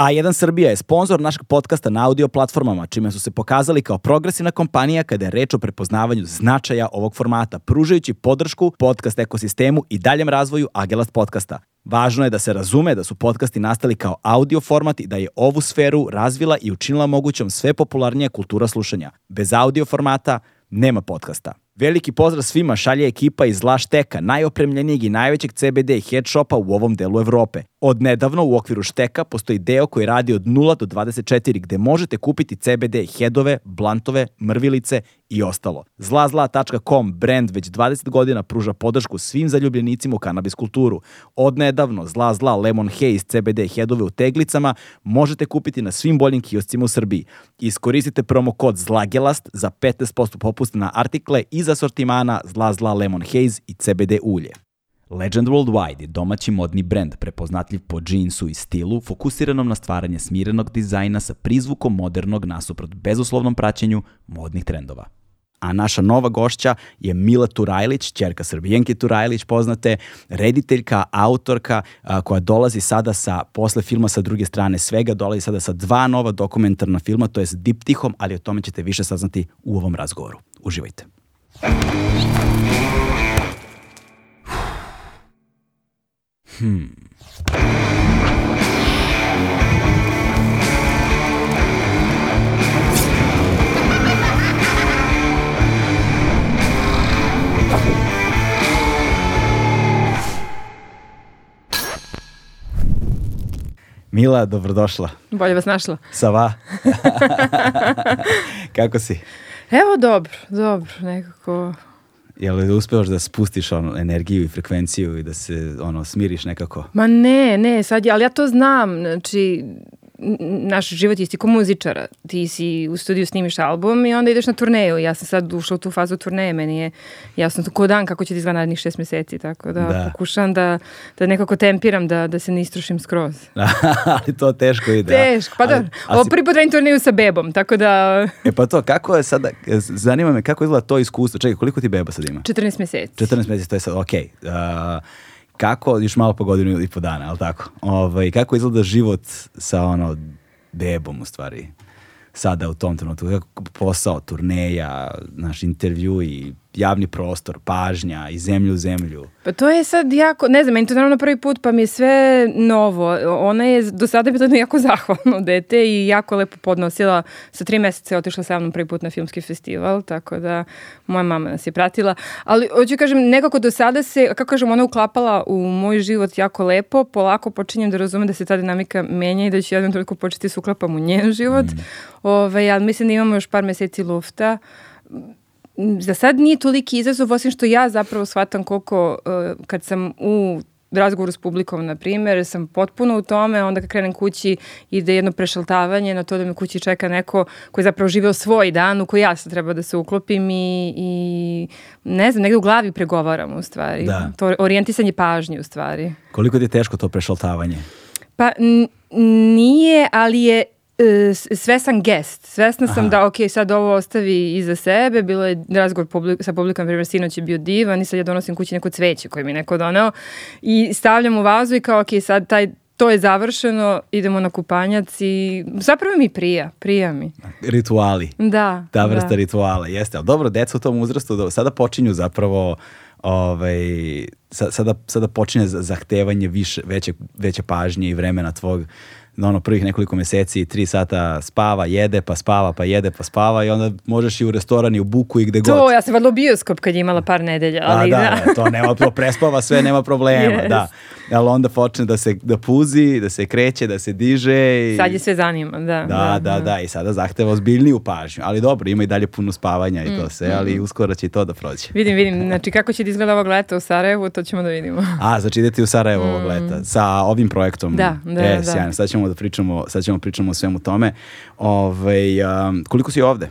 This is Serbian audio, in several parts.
A1 Srbija je sponsor našeg podcasta na audio platformama, čime su se pokazali kao progresivna kompanija kada je reč o prepoznavanju značaja ovog formata, pružajući podršku podcast ekosistemu i daljem razvoju Agelast podcasta. Važno je da se razume da su podcasti nastali kao audio format i da je ovu sferu razvila i učinila mogućom sve popularnija kultura slušanja. Bez audio formata nema podcasta. Veliki pozdrav svima šalje ekipa iz Lašteka, najopremljenijeg i najvećeg CBD head shopa u ovom delu Evrope. Od nedavno u okviru Šteka postoji deo koji radi od 0 do 24 gde možete kupiti CBD headove, blantove, mrvilice i ostalo. Zlazla.com brand već 20 godina pruža podršku svim zaljubljenicima u kanabis kulturu. Od nedavno Zla Zla Lemon Haze CBD headove u teglicama možete kupiti na svim boljim kioscima u Srbiji. Iskoristite promo kod ZLAGELAST za 15% popusta na artikle iz asortimana Zla Zla Lemon Haze i CBD ulje. Legend Worldwide je domaći modni brend prepoznatljiv po džinsu i stilu, fokusiranom na stvaranje smirenog dizajna sa prizvukom modernog nasuprot bezuslovnom praćenju modnih trendova. A naša nova gošća je Mila Turajlić, čerka Srbijenke Turajlić, poznate, rediteljka, autorka, koja dolazi sada sa, posle filma sa druge strane svega, dolazi sada sa dva nova dokumentarna filma, to je s diptihom, ali o tome ćete više saznati u ovom razgovoru. Uživajte. Hmm. Mila, dobrodošla. Bolje vas našla. Sava. Kako si? Evo dobro, dobro, nekako Jel da uspevaš da spustiš ono, energiju i frekvenciju i da se ono, smiriš nekako? Ma ne, ne, sad ali ja to znam, znači, naš život isti ko muzičara. Ti si u studiju snimiš album i onda ideš na turneju. Ja sam sad ušla u tu fazu turneje, meni je jasno to ko dan kako će ti izgleda narednih šest meseci, tako da, da. pokušam da, da nekako tempiram, da, da se ne istrošim skroz. ali to teško ide. Teško, pa da. Ovo prvi put radim turneju sa bebom, tako da... e pa to, kako je sada, zanima me kako izgleda to iskustvo. Čekaj, koliko ti beba sad ima? 14 meseci. 14 meseci, to je sad, okej. Okay. Uh, kako, još malo po godinu i po dana, ali tako? Ovaj, kako izgleda život sa ono bebom u stvari? Sada u tom trenutku, kako posao, turneja, naš intervju i javni prostor, pažnja i zemlju u zemlju. Pa to je sad jako, ne znam, meni to naravno prvi put, pa mi je sve novo. Ona je do sada bilo jako zahvalno dete i jako lepo podnosila. Sa tri meseca je otišla sa mnom prvi put na filmski festival, tako da moja mama nas je pratila. Ali, hoću kažem, nekako do sada se, kako kažem, ona uklapala u moj život jako lepo. Polako počinjem da razumem da se ta dinamika menja i da ću jednom toliko početi se uklapam u njen život. Mm. Ove, ovaj, ali mislim da imamo još par meseci lufta za sad nije toliki izazov, osim što ja zapravo shvatam koliko uh, kad sam u razgovoru s publikom, na primjer, sam potpuno u tome, onda kad krenem kući ide jedno prešaltavanje na to da me kući čeka neko koji je zapravo živeo svoj dan u koji ja sad treba da se uklopim i, i ne znam, negde u glavi pregovaram u stvari. Da. To orijentisanje pažnje u stvari. Koliko ti je teško to prešaltavanje? Pa nije, ali je sve sam gest. Svesna sam Aha. da, ok, sad ovo ostavi iza sebe. Bilo je razgovor publik, sa publikom, primjer, sinoć je bio divan i sad ja donosim kući neko cveće koje mi neko doneo i stavljam u vazu i kao, ok, sad taj, to je završeno, idemo na kupanjac i zapravo mi prija, prija mi. Rituali. Da. Ta vrsta da. rituala, jeste. Ali dobro, deca u tom uzrastu sada počinju zapravo ovaj, sada, sada počinje zahtevanje više, veće, veće pažnje i vremena tvog ono prvih nekoliko meseci, tri sata spava, jede, pa spava, pa jede, pa spava i onda možeš i u restoran i u buku i gde to, god. To, ja sam vadila bioskop kad je imala par nedelja. Ali, da, da, da, to nema, to prespava sve, nema problema, yes. da. Ali onda počne da se da puzi, da se kreće, da se diže. I... Sad je sve zanima, da. Da, da, da, da, da i sada zahteva ozbiljniju pažnju. Ali dobro, ima i dalje puno spavanja i to mm, sve, mm. ali uskoro će i to da prođe. Vidim, vidim. Znači, kako će da izgleda ovog leta u Sarajevu, to ćemo da vidimo. A, znači idete u Sarajevo ovog mm. leta sa ovim projektom. Da, da, e, da. Sjajno, sad ćemo da pričamo, sad ćemo pričamo o svemu tome. Ove, um, koliko si ovde?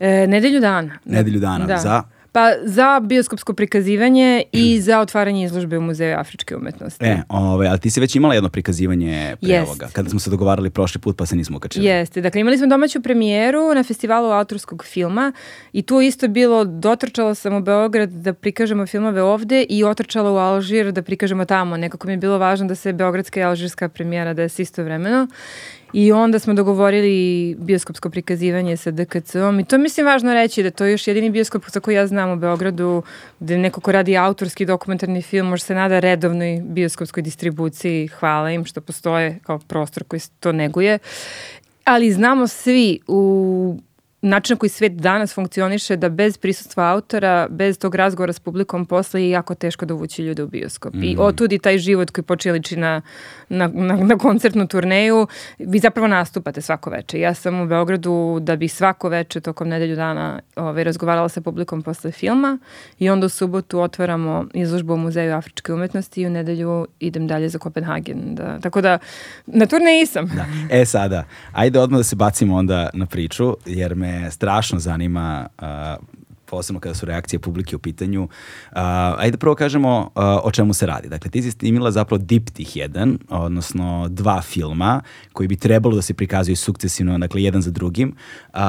E, nedelju dana. Nedelju dana, da. za? Pa za bioskopsko prikazivanje i za otvaranje izložbe u Muzeju afričke umetnosti. E, ovaj, ali ti si već imala jedno prikazivanje pre Jest. ovoga, kada smo se dogovarali prošli put pa se nismo ukačili. Jeste, dakle imali smo domaću premijeru na festivalu autorskog filma i tu isto bilo, dotrčala sam u Beograd da prikažemo filmove ovde i otrčala u Alžir da prikažemo tamo. Nekako mi je bilo važno da se beogradska i alžirska premijera desi istovremeno. I onda smo dogovorili bioskopsko prikazivanje sa DKC-om i to mislim važno reći da to je još jedini bioskop za koji ja znam u Beogradu gde neko ko radi autorski dokumentarni film može se nada redovnoj bioskopskoj distribuciji. Hvala im što postoje kao prostor koji to neguje. Ali znamo svi u način na koji svet danas funkcioniše da bez prisustva autora, bez tog razgovora s publikom posle je jako teško dovući ljude u bioskop. Mm. I mhm. otudi taj život koji počeo liči na, na, na, na koncertnu turneju. Vi zapravo nastupate svako veče. Ja sam u Beogradu da bih svako veče tokom nedelju dana ovaj, razgovarala sa publikom posle filma i onda u subotu otvaramo izložbu u Muzeju Afričke umetnosti i u nedelju idem dalje za Kopenhagen. Da, tako da na turneji sam. Da. E sada, ajde odmah da se bacimo onda na priču, jer me strašno zanima uh, posebno kada su reakcije publike u pitanju. Uh, ajde prvo kažemo uh, o čemu se radi. Dakle, ti si snimila zapravo diptih jedan, odnosno dva filma koji bi trebalo da se prikazuju sukcesivno, dakle, jedan za drugim. Uh,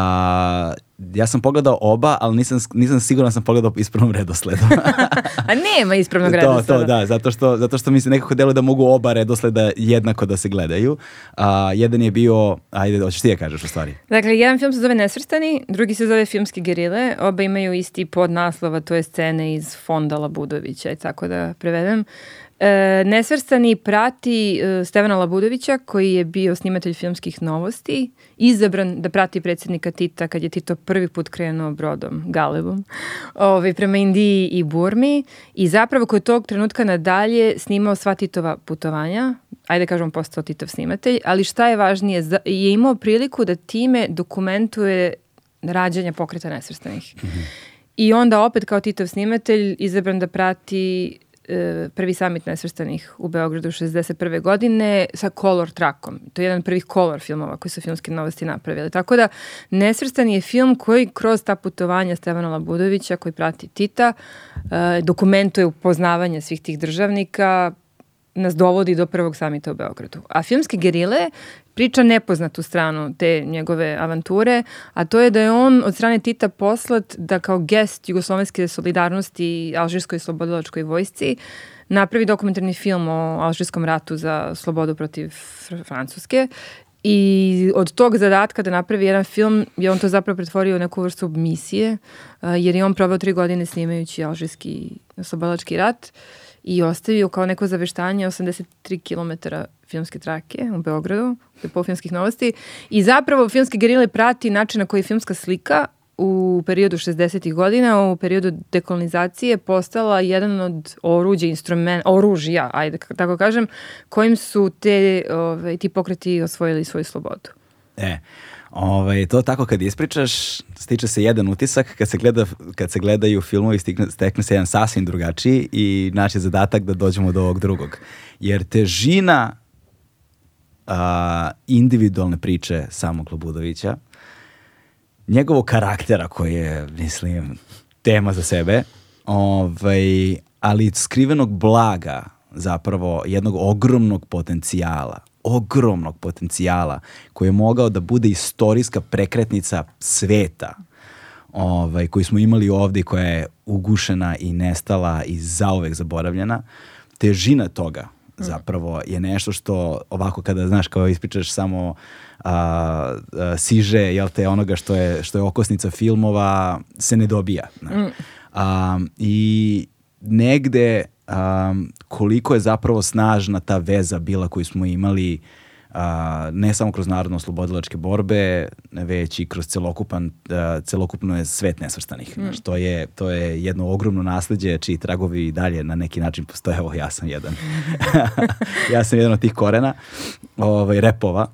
ja sam pogledao oba, ali nisam, nisam siguran da sam pogledao ispravnom redosledu. A nema ispravnog redosleda. To, to, da, zato što, zato što mi se nekako deluje da mogu oba redosleda jednako da se gledaju. A, jedan je bio, ajde, hoćeš ti je da kažeš u stvari. Dakle, jedan film se zove Nesvrstani, drugi se zove Filmski gerile, oba imaju isti podnaslova, to je scene iz fonda Labudovića tako da prevedem. E, Nesvrstani prati e, Stevana Labudovića koji je bio snimatelj filmskih novosti, izabran da prati predsjednika Tita kad je Tito prvi put krenuo brodom, Galebom, ovaj, prema Indiji i Burmi i zapravo koji je tog trenutka nadalje snimao sva Titova putovanja, ajde kažem postao Titov snimatelj, ali šta je važnije, je imao priliku da time dokumentuje rađanje pokreta nesvrstanih. Mm -hmm. I onda opet kao Titov snimatelj izabran da prati prvi samit nesvrstanih u Beogradu 61. godine sa Color Trackom. To je jedan prvih Color filmova koji su filmske novosti napravili. Tako da Nesvrstani je film koji kroz ta putovanja Stevana Labudovića koji prati Tita e, dokumentuje upoznavanje svih tih državnika, nas dovodi do prvog samita u Beogradu. A filmske gerile priča nepoznatu stranu te njegove avanture, a to je da je on od strane Tita poslat da kao gest Jugoslovenske solidarnosti i Alžirskoj slobodilačkoj vojsci napravi dokumentarni film o Alžirskom ratu za slobodu protiv Francuske. I od tog zadatka da napravi jedan film je on to zapravo pretvorio u neku vrstu misije, jer je on probao tri godine snimajući Alžirski slobodilački rat i ostavio kao neko zaveštanje 83 km filmske trake u Beogradu, po filmskih novosti. I zapravo filmske gerile prati način na koji filmska slika u periodu 60. godina, u periodu dekolonizacije postala jedan od oruđa, instrument, oružja, ajde tako kažem, kojim su te, ove, ovaj, ti pokreti osvojili svoju slobodu. E, Ovaj, to tako kad ispričaš, stiče se jedan utisak, kad se, gleda, kad se gledaju filmovi stikne, stekne se jedan sasvim drugačiji i naš je zadatak da dođemo do ovog drugog. Jer težina a, individualne priče samog Lobudovića, njegovog karaktera koji je, mislim, tema za sebe, ovaj, ali skrivenog blaga zapravo jednog ogromnog potencijala ogromnog potencijala koji je mogao da bude istorijska prekretnica sveta ovaj, koji smo imali ovde koja je ugušena i nestala i zaovek zaboravljena. Težina toga. Zapravo je nešto što ovako kada znaš kao ispričaš samo a, a, siže jel te onoga što je što je okosnica filmova se ne dobija. Mm. A, I negde um, koliko je zapravo snažna ta veza bila koju smo imali uh, ne samo kroz narodno slobodilačke borbe, već i kroz celokupan, uh, celokupno je svet nesvrstanih. Mm. to je, to je jedno ogromno nasledđe čiji tragovi i dalje na neki način postoje. Evo, ja sam jedan. ja sam jedan od tih korena, ovaj, repova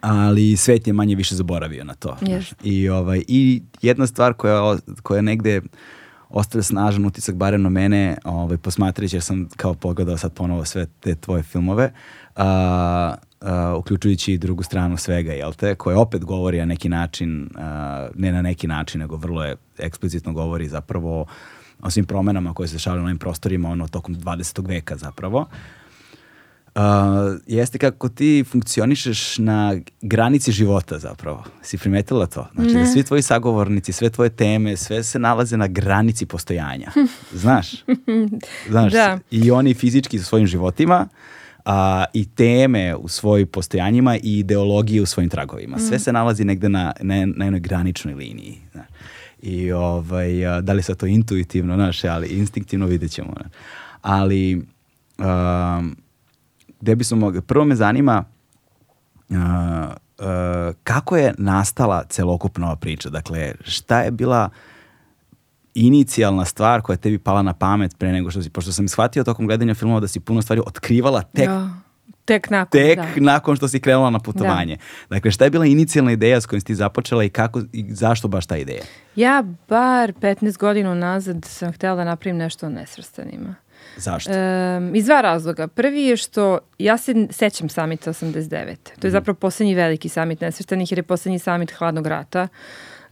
ali svet je manje više zaboravio na to. Yes. I, ovaj, I jedna stvar koja, koja negde ostavlja snažan utisak barem na mene, ovaj, posmatrajući jer sam kao pogledao sad ponovo sve te tvoje filmove, a, a, uključujući i drugu stranu svega, jel te, koje opet govori na neki način, a, ne na neki način, nego vrlo je eksplicitno govori zapravo o svim promenama koje se dešavaju na ovim prostorima ono tokom 20. veka zapravo. Uh, jeste kako ti funkcionišeš na granici života zapravo. Si primetila to? Znači ne. da svi tvoji sagovornici, sve tvoje teme, sve se nalaze na granici postojanja. Znaš? Znaš? Da. I oni fizički sa svojim životima, a, i teme u svojim postojanjima i ideologije u svojim tragovima. Sve se nalazi negde na, na, na jednoj graničnoj liniji. Znaš. I ovaj, a, da li se to intuitivno, znaš, ali instinktivno vidjet ćemo. znaš. Ali um, gde bismo mogli, prvo me zanima uh, uh, kako je nastala celokupna ova priča? Dakle, šta je bila inicijalna stvar koja je tebi pala na pamet pre nego što si, pošto sam shvatio tokom gledanja filmova da si puno stvari otkrivala tek, Da. Tek nakon, tek da. nakon što si krenula na putovanje. Dakle, šta je bila inicijalna ideja s kojom si ti započela i kako i zašto baš ta ideja? Ja bar 15 godina nazad sam htjela da napravim nešto o nesvrstanima. Zašto? Em, iz dva razloga. Prvi je što ja se sećam samita 89. To je zapravo posljednji veliki samit nesvrstanih jer je posljednji samit hladnog rata.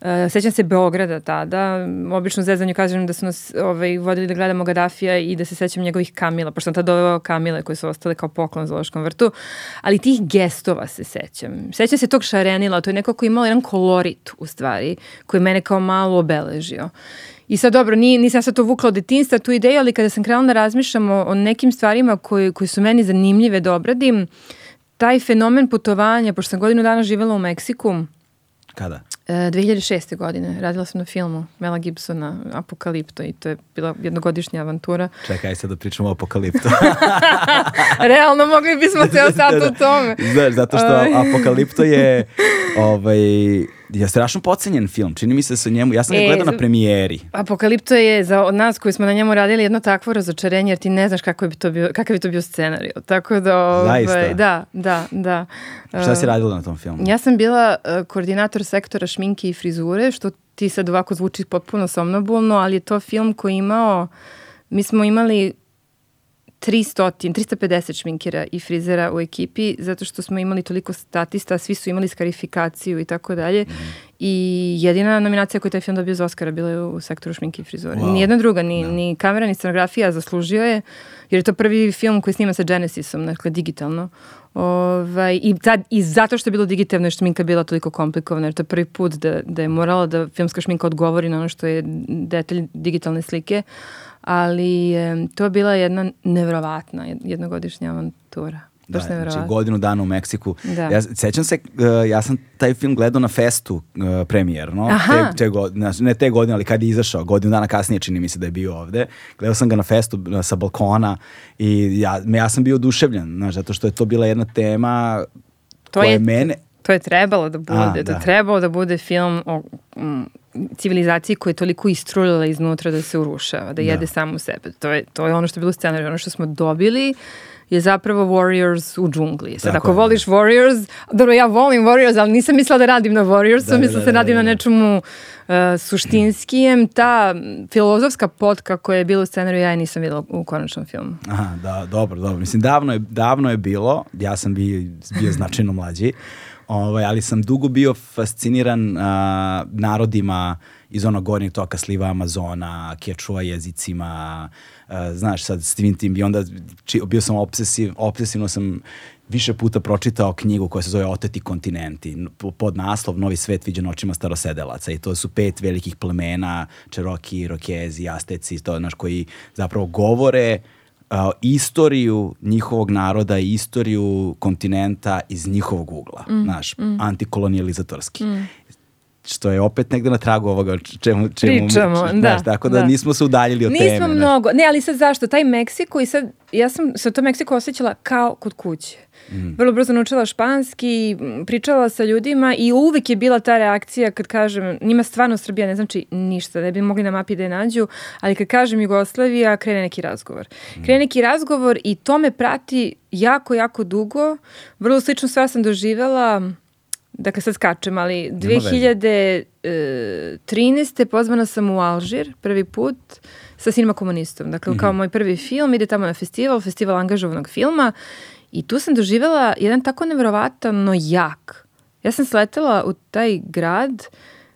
E, sećam se Beograda tada. Obično u zezanju kažem da su nas ovaj, vodili da gledamo Gaddafija i da se sećam njegovih kamila, pošto sam tada doveo kamile koje su ostale kao poklon u Zoološkom vrtu. Ali tih gestova se sećam. Sećam se tog šarenila, to je neko koji je imao jedan kolorit u stvari, koji je mene kao malo obeležio. I sad dobro, nije, nisam sad to vukla od detinstva, tu ideju, ali kada sam krenula da razmišljam o, o nekim stvarima koji, koji su meni zanimljive da obradim, taj fenomen putovanja, pošto sam godinu dana živjela u Meksiku, Kada? E, 2006. godine, radila sam na filmu Mela Gibsona, Apokalipto, i to je bila jednogodišnja avantura. Čekaj sad da pričamo o apokaliptu. Realno mogli bismo ceo sat Da, da. o tome. Znaš, zato što. Apokalipto je ovaj, je strašno pocenjen film. Čini mi se da se njemu, ja sam ga E, gledao na premijeri. Apokalipto je za od nas koji smo na njemu radili jedno takvo razočarenje jer ti ne znaš kako bi to bio, kakav bi to bio scenario. Tako da, ovaj, Zaista? da, da, da. Šta si Uh, radila na tom filmu? Ja sam bila uh, koordinator sektora šminke i frizure, što ti sad ovako zvuči potpuno somnobulno, ali je to film koji imao, mi smo imali 300, 350 šminkera i frizera u ekipi, zato što smo imali toliko statista, svi su imali skarifikaciju i tako dalje. I jedina nominacija koju je taj film dobio za Oscara bila je u sektoru šminke i frizure. Wow. Nijedna druga, ni, ni kamera, ni scenografija zaslužio je, jer je to prvi film koji snima sa Genesisom, dakle digitalno. Ovaj, i, tad, I zato što je bilo digitalno je šminka bila toliko komplikovana, jer to je prvi put da, da je morala da filmska šminka odgovori na ono što je detalj digitalne slike, ali em, to je bila jedna nevrovatna jed- jednogodišnja avantura. Da, znači godinu dana u Meksiku. Da. Ja sećam se, uh, ja sam taj film gledao na festu uh, premijerno, Aha. te, te godine, ne te godine, ali kad je izašao, godinu dana kasnije čini mi se da je bio ovde. Gledao sam ga na festu uh, sa balkona i ja, ja sam bio oduševljen, znaš, zato što je to bila jedna tema To koja je- mene... To je trebalo da bude, A, to da. je trebalo da bude film o mm, civilizaciji koja je toliko istruljala iznutra da se urušava, da jede samu sebe. To je, to je ono što je bilo u scenariju. Ono što smo dobili je zapravo Warriors u džungli. Sad, Tako ako je, voliš Warriors, dobro, ja volim Warriors, ali nisam mislila da radim na Warriorsu, Da, da, mislila da, se da, radim da, na da. nečemu uh, suštinskijem. Ta filozofska potka koja je bila u scenariju, ja je nisam videla u konačnom filmu. Aha, da, dobro, dobro. Mislim, davno je, davno je bilo, ja sam bio, bio značajno mlađi, ovaj, ali sam dugo bio fasciniran a, narodima iz onog gornjeg toka sliva Amazona, kečua jezicima, a, znaš, sad s tim i onda či, bio sam obsesiv, obsesivno sam više puta pročitao knjigu koja se zove Oteti kontinenti, pod naslov Novi svet viđen očima starosedelaca i to su pet velikih plemena, Čeroki, Rokezi, Asteci, to, znaš, koji zapravo govore a, istoriju njihovog naroda i istoriju kontinenta iz njihovog ugla, znaš, antikolonijalizatorski. Što je opet negde na tragu ovoga čemu, čemu Pričamo, znaš, da, tako da, da. nismo se udaljili od Nismo teme. znaš. mnogo. Ne, ali sad zašto? Taj Meksiko i sad, ja sam se u tom Meksiku osjećala kao kod kuće. Mm. Vrlo brzo naučila španski, pričala sa ljudima i uvek je bila ta reakcija kad kažem, njima stvarno Srbija ne znači ništa, ne bi mogli na mapi da je nađu, ali kad kažem Jugoslavija, krene neki razgovor. Mm. Krene neki razgovor i to me prati jako, jako dugo. Vrlo sličnu stvar sam doživjela, dakle sad skačem, ali veze. 2013. pozvana sam u Alžir prvi put sa Sinema komunistom. Dakle, kao moj prvi film, ide tamo na festival, festival angažovanog filma i tu sam doživjela jedan tako nevjerovatno jak. Ja sam sletela u taj grad,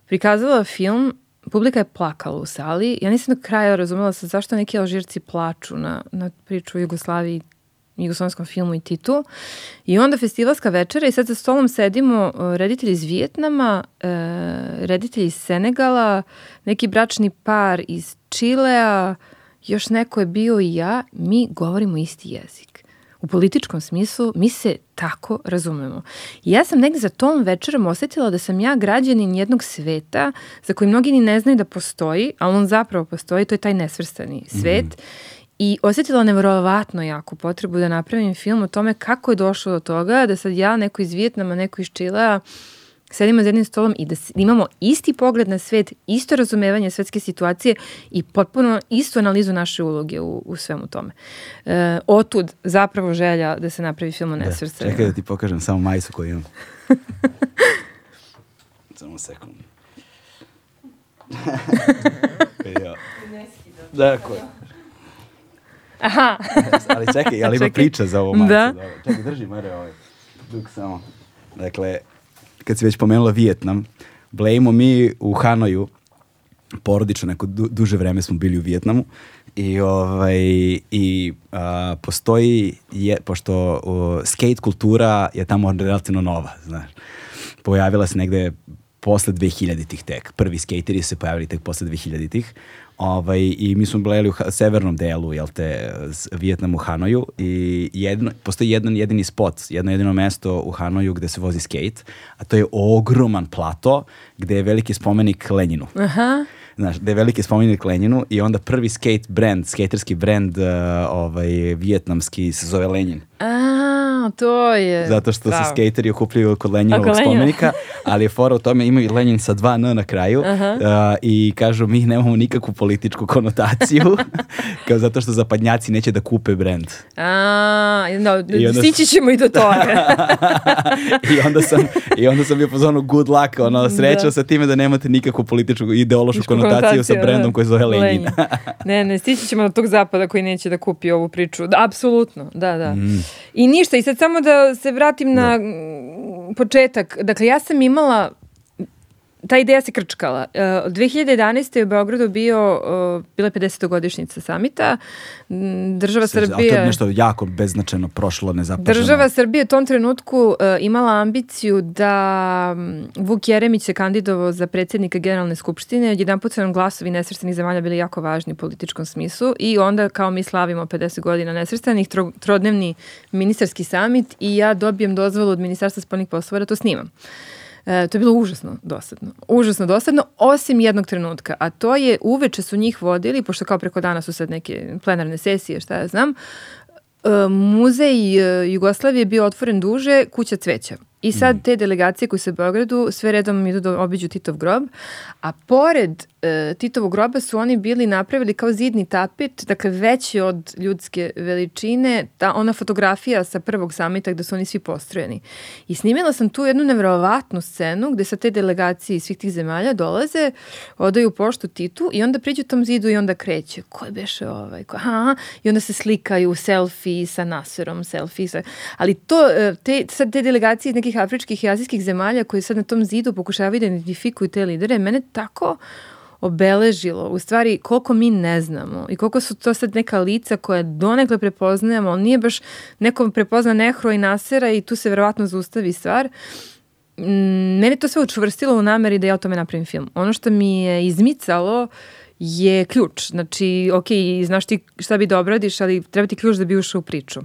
prikazala film, publika je plakala u sali. Ja nisam do kraja razumela sa zašto neki Alžirci plaču na, na priču o Jugoslaviji jugoslovenskom filmu i Titu. I onda festivalska večera i sad za stolom sedimo uh, reditelji iz Vijetnama, uh, reditelji iz Senegala, neki bračni par iz Čilea, još neko je bio i ja, mi govorimo isti jezik. U političkom smislu, mi se tako razumemo. I ja sam negde za tom večerom osetila da sam ja građanin jednog sveta za koji mnogi ni ne znaju da postoji, ali on zapravo postoji, to je taj nesvrstani svet. Mm -hmm. I osetila nevjerovatno jaku potrebu da napravim film o tome kako je došlo do toga, da sad ja, neko iz Vijetnama, neko iz Čilea, sedimo za jednim stolom i da imamo isti pogled na svet, isto razumevanje svetske situacije i potpuno istu analizu naše uloge u, u svemu tome. E, otud zapravo želja da se napravi film o nesvrstanima. Da, čekaj da ti pokažem samo majicu koju imam. samo sekund. ja. Dakle. Aha. ali čekaj, ali ima čekaj. priča za ovo majicu. Da. Dobro. Čekaj, drži Mare ovaj. Duk samo. Dakle, kad si već pomenula Vijetnam, blejmo mi u Hanoju, porodično neko du, duže vreme smo bili u Vijetnamu i ovaj i a, postoji je pošto o, skate kultura je tamo relativno nova, znaš. Pojavila se negde posle 2000-ih tek. Prvi skateri se pojavili tek posle 2000-ih. Ovaj, I mi smo bili u severnom delu, jel te, Vijetnamu, Hanoju i jedno, postoji jedan jedini spot, jedno jedino mesto u Hanoju gde se vozi skate, a to je ogroman plato gde je veliki spomenik Lenjinu. Aha. Znaš, gde je veliki spomenik Lenjinu i onda prvi skate brand, skaterski brand uh, ovaj, vijetnamski se zove Lenjin. A, to je... Zato što Bravo. se skateri okupljaju kod Lenjinovog spomenika, ali je fora u tome imaju Lenjin sa dva N na kraju uh, i kažu mi nemamo nikakvu političku konotaciju, kao zato što zapadnjaci neće da kupe brand. A, no, I onda, stići ćemo i do toga. I, onda sam, I onda sam bio pozvano good luck, ono, sreća da. sa time da nemate nikakvu političku ideološku konotaciju sa brandom da. koji zove Lenjin. Lenjin. ne, ne, stići ćemo do tog zapada koji neće da kupi ovu priču. Da, apsolutno, da, da. Mm. I ništa, i sad samo da se vratim na da. početak. Dakle, ja sam imala ta ideja se krčkala. Uh, 2011. je u Beogradu bio, uh, bila 50. godišnjica samita. Država se, Srbija... Ali to je nešto jako beznačajno prošlo, nezapaženo. Država Srbije u tom trenutku uh, imala ambiciju da Vuk Jeremić se kandidovao za predsjednika Generalne skupštine. Jedan put su nam glasovi nesvrstanih zemalja bili jako važni u političkom smislu i onda kao mi slavimo 50 godina nesvrstanih, tro, trodnevni ministarski samit i ja dobijem dozvolu od Ministarstva spolnih poslova da to snimam. E, to je bilo užasno dosadno. Užasno dosadno, osim jednog trenutka. A to je, uveče su njih vodili, pošto kao preko dana su sad neke plenarne sesije, šta ja znam, e, muzej e, Jugoslavije je bio otvoren duže, kuća cveća. I sad mm. te delegacije koje se u Beogradu sve redom idu da obiđu Titov grob, a pored e, Titovog groba su oni bili napravili kao zidni tapet, dakle veći od ljudske veličine, ta ona fotografija sa prvog samita gde su oni svi postrojeni. I snimila sam tu jednu nevjerovatnu scenu gde sa te delegacije iz svih tih zemalja dolaze, odaju poštu Titu i onda priđu tom zidu i onda kreće. Ko je beše ovaj? Ko, aha, I onda se slikaju selfie sa Naserom, selfie sa... Ali to, e, te, sad te delegacije iz nekih afričkih i azijskih zemalja koji sad na tom zidu pokušavaju da identifikuju te lidere, mene tako obeležilo, u stvari koliko mi ne znamo i koliko su to sad neka lica koje donekle prepoznajemo, ali nije baš neko prepozna Nehro i Nasera i tu se verovatno zaustavi stvar. Mm, mene to sve učvrstilo u nameri da ja o tome napravim film. Ono što mi je izmicalo je ključ. Znači, ok, znaš ti šta bi da obradiš, ali treba ti ključ da bi ušao u priču.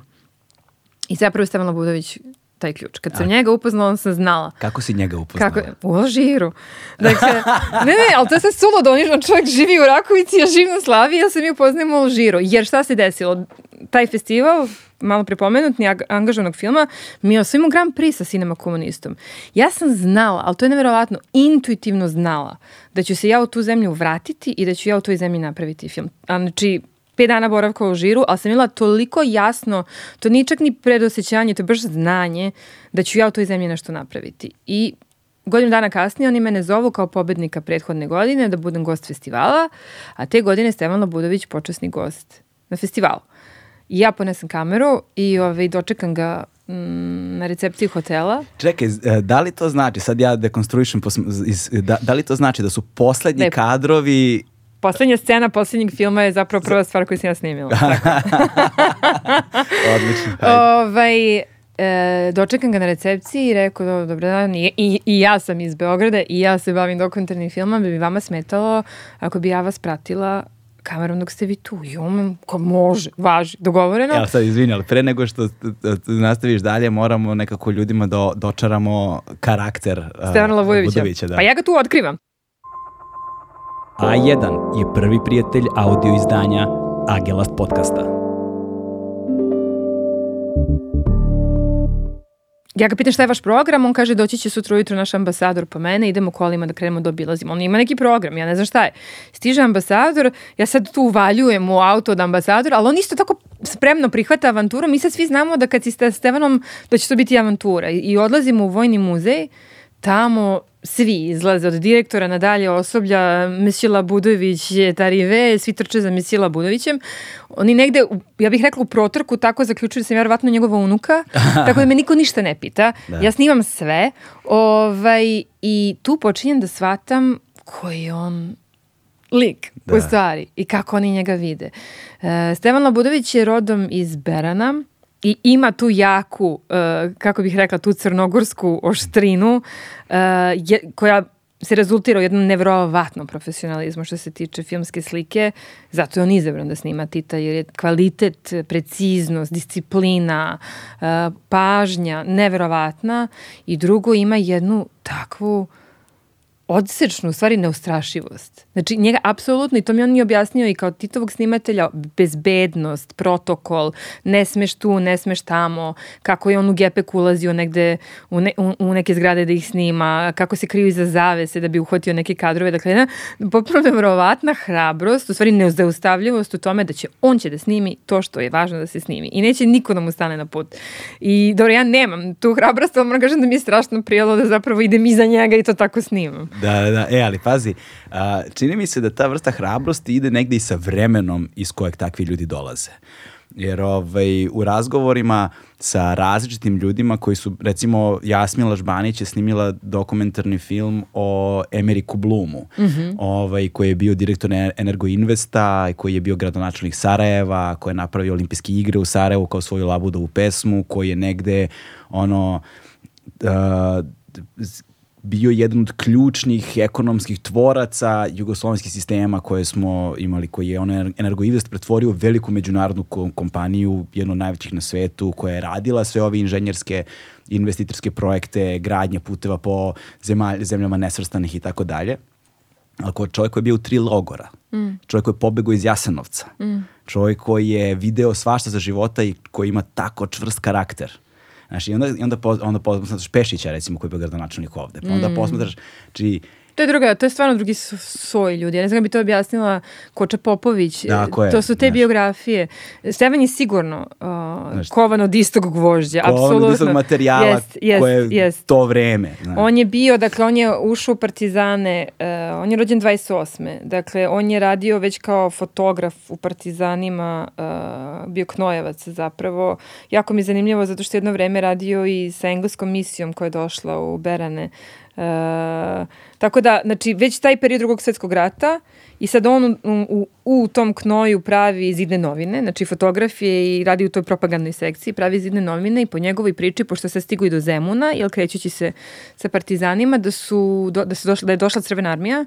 I zapravo Stefan Labudović taj ključ. Kad sam A. njega upoznala, on sam znala. Kako si njega upoznala? Kako, u Alžiru. Dakle, ne, ne, ali to je sve suludo. On čovjek živi u Rakovici, ja živim u Slaviji, ja sam ju upoznajem u Alžiru. Jer šta se desilo? Taj festival, malo prepomenut, ni angažovanog filma, mi osvojimo Grand Prix sa Cinema Komunistom. Ja sam znala, ali to je nevjerovatno, intuitivno znala da ću se ja u tu zemlju vratiti i da ću ja u toj zemlji napraviti film. A, znači, pet dana boravka u žiru, ali sam imala toliko jasno, to nije čak ni predosećanje, to je baš znanje da ću ja u toj zemlji nešto napraviti. I godinu dana kasnije oni mene zovu kao pobednika prethodne godine da budem gost festivala, a te godine Stevan Lobudović počasni gost na festivalu. I ja ponesem kameru i ovaj, dočekam ga mm, na recepciji hotela. Čekaj, e, da li to znači, sad ja dekonstruišem, da, da li to znači da su poslednji ne. kadrovi poslednja scena poslednjeg filma je zapravo prva stvar koju sam ja snimila. Odlično. Ovaj, e, dočekam ga na recepciji i rekao, do, dobro dan, I, i, i ja sam iz Beograda i ja se bavim dokumentarnim filmom, bi mi vama smetalo ako bi ja vas pratila kamerom dok ste vi tu. I on, ko može, važi, dogovoreno. Evo sad izvini, ali pre nego što nastaviš dalje, moramo nekako ljudima do, dočaramo karakter uh, Stevana Lavujevića. Da. Pa ja ga tu otkrivam. A1 je prvi prijatelj audio izdanja Agelast podcasta. Ja ga pitam šta je vaš program, on kaže doći će sutra ujutro naš ambasador po mene, idemo kolima da krenemo da obilazimo. On ima neki program, ja ne znam šta je. Stiže ambasador, ja sad tu uvaljujem u auto od ambasadora, ali on isto tako spremno prihvata avanturu. Mi sad svi znamo da kad si sa Stevanom, da će to biti avantura. I odlazimo u Vojni muzej, tamo svi izlaze od direktora nadalje osoblja, Mesila Budović je tarive, svi trče za Mesila Budovićem. Oni negde, ja bih rekla u protrku, tako zaključuju da sam ja verovatno njegova unuka, tako da me niko ništa ne pita. Da. Ja snimam sve ovaj, i tu počinjem da shvatam koji je on lik Da. u stvari i kako oni njega vide. E, Stevan Labudović je rodom iz Berana i ima tu jaku, e, kako bih rekla, tu crnogorsku oštrinu e, koja se rezultira u jednom nevrovatnom profesionalizmu što se tiče filmske slike. Zato je on izabran da snima Tita jer je kvalitet, preciznost, disciplina, e, pažnja neverovatna i drugo ima jednu takvu odsečnu, u stvari neustrašivost. Znači, njega apsolutno, i to mi on mi objasnio i kao Titovog snimatelja, bezbednost, protokol, ne smeš tu, ne smeš tamo, kako je on u gepek ulazio negde u, ne, u, u neke zgrade da ih snima, kako se kriju iza zavese da bi uhvatio neke kadrove. Dakle, jedna potpuno nevrovatna hrabrost, u stvari nezaustavljivost u tome da će on će da snimi to što je važno da se snimi. I neće niko da mu stane na put. I dobro, ja nemam tu hrabrost, ali moram kažem da mi je strašno prijelo da zapravo idem iza njega i to tako snimam. Da, da, da. E, ali pazi, a, čini mi se da ta vrsta hrabrosti ide negde i sa vremenom iz kojeg takvi ljudi dolaze. Jer ovaj, u razgovorima sa različitim ljudima koji su, recimo, Jasmila Žbanić je snimila dokumentarni film o Emeriku Blumu, ovaj, koji je bio direktor E- Energoinvesta, koji je bio gradonačelnik Sarajeva, koji je napravio olimpijske igre u Sarajevu kao svoju labudovu pesmu, koji je negde ono uh, bio jedan od ključnih ekonomskih tvoraca jugoslovenskih sistema koje smo imali, koji je ono Energoinvest pretvorio u veliku međunarodnu ko- kompaniju, jednu od najvećih na svetu, koja je radila sve ove inženjerske investitorske projekte, gradnje puteva po zemalj, zemljama nesvrstanih i tako dalje. Ali ko čovjek koji je bio u tri logora, čovjek koji je pobegao iz Jasenovca, čovjek koji je video svašta za života i koji ima tako čvrst karakter. Znaš, i onda, i onda, po, onda posmatraš Pešića, recimo, koji je bio gradonačelnik ovde. Pa onda posmatraš, či, To je druga, to je stvarno drugi soj ljudi. Ja ne znam kako bi to objasnila Koča Popović. Tako je, to su te znaš. biografije. Stevan je sigurno uh, kovan od istog gvožđa. Kovan od istog materijala Jest, jest, koje je jest. to vreme. znaš. On je bio, dakle, on je ušao u Partizane, uh, on je rođen 28. Dakle, on je radio već kao fotograf u Partizanima, uh, bio Knojevac zapravo. Jako mi je zanimljivo zato što je jedno vreme radio i sa engleskom misijom koja je došla u Berane. Uh, tako da, znači, već taj period drugog svetskog rata i sad on u, u, u tom knoju pravi zidne novine, znači fotografije i radi u toj propagandnoj sekciji, pravi zidne novine i po njegovoj priči, pošto se stigu i do Zemuna, jel krećući se sa partizanima, da su, do, da, su došla, da je došla crvena armija,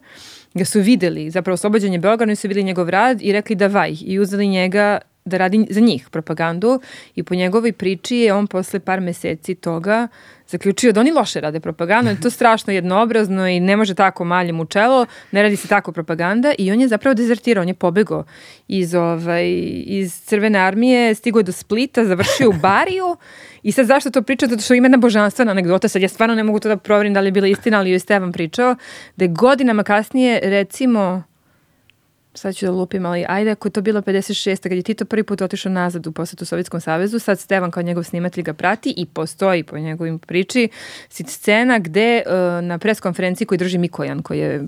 ga su videli, zapravo oslobađanje Beograda, oni su videli njegov rad i rekli da vaj i uzeli njega da radi za njih propagandu i po njegovoj priči je on posle par meseci toga zaključio da oni loše rade propagandu, je to strašno jednoobrazno i ne može tako maljem u čelo, ne radi se tako propaganda i on je zapravo dezertirao, on je pobegao iz, ovaj, iz Crvene armije, stigao je do Splita, završio u Bariju i sad zašto to pričam? Zato što ima jedna božanstvena anegdota, sad ja stvarno ne mogu to da proverim da li je bila istina, ali joj je Stevan pričao, da je godinama kasnije, recimo, sad ću da lupim, ali ajde ako je to bilo 56. kad je Tito prvi put otišao nazad u posetu Sovjetskom savezu, sad Stevan kao njegov snimatelj ga prati i postoji po njegovim priči scena gde uh, na preskonferenciji koju drži Mikojan, koji je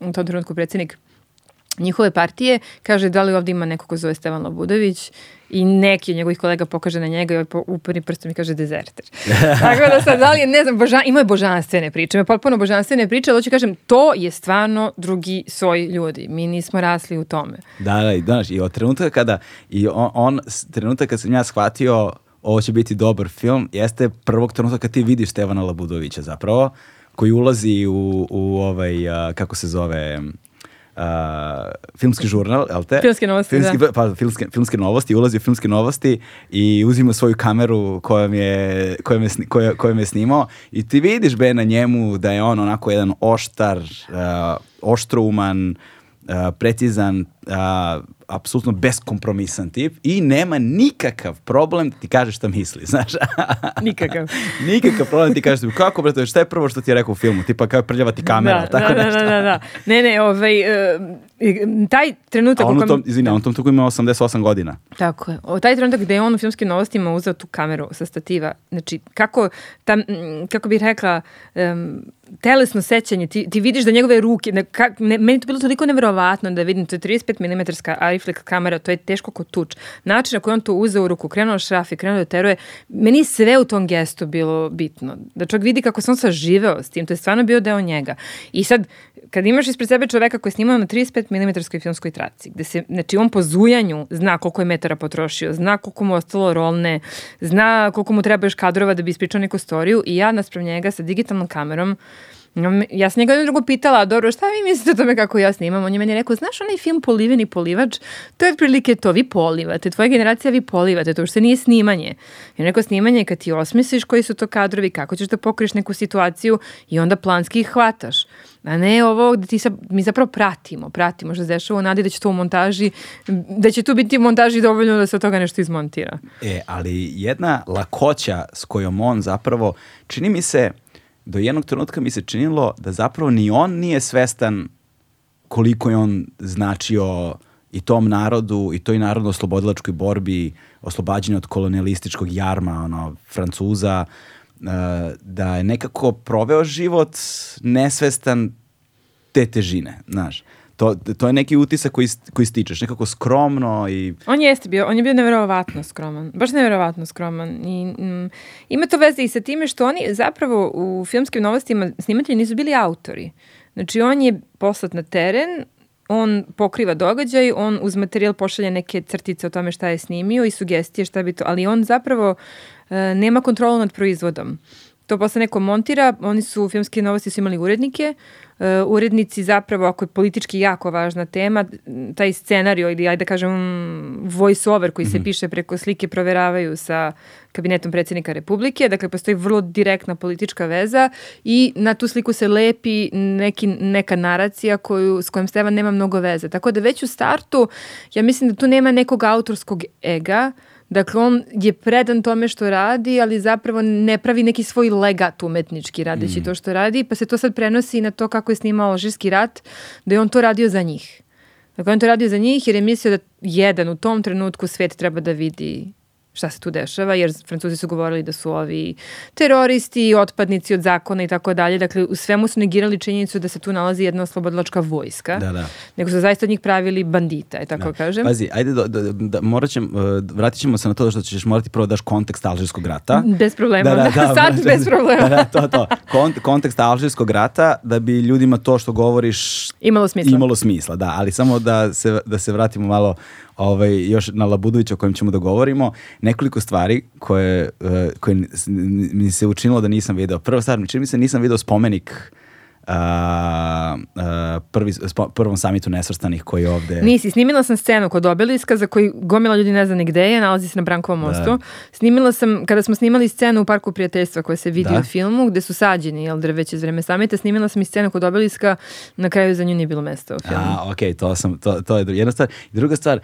u tom trenutku predsjednik njihove partije, kaže da li ovdje ima neko ko zove Stevan Labudović i neki od njegovih kolega pokaže na njega i ovaj uperi prstom i kaže dezerter. Tako da sad, da li je, ne znam, božan, ima je božanstvene priče, ima potpuno božanstvene priče, ali hoću kažem, to je stvarno drugi soj ljudi. Mi nismo rasli u tome. Da, da, i, znaš, i od trenutka kada, i on, on trenutak kad sam ja shvatio ovo će biti dobar film, jeste prvog trenutka kad ti vidiš Stevana Labudovića zapravo, koji ulazi u, u ovaj, a, kako se zove, uh, filmski žurnal, jel te? Filmske novosti, filmski, da. Pa, filmske, filmske novosti, ulazi u filmske novosti i uzima svoju kameru kojom je, kojom je, koja- kojom je snimao i ti vidiš be na njemu da je on onako jedan oštar, uh, oštrouman, uh, precizan, uh, apsolutno beskompromisan tip i nema nikakav problem da ti kaže šta misli, znaš. Nikakav. nikakav problem da ti kažeš kako brate, šta je prvo što ti je rekao u filmu, tipa kao prljava ti kamera, da, tako da, nešto. da, da, da. Ne, ne, ovaj, e, taj trenutak... A on u tom, izvini, a on u tom tuku ima 88 godina. Tako je. O, taj trenutak gde je on u filmskim novostima uzeo tu kameru sa stativa, znači kako, tam, kako bih rekla, em, telesno sećanje, ti, ti vidiš da njegove ruke, ne, ka, ne, meni to bilo toliko neverovatno da vidim, to je 35 mm Ariflex kamera, to je teško ko tuč. Način na koji on to uzeo u ruku, krenuo šraf i krenuo da teruje, meni sve u tom gestu bilo bitno. Da čovjek vidi kako on saživeo s tim, to je stvarno bio deo njega. I sad, kad imaš ispred sebe čoveka koji je snimao na 35 mm filmskoj traci, gde se, znači on po zujanju zna koliko je metara potrošio, zna koliko mu ostalo rolne, zna koliko mu treba još kadrova da bi ispričao neku storiju i ja nasprav njega sa digitalnom kamerom Ja sam njega jedno drugo pitala, dobro, šta vi mislite o tome kako ja snimam? On je meni rekao, znaš onaj film Poliveni polivač? To je otprilike to, vi polivate, tvoja generacija vi polivate, to što nije snimanje. I on rekao, snimanje je kad ti osmisliš koji su to kadrovi, kako ćeš da pokriješ neku situaciju i onda planski ih hvataš. A ne ovo gde ti sad, mi zapravo pratimo, pratimo što se dešava u nadi da će to u montaži, da će tu biti u montaži dovoljno da se od toga nešto izmontira. E, ali jedna lakoća s kojom on zapravo, čini mi se, do jednog trenutka mi se činilo da zapravo ni on nije svestan koliko je on značio i tom narodu i toj narodno-oslobodilačkoj borbi, oslobađanju od kolonialističkog jarma, ono, Francuza, e, da je nekako proveo život nesvestan te težine, znaš. To, to je neki utisak koji, koji stičeš, nekako skromno i On jeste bio, on je bio neverovatno skroman, baš neverovatno skroman i mm, ima to veze i sa time što oni zapravo u filmskim novostima snimatelji nisu bili autori. Znači on je poslat na teren, on pokriva događaj, on uz materijal pošalje neke crtice o tome šta je snimio i sugestije šta bi to, ali on zapravo e, nema kontrolu nad proizvodom. To posle neko montira, oni su, filmske novosti su imali urednike, e, urednici zapravo, ako je politički jako važna tema, taj scenario ili ajde da kažem voice over koji se piše preko slike proveravaju sa kabinetom predsjednika Republike, dakle postoji vrlo direktna politička veza i na tu sliku se lepi neki, neka naracija koju, s kojom Stevan nema mnogo veze. Tako da već u startu ja mislim da tu nema nekog autorskog ega, Dakle, on je predan tome što radi, ali zapravo ne pravi neki svoj legat umetnički radeći to što radi, pa se to sad prenosi na to kako je snimao Alžirski rat, da je on to radio za njih. Dakle, on to radio za njih jer je mislio da jedan u tom trenutku svet treba da vidi šta se tu dešava, jer Francuzi su govorili da su ovi teroristi, otpadnici od zakona i tako dalje. Dakle, u svemu su negirali činjenicu da se tu nalazi jedna oslobodilačka vojska. Da, da. Nego su zaista od njih pravili bandita, je tako kažem. Pazi, ajde, do, do, da, morat ćemo, uh, vratit ćemo se na to što ćeš morati prvo da daš kontekst alžirskog rata. Bez problema, da, sad bez problema. Da, da, to, to. Kont, kontekst alžirskog rata, da bi ljudima to što govoriš Imalo smisla. imalo smisla, da, ali samo da se, da se vratimo malo ovaj, još na Labudovića o kojem ćemo da govorimo, nekoliko stvari koje, uh, koje mi se učinilo da nisam video. Prva stvar, čini mi se nisam video spomenik a, a, prvi, spo- prvom samitu nesvrstanih koji je ovde... Nisi, snimila sam scenu kod obeliska za koji gomila ljudi ne zna ni gde je, nalazi se na Brankovom mostu. Snimila sam, kada smo snimali scenu u Parku prijateljstva koja se vidi Da. u filmu, gde su sađeni jel, drveće iz vreme samita, snimila sam i scenu kod obeliska, na kraju za nju nije bilo mesta u filmu. A, okej, to, sam, to, to je jedna stvar. Druga stvar,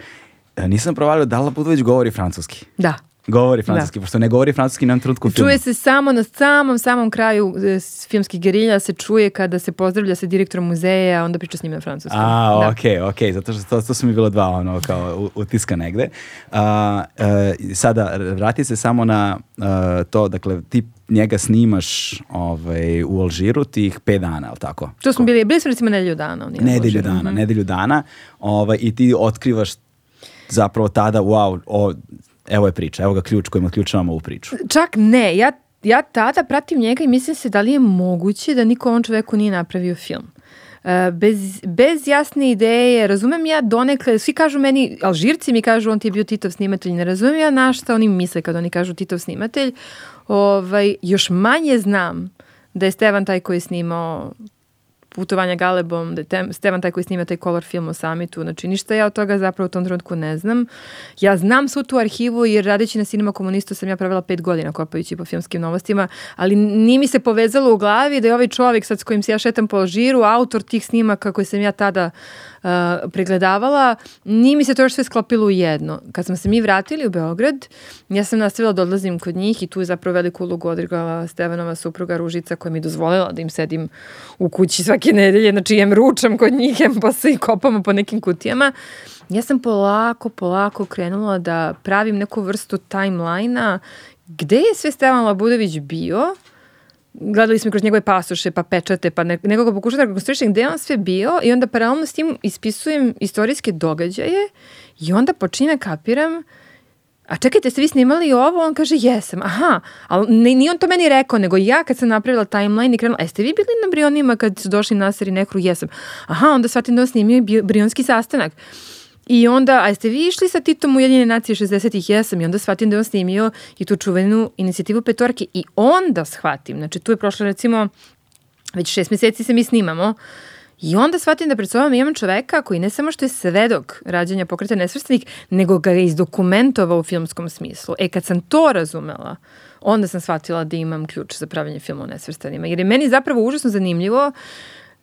nisam provalio da li Labudović govori francuski. Da. Govori francuski, pošto ne govori francuski na trenutku filmu. Čuje se samo na samom, samom kraju e, filmskih gerilja se čuje kada se pozdravlja sa direktorom muzeja, a onda priča s njima na francuskom. A, Da. okej, okej, zato što to, to su mi bilo dva ono kao utiska negde. A, e, sada, vrati se samo na e, to, dakle, ti njega snimaš ovaj, u Alžiru tih pet dana, ali tako? To smo bili, bili smo recimo nedelju dana. Nedelju dana, Mhm. nedelju dana ovaj, i ti otkrivaš zapravo tada, wow, o, evo je priča, evo ga ključ kojim otključavamo ovu priču. Čak ne, ja, ja tada pratim njega i mislim se da li je moguće da niko ovom čoveku nije napravio film. E, bez, bez jasne ideje, razumem ja donekle, svi kažu meni, Alžirci mi kažu on ti je bio Titov snimatelj, ne razumem ja na šta oni misle kad oni kažu Titov snimatelj, ovaj, još manje znam da je Stevan taj koji je snimao putovanja Galebom, da je Tem, Stevan taj koji snima taj color film o samitu, znači ništa ja od toga zapravo u tom trenutku ne znam. Ja znam svu tu arhivu jer radeći na Cinema Komunistu sam ja pravila pet godina kopajući po filmskim novostima, ali nije mi se povezalo u glavi da je ovaj čovjek sad s kojim se ja šetam po žiru, autor tih snimaka koje sam ja tada uh, pregledavala, nije mi se to još sve sklopilo u jedno. Kad smo se mi vratili u Beograd, ja sam nastavila da odlazim kod njih i tu je zapravo veliku ulogu odigrala Stevanova supruga Ružica koja mi dozvolila da im sedim u kući svake nedelje, znači jem ručam kod njih, jem posle i kopamo po nekim kutijama. Ja sam polako, polako krenula da pravim neku vrstu timelina gde je sve Stevan Labudović bio, gledali smo kroz njegove pasoše, pa pečate, pa ne, nekoga pokušati da rekonstruišem gde je on sve bio i onda paralelno s tim ispisujem istorijske događaje i onda počinjem da kapiram a čekajte, ste vi snimali ovo? On kaže, jesam. Aha, ali nije on to meni rekao, nego ja kad sam napravila timeline i krenula, jeste vi bili na Brionima kad su došli Nasar i Nekru? Jesam. Aha, onda shvatim da on snimio Brionski sastanak. I onda, a jeste vi išli sa Titom u Jedine nacije 60-ih? Jesam. I onda shvatim da je on snimio i tu čuvenu inicijativu petorke. I onda shvatim, znači tu je prošlo recimo, već šest meseci se mi snimamo, I onda shvatim da pred sobom imam čoveka koji ne samo što je svedok rađanja pokreta nesvrstanih, nego ga je izdokumentovao u filmskom smislu. E, kad sam to razumela, onda sam shvatila da imam ključ za pravljanje filma o nesvrstanima. Jer je meni zapravo užasno zanimljivo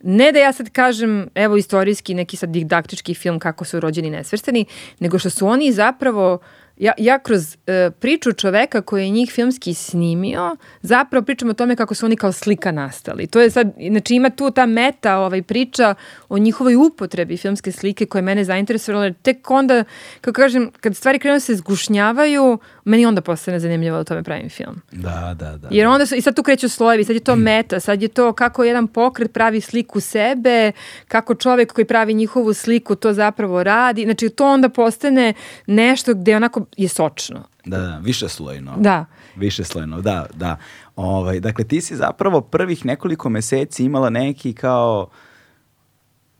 Ne da ja sad kažem, evo istorijski neki sad didaktički film kako su rođeni nesvrstani, nego što su oni zapravo ja, ja kroz uh, priču čoveka koji je njih filmski snimio, zapravo pričam o tome kako su oni kao slika nastali. To je sad, znači ima tu ta meta ovaj, priča o njihovoj upotrebi filmske slike koje mene zainteresovala, tek onda, kako kažem, kad stvari krenu da se zgušnjavaju, meni onda postane zanimljivo da tome pravim film. Da, da, da. Jer onda su, i sad tu kreću slojevi, sad je to meta, sad je to kako jedan pokret pravi sliku sebe, kako čovek koji pravi njihovu sliku to zapravo radi, znači to onda postane nešto gde onako je sočno. Da, da, više slojno. Da. Više slojno, da, da. Ovaj, dakle, ti si zapravo prvih nekoliko meseci imala neki kao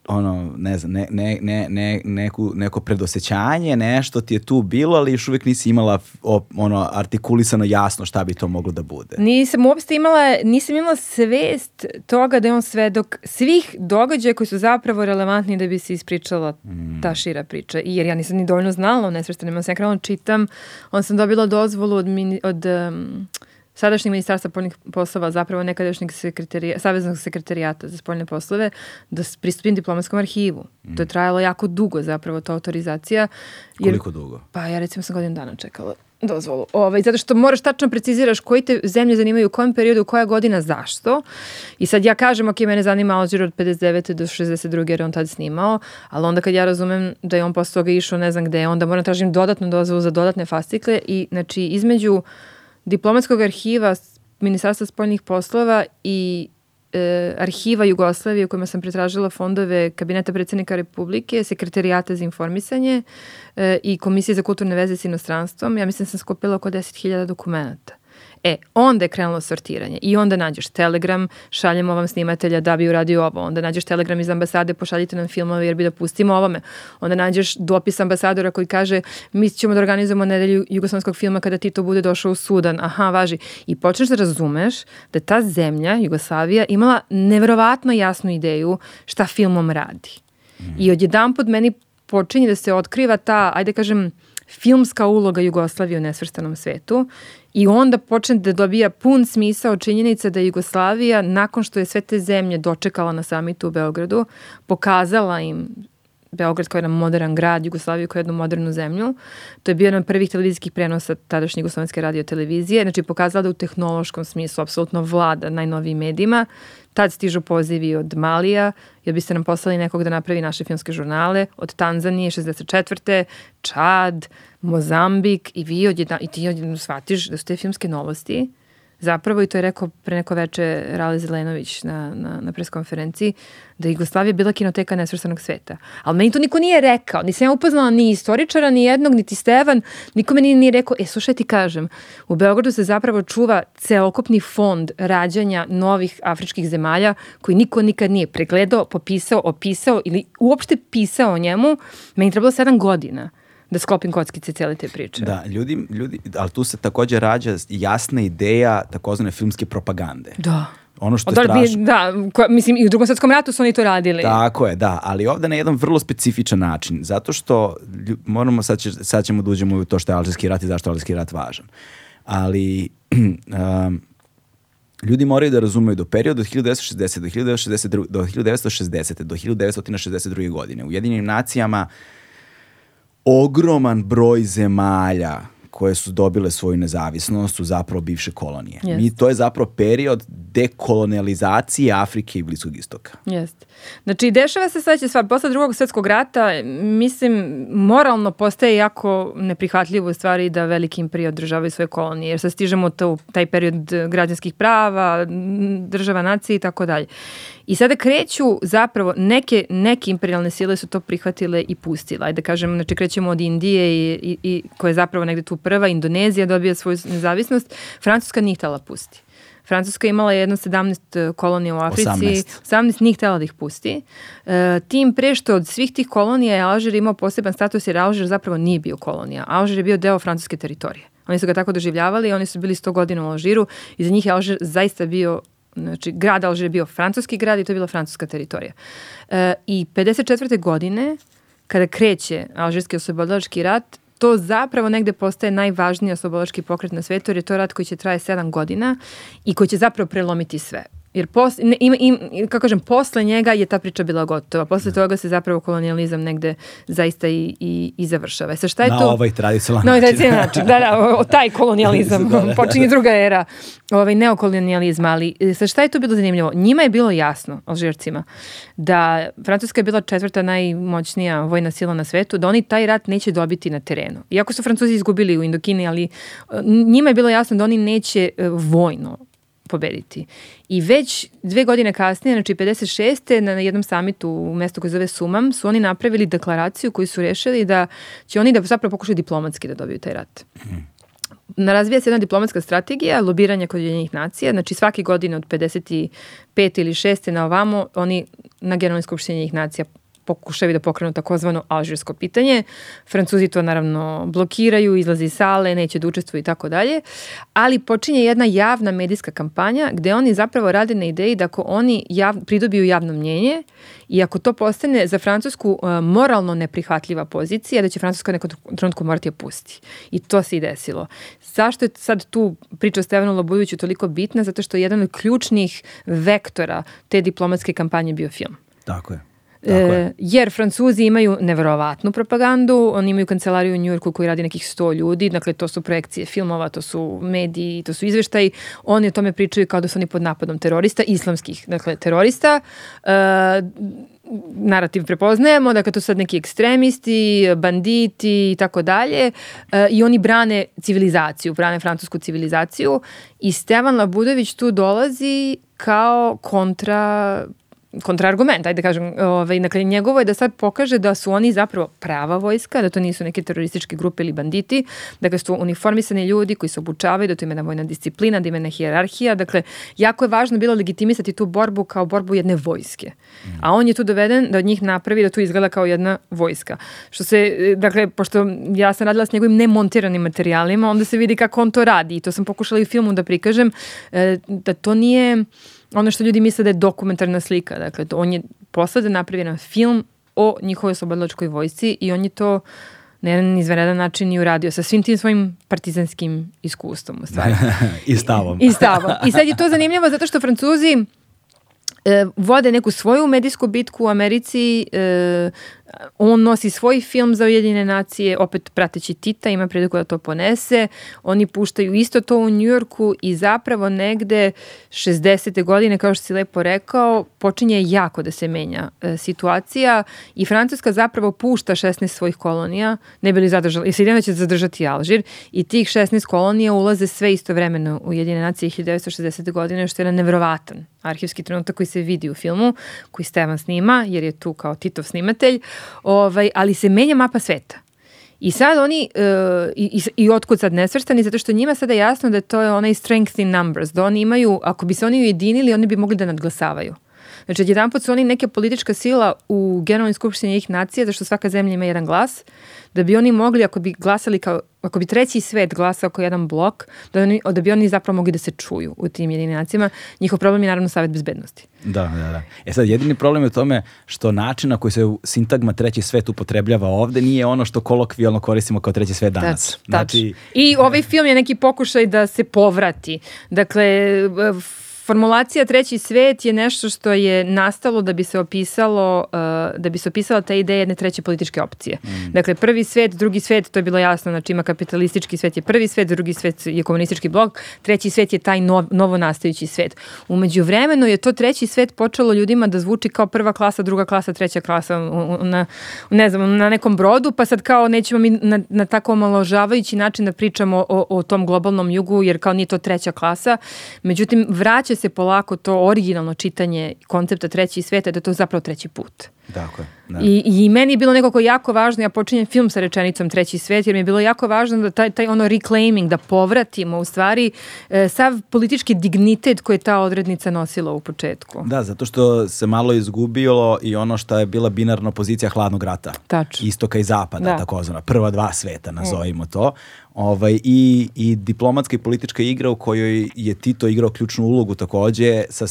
ono, ne znam, ne, ne, ne, ne, neku, neko predosećanje, nešto ti je tu bilo, ali još uvijek nisi imala o, ono, artikulisano jasno šta bi to moglo da bude. Nisam uopšte imala, nisam imala svest toga da je on svedok svih događaja koji su zapravo relevantni da bi se ispričala mm. ta šira priča. I jer ja nisam ni dovoljno znala o nesvrstanima, sam krenula da čitam, on sam dobila dozvolu od, mini, od um, sadašnjeg ministarstva spoljnih poslova, zapravo nekadašnjeg sekretarija, saveznog sekretarijata za spoljne poslove, da pristupim diplomatskom arhivu. Mm. To je trajalo jako dugo zapravo, ta autorizacija. Jer, Koliko dugo? Pa ja recimo sam godinu dana čekala dozvolu. Ovaj, zato što moraš tačno preciziraš koji te zemlje zanimaju u kojem periodu, koja godina, zašto. I sad ja kažem, ok, mene zanima Alžir od 59. do 62. jer on tad snimao, ali onda kad ja razumem da je on posle toga išao ne znam gde, onda moram da tražim dodatnu dozvolu za dodatne fascikle i znači između diplomatskog arhiva Ministarstva spoljnih poslova i e, arhiva Jugoslavije u kojima sam pretražila fondove Kabineta predsednika Republike, Sekretarijata za informisanje e, i Komisije za kulturne veze s inostranstvom. Ja mislim da sam skopila oko 10.000 dokumenta. E, onda je krenulo sortiranje i onda nađeš telegram, šaljemo vam snimatelja da bi uradio ovo, onda nađeš telegram iz ambasade, pošaljite nam filmove jer bi da pustimo ovome, onda nađeš dopis ambasadora koji kaže mi ćemo da organizujemo nedelju jugoslovenskog filma kada Tito bude došao u Sudan, aha, važi. I počneš da razumeš da ta zemlja, Jugoslavija, imala neverovatno jasnu ideju šta filmom radi. Mm. I odjedan pod meni počinje da se otkriva ta, ajde kažem, filmska uloga Jugoslavije u nesvrstanom svetu i onda počne da dobija pun smisao činjenica da Jugoslavija nakon što je sve te zemlje dočekala na samitu u Beogradu, pokazala im Beograd kao jedan modern grad, Jugoslaviju kao jednu modernu zemlju. To je bio jedan od prvih televizijskih prenosa tadašnje Jugoslovenske radio televizije. Znači, pokazala da u tehnološkom smislu apsolutno vlada najnovijim medijima. Tad stižu pozivi od Malija, jer biste nam poslali nekog da napravi naše filmske žurnale, od Tanzanije 64. Čad, Mozambik i vi odjedna, i ti odjedno shvatiš da su te filmske novosti zapravo, i to je rekao pre neko veče Rali Zelenović na, na, na preskonferenciji, da je Jugoslavija bila kinoteka nesvrstanog sveta. Ali meni to niko nije rekao. Nisam ja upoznala ni istoričara, ni jednog, niti Stevan. Niko meni nije rekao, e, slušaj ti kažem, u Beogradu se zapravo čuva celokupni fond rađanja novih afričkih zemalja koji niko nikad nije pregledao, popisao, opisao ili uopšte pisao o njemu. Meni trebalo sedam godina da sklopim kockice cele te priče. Da, ljudi, ljudi, ali tu se takođe rađa jasna ideja takozvane filmske propagande. Da Ono što je Da, strašno. da, ko- mislim i u drugom svetskom ratu su oni to radili. Tako je, da, ali ovde na jedan vrlo specifičan način, zato što moramo, sad, će, sad ćemo da uđemo u to što je Alžirski rat i zašto je Alžirski rat važan. Ali um, ljudi moraju da razumeju do perioda od 1960 do 1962, do 1960 do 1962. godine u Jedinim nacijama ogroman broj zemalja koje su dobile svoju nezavisnost su zapravo bivše kolonije. Jest. Mi, to je zapravo period dekolonializacije Afrike i Bliskog istoka. Jeste. Znači, dešava se sledeća stvar. Posle drugog svjetskog rata, mislim, moralno postaje jako neprihvatljivo u stvari da veliki imperije održavaju svoje kolonije, jer sad stižemo u taj period građanskih prava, država nacije i tako dalje. I sada kreću zapravo, neke, neke imperialne sile su to prihvatile i pustile. Ajde da kažem, znači krećemo od Indije i, i, i koja je zapravo negde tu prva, Indonezija dobija svoju nezavisnost, Francuska nije htjela pusti. Francuska je imala jedno 17 kolonija u Africi, 18. 18 nije htjela da ih pusti. E, tim pre što od svih tih kolonija je Alžir imao poseban status jer Alžir zapravo nije bio kolonija. Alžir je bio deo francuske teritorije. Oni su ga tako doživljavali, oni su bili 100 godina u Alžiru i za njih je Alžir zaista bio Znači, grad Alžir je bio francuski grad i to je bila francuska teritorija. E, I 54. godine, kada kreće Alžirski oslobodilački rat, to zapravo negde postaje najvažniji oslobodilački pokret na svetu, jer je to rat koji će traje 7 godina i koji će zapravo prelomiti sve. Jer pos, ne, ima, im, kako kažem, posle njega je ta priča bila gotova. Posle toga se zapravo kolonijalizam negde zaista i, i, i završava. E Sa šta je Na to? ovaj tradicionalan Na ovaj način. tradicionalan način. Da, da, o, o, taj kolonijalizam. Da, da. Počinje druga era ovaj, neokolonijalizma. Ali e, sa šta je to bilo zanimljivo? Njima je bilo jasno, Alžircima, da Francuska je bila četvrta najmoćnija vojna sila na svetu, da oni taj rat neće dobiti na terenu. Iako su Francuzi izgubili u Indokini, ali e, njima je bilo jasno da oni neće vojno pobediti. I već dve godine kasnije, znači 56. na jednom samitu u mestu koje zove Sumam, su oni napravili deklaraciju koju su rešili da će oni da zapravo pokušaju diplomatski da dobiju taj rat. Na razvija se jedna diplomatska strategija lobiranja kod Ujedinjenih nacija, znači svake godine od 55. ili 6. na ovamo oni na Generalnoj skupštini Ujedinjenih nacija pokušaju da pokrenu takozvano alžirsko pitanje. Francuzi to naravno blokiraju, izlaze iz sale, neće da učestvuju i tako dalje. Ali počinje jedna javna medijska kampanja gde oni zapravo rade na ideji da ako oni jav, pridobiju javno mnjenje i ako to postane za Francusku uh, moralno neprihvatljiva pozicija, da će Francuska nekom trenutku morati je pusti. I to se i desilo. Zašto je sad tu priča o Stevanu Lobujeviću toliko bitna? Zato što je jedan od ključnih vektora te diplomatske kampanje bio film. Tako je. E, jer Francuzi imaju neverovatnu propagandu, oni imaju kancelariju u Njujorku koji radi nekih 100 ljudi, dakle to su projekcije filmova, to su mediji, to su izveštaji, oni o tome pričaju kao da su oni pod napadom terorista, islamskih, dakle terorista, e, narativ prepoznajemo, dakle to su sad neki ekstremisti, banditi i tako dalje. E, i oni brane civilizaciju, brane francusku civilizaciju. I Stevan Labudović tu dolazi kao kontra kontraargument, ajde da kažem, ovaj, dakle, njegovo je da sad pokaže da su oni zapravo prava vojska, da to nisu neke terorističke grupe ili banditi, dakle su uniformisani ljudi koji se obučavaju, da to ima jedna vojna disciplina, da ima jedna hijerarhija, dakle, jako je važno bilo legitimisati tu borbu kao borbu jedne vojske. A on je tu doveden da od njih napravi da tu izgleda kao jedna vojska. Što se, dakle, pošto ja sam radila s njegovim nemontiranim materijalima, onda se vidi kako on to radi i to sam pokušala i u filmu da prikažem, e, da to nije ono što ljudi misle da je dokumentarna slika. Dakle, to, on je posle da napravi jedan film o njihovoj oslobodilačkoj vojsci i on je to na jedan izvanredan način i uradio sa svim tim svojim partizanskim iskustvom u stvari. I stavom. I stavom. I sad je to zanimljivo zato što Francuzi e, vode neku svoju medijsku bitku u Americi, e, on nosi svoj film za Ujedinjene nacije, opet prateći Tita, ima priliku da to ponese, oni puštaju isto to u Njujorku i zapravo negde 60. godine, kao što si lepo rekao, počinje jako da se menja e, situacija i Francuska zapravo pušta 16 svojih kolonija, ne bi li zadržala, i Sjedinjena će zadržati Alžir i tih 16 kolonija ulaze sve istovremeno u Ujedinjene nacije 1960. godine, što je jedan nevrovatan arhivski trenutak koji se vidi u filmu, koji Stevan snima, jer je tu kao Titov snimatelj, ovaj, ali se menja mapa sveta. I sad oni, uh, i, i, otkud sad nesvrstani, zato što njima sada jasno da to je onaj strength in numbers, da oni imaju, ako bi se oni ujedinili, oni bi mogli da nadglasavaju. Znači, jedan put su oni neka politička sila u Generalnoj skupštini njih nacija, zašto svaka zemlja ima jedan glas, da bi oni mogli, ako bi glasali kao, ako bi treći svet glasao kao jedan blok, da, oni, da bi oni zapravo mogli da se čuju u tim jedinacijama. Njihov problem je naravno savjet bezbednosti. Da, da, da. E sad, jedini problem je u tome što način na koji se sintagma treći svet upotrebljava ovde nije ono što kolokvijalno koristimo kao treći svet danas. Tač, znači... I ovaj film je neki pokušaj da se povrati. Dakle, Formulacija treći svet je nešto što je nastalo da bi se opisalo uh, da bi se opisala ta ideja jedne treće političke opcije. Mm. Dakle, prvi svet, drugi svet, to je bilo jasno, znači ima kapitalistički svet je prvi svet, drugi svet je komunistički blok, treći svet je taj nov, novo nastajući svet. Umeđu vremenu je to treći svet počelo ljudima da zvuči kao prva klasa, druga klasa, treća klasa na, ne znam, na nekom brodu, pa sad kao nećemo mi na, na tako omaložavajući način da pričamo o, o tom globalnom jugu, jer kao nije to treća klasa. Međutim, vraća se polako to originalno čitanje koncepta treći sveta, da je to zapravo treći put. Dakle, da. I, I meni je bilo nekako jako važno, ja počinjem film sa rečenicom treći svet, jer mi je bilo jako važno da taj, taj ono reclaiming, da povratimo u stvari e, sav politički dignitet koji je ta odrednica nosila u početku. Da, zato što se malo izgubilo i ono što je bila binarna pozicija hladnog rata. Tačno. Istoka i zapada, da. takozvana. Prva dva sveta, nazovimo mm. to. Ovaj, i, I diplomatska i politička igra u kojoj je Tito igrao ključnu ulogu takođe sa,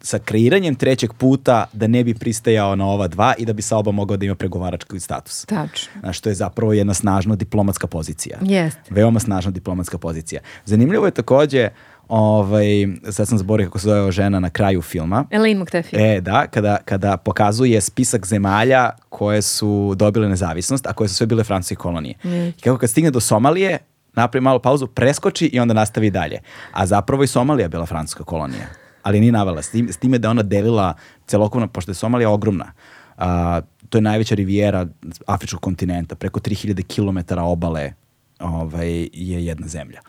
sa kreiranjem trećeg puta da ne bi pristajao na ova dva i da bi sa oba mogao da ima pregovarački status. Tačno. Znaš, što je zapravo jedna snažna diplomatska pozicija. Jeste. Veoma snažna diplomatska pozicija. Zanimljivo je takođe ovaj, sad sam zaboravio kako se zove žena na kraju filma. Elaine McTaffy. E, da, kada, kada pokazuje spisak zemalja koje su dobile nezavisnost, a koje su sve bile francuske kolonije. Mm. I kako kad stigne do Somalije, napravi malu pauzu, preskoči i onda nastavi dalje. A zapravo i Somalija bila francuska kolonija. Ali nije navela. S, tim, s time da ona delila celokupno, pošto je Somalija ogromna, a, to je najveća rivijera Afričkog kontinenta, preko 3000 km obale ovaj, je jedna zemlja.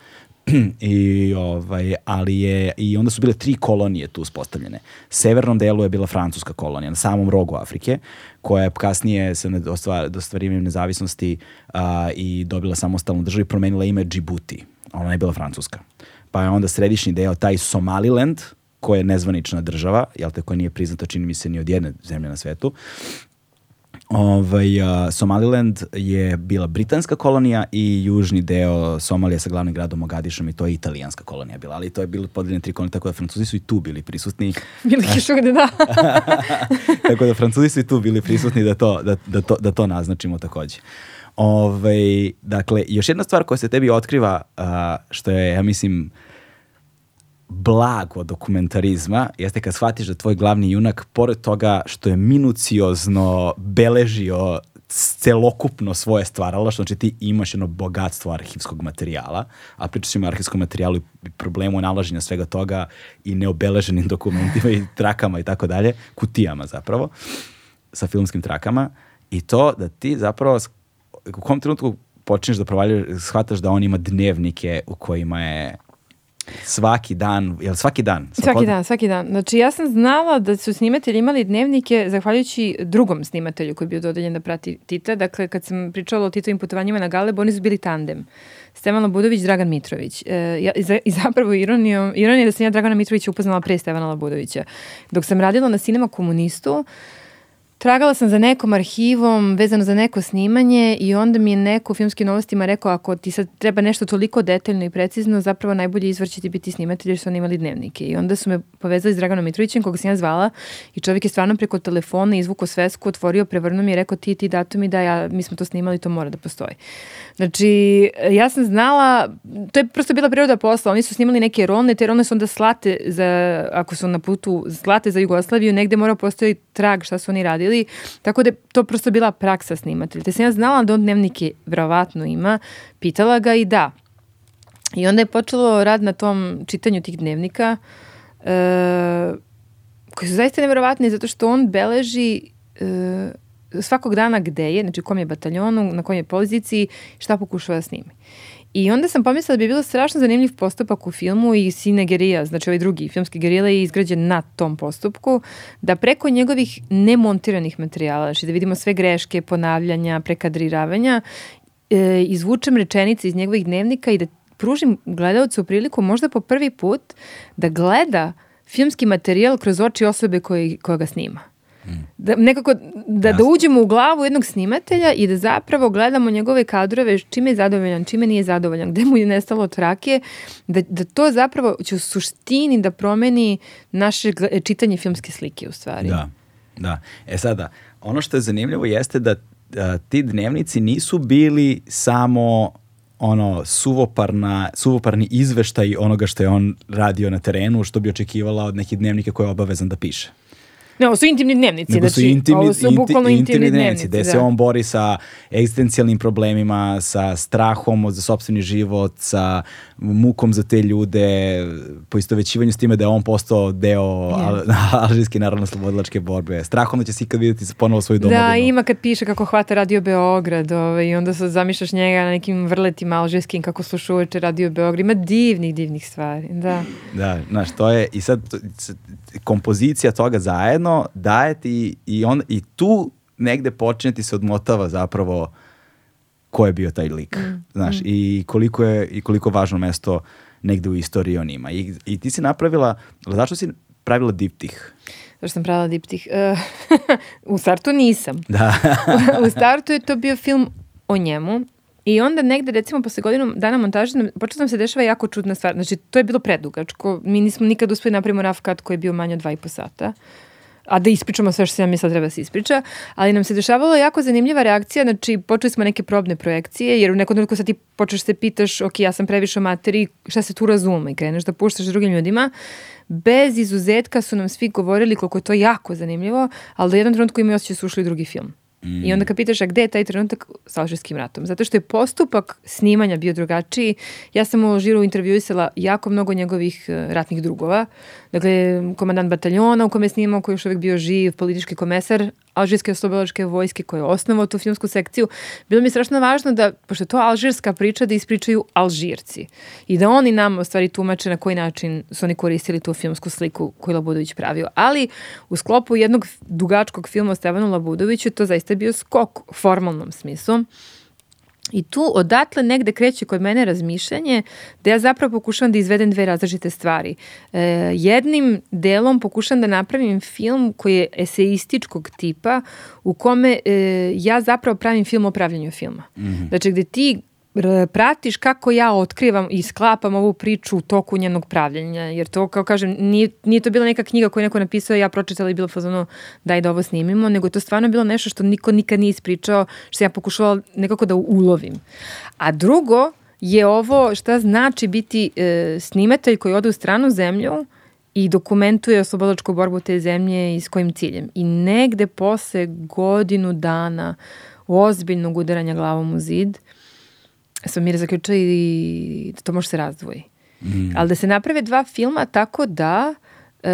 I, ovaj, ali je, I onda su bile tri kolonije tu uspostavljene. Severnom delu je bila francuska kolonija, na samom rogu Afrike, koja je kasnije se ostvar, ostvarivanjem nezavisnosti a, i dobila samostalnu državu i promenila ime Djibouti. Ona je bila francuska. Pa je onda središnji deo, taj Somaliland, koja je nezvanična država, jel te, koja nije priznata, čini mi se, ni od jedne zemlje na svetu, Ovaj, uh, Somaliland je bila britanska kolonija i južni deo Somalije sa glavnim gradom Mogadišom i to je italijanska kolonija bila, ali to je bilo podeljene tri kolonije, tako da Francuzi su i tu bili prisutni. Bili kišugde, da. tako da Francuzi su i tu bili prisutni da to, da, da to, da to naznačimo takođe. Ove, ovaj, dakle, još jedna stvar koja se tebi otkriva, uh, što je, ja mislim, blago dokumentarizma jeste kad shvatiš da tvoj glavni junak, pored toga što je minuciozno beležio celokupno svoje stvaralo, što znači ti imaš jedno bogatstvo arhivskog materijala, a pričat ćemo o arhivskom materijalu i problemu nalaženja svega toga i neobeleženim dokumentima i trakama i tako dalje, kutijama zapravo, sa filmskim trakama, i to da ti zapravo u kom trenutku počneš da provaljuješ, shvataš da on ima dnevnike u kojima je Svaki dan, jel svaki dan? Svaki dan, svaki dan. Znači ja sam znala da su snimatelji imali dnevnike zahvaljujući drugom snimatelju koji je bio dodeljen da prati Tita. Dakle, kad sam pričala o Titovim putovanjima na Galeb, oni su bili tandem. Stevana Labudović, Dragan Mitrović. E, ja, I zapravo ironijom, ironija da sam ja Dragana Mitrovića upoznala pre Stevana Labudovića. Dok sam radila na Cinema komunistu, uh, Tragala sam za nekom arhivom vezano za neko snimanje i onda mi je neko u filmskim novostima rekao ako ti sad treba nešto toliko detaljno i precizno, zapravo najbolji izvor će ti biti snimatelj jer su oni imali dnevnike. I onda su me povezali s Draganom Mitrovićem koga sam ja zvala i čovjek je stvarno preko telefona izvuko svesku, otvorio, prevrnuo mi i rekao ti ti datumi da ja, mi smo to snimali, to mora da postoji. Znači, ja sam znala, to je prosto bila priroda posla, oni su snimali neke rolne, te rolne su onda slate za, ako su na putu, slate za Jugoslaviju, negde mora postoji trag šta su oni radili, tako da to prosto bila praksa snimatelja. Te sam ja znala da on dnevnike verovatno ima, pitala ga i da. I onda je počelo rad na tom čitanju tih dnevnika, e, koji su zaista neverovatni zato što on beleži e, svakog dana gde je, znači u kom je bataljonu, na kojoj je poziciji, šta pokušava da snimi. I onda sam pomislila da bi bilo strašno zanimljiv postupak u filmu i Sine Gerija, znači ovaj drugi filmski gerila je izgrađen na tom postupku, da preko njegovih nemontiranih materijala, znači da vidimo sve greške, ponavljanja, prekadriravanja, e, izvučem rečenice iz njegovih dnevnika i da pružim gledalcu priliku možda po prvi put da gleda filmski materijal kroz oči osobe koji, koja ga snima. Da, nekako da, da uđemo u glavu jednog snimatelja i da zapravo gledamo njegove kadrove, čime je zadovoljan, čime nije zadovoljan, gde mu je nestalo trake, da, da to zapravo će u suštini da promeni naše gle- čitanje filmske slike u stvari. Da, da. E sada, ono što je zanimljivo jeste da a, ti dnevnici nisu bili samo ono suvoparna, suvoparni izveštaj onoga što je on radio na terenu, što bi očekivala od nekih dnevnika koje je obavezan da piše. Ne, ovo su intimni dnevnici, Nego su znači, intimni, ovo su inti- bukvalno intimni, dnevnici, gde se da. on bori sa egzistencijalnim problemima, sa strahom za sopstveni život, sa mukom za te ljude, poistovećivanju s time da je on postao deo al, alžirske narodno slobodilačke borbe, strahom da će se ikad vidjeti ponovo svoju domovinu. Da, ima kad piše kako hvata Radio Beograd ovaj, i onda se zamišljaš njega na nekim vrletima alžirskim kako sluša uveče Radio Beograd. Ima divnih, divnih stvari. Da. Da, znaš, to je, i sad kompozicija toga zajedno daje ti i, on, i tu negde počne ti se odmotava zapravo ko je bio taj lik, znaš, i koliko je, i koliko važno mesto negde u istoriji on ima. I, i ti si napravila, zašto si pravila diptih? Zašto sam pravila diptih? E, u startu nisam. Da. u startu je to bio film o njemu i onda negde recimo posle godinu dana montaže nam- počela se dešava jako čudna stvar. Znači to je bilo predugačko. Mi nismo nikad uspeli napravimo rough cut koji je bio manje od dva i po sata a da ispričamo sve što se nam misla treba da se ispriča, ali nam se dešavala jako zanimljiva reakcija, znači počeli smo neke probne projekcije, jer u nekom trenutku sad ti počneš se pitaš, ok, ja sam previše o materiji, šta se tu razume i kreneš da puštaš drugim ljudima, bez izuzetka su nam svi govorili koliko je to jako zanimljivo, ali da u jednom trenutku imaju osjećaj da su ušli drugi film. I onda kad pitaš, a gde je taj trenutak sa alžirskim ratom? Zato što je postupak snimanja bio drugačiji. Ja sam u Alžiru intervjuisala jako mnogo njegovih e, ratnih drugova. Dakle, komandant bataljona u kome je snimao, koji je još uvijek bio živ, politički komesar Alžirske oslobodilačke vojske koji je osnovao tu filmsku sekciju. Bilo mi je strašno važno da, pošto je to alžirska priča, da ispričaju Alžirci. I da oni nam u stvari tumače na koji način su oni koristili tu filmsku sliku koju Labudović pravio. Ali u sklopu jednog dugačkog filma o Stevanu Labudoviću to zaista je bio skok u formalnom smislu. I tu odatle negde kreće kod mene razmišljanje da ja zapravo pokušavam da izvedem dve različite stvari. E, jednim delom pokušavam da napravim film koji je eseističkog tipa u kome e, ja zapravo pravim film o pravljenju filma. Znači gde ti pratiš kako ja otkrivam i sklapam ovu priču u toku njenog pravljenja, jer to, kao kažem, nije, nije to bila neka knjiga koju neko napisao, ja pročitala i bilo fazonu daj da ovo snimimo, nego je to stvarno bilo nešto što niko nikad nije ispričao, što ja pokušavala nekako da ulovim. A drugo je ovo šta znači biti e, snimatelj koji ode u stranu zemlju i dokumentuje oslobodilačku borbu te zemlje i s kojim ciljem. I negde posle godinu dana ozbiljnog udaranja glavom u zid, smo mi zaključili da to može se razdvoji. Ali da se naprave dva filma tako da e,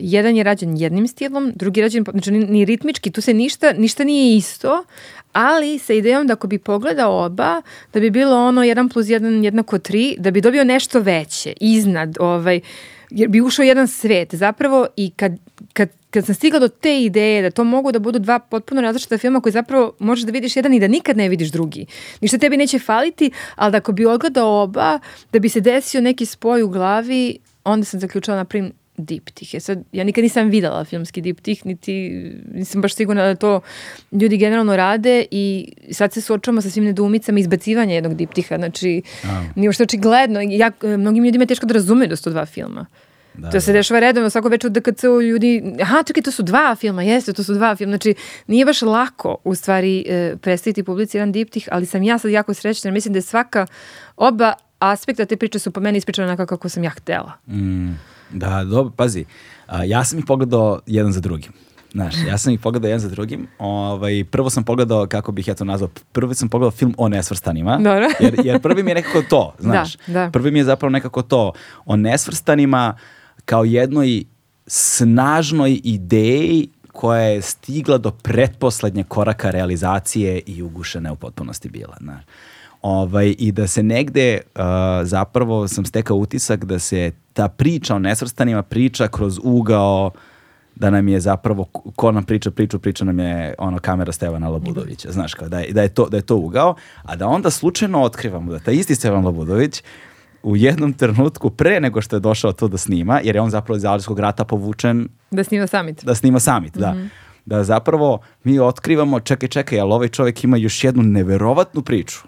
jedan je rađen jednim stilom, drugi je rađen, znači ni, ni ritmički, tu se ništa, ništa nije isto, ali sa idejom da ako bi pogledao oba, da bi bilo ono 1 plus 1 jednako 3, da bi dobio nešto veće, iznad, ovaj, jer bi ušao jedan svet zapravo i kad, kad, kad sam stigla do te ideje da to mogu da budu dva potpuno različita filma koji zapravo možeš da vidiš jedan i da nikad ne vidiš drugi. Ništa tebi neće faliti, ali da ako bi odgledao oba, da bi se desio neki spoj u glavi, onda sam zaključala napravim diptih. E sad, ja nikad nisam videla filmski diptih, niti nisam baš sigurna da to ljudi generalno rade i sad se suočavamo sa svim nedoumicama izbacivanja jednog diptiha. Znači, nije uopšte očigledno. Ja, mnogim ljudima je teško da razumeju da su to dva filma. Da, to se dešava redovno, svako večer u DKC-u ljudi, aha, čekaj, to su dva filma, jeste, to su dva filma. Znači, nije baš lako, u stvari, e, predstaviti publici jedan diptih, ali sam ja sad jako srećna, jer mislim da je svaka, oba aspekta te priče su po meni ispričane onako kako sam ja htela. Mm, da, dobro, pazi, a, ja sam ih pogledao jedan za drugim. Znaš, ja sam ih pogledao jedan za drugim. Ovaj, prvo sam pogledao, kako bih ja to nazvao, prvi sam pogledao film o nesvrstanima. Dobro. jer, jer prvi mi je nekako to, znaš. da. Prvi mi je zapravo nekako to, o nesvrstanima kao jednoj snažnoj ideji koja je stigla do pretposlednje koraka realizacije i ugušena je u potpunosti bila. Znaš. Ovaj, I da se negde uh, zapravo sam stekao utisak da se ta priča o nesvrstanima priča kroz ugao da nam je zapravo, ko nam priča priču, priča nam je ono kamera Stevana Labudovića, znaš kao, da je, da je, to, da je to ugao, a da onda slučajno otkrivamo da taj isti Stevan Labudović u jednom trenutku pre nego što je došao to da snima, jer je on zapravo iz Alžirskog rata povučen Da snima summit. da snima summit, da. Da zapravo mi otkrivamo, čekaj, čekaj, ali ovaj čovjek ima još jednu neverovatnu priču.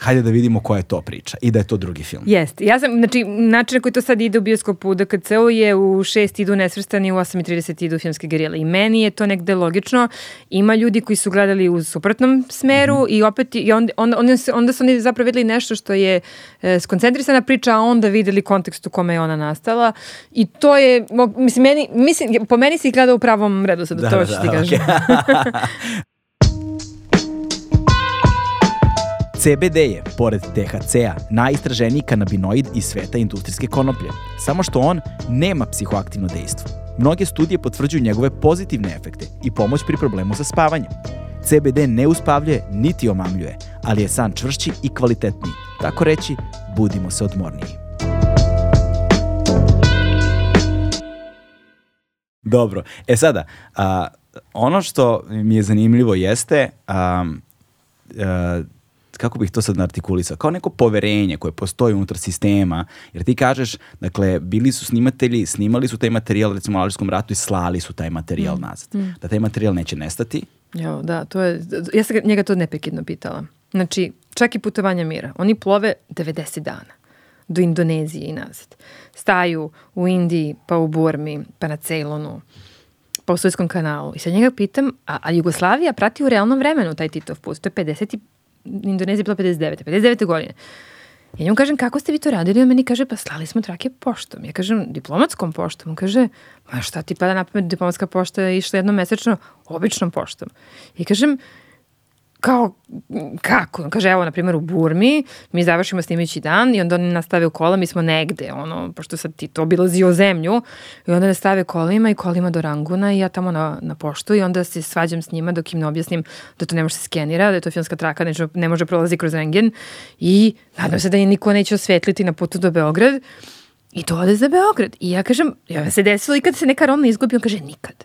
Hajde da vidimo koja je to priča i da je to drugi film. Jeste. Ja sam, znači, način na koji to sad ide u bioskopu u DKC-u je u 6 idu nesvrstani, u 8.30 idu filmske gerile. I meni je to negde logično. Ima ljudi koji su gledali u suprotnom smeru i opet, i onda, onda, onda, su, onda su oni zapravo videli nešto što je e, skoncentrisana priča, a onda videli kontekst u kome je ona nastala. I to je, mislim, meni, mislim, po meni si gledao u pravom redu, sad da, to ću ti kažem. CBD je, pored THC-a, najistraženiji kanabinoid iz sveta industrijske konoplje. Samo što on nema psihoaktivno dejstvo. Mnoge studije potvrđuju njegove pozitivne efekte i pomoć pri problemu sa spavanjem. CBD ne uspavljuje niti omamljuje, ali je san čvršći i kvalitetniji. Tako reći, budimo se odmorniji. Dobro. E sada, a, ono što mi je zanimljivo jeste a, a, kako bih to sad artikulisao, kao neko poverenje koje postoji unutar sistema, jer ti kažeš, dakle, bili su snimatelji, snimali su taj materijal, recimo u Alžirskom ratu i slali su taj materijal nazad. Da taj materijal neće nestati, Jo, da, to je, ja sam ga- njega to neprekidno pitala. Znači, čak i putovanja mira. Oni plove 90 dana do Indonezije i nazad. Staju u Indiji, pa u Burmi, pa na Ceylonu, pa u Suetskom kanalu. I sad njega pitam, a, a Jugoslavija prati u realnom vremenu taj Titov put. To je 50 i, Indonezija je bila 59. 59. godine. Ja njemu kažem, kako ste vi to radili? On meni kaže, pa slali smo trake poštom. Ja kažem, diplomatskom poštom. On kaže, ma šta ti pada na pamet, diplomatska pošta je išla jednom mesečno običnom poštom. I kažem, kao, kako? Kaže, evo, na primjer, u Burmi, mi završimo snimajući dan i onda oni nastave u kola, mi smo negde, ono, pošto sad ti to obilazio zemlju, i onda nastave kolima i kolima do Ranguna i ja tamo na, na poštu i onda se svađam s njima dok im ne objasnim da to ne može se skenira, da je to filmska traka, ne, ne može prolazi kroz rengen i nadam se da je niko neće osvetliti na putu do Beograd i to ode za Beograd. I ja kažem, ja se desilo i kad se neka rolna izgubi, on kaže, nikad.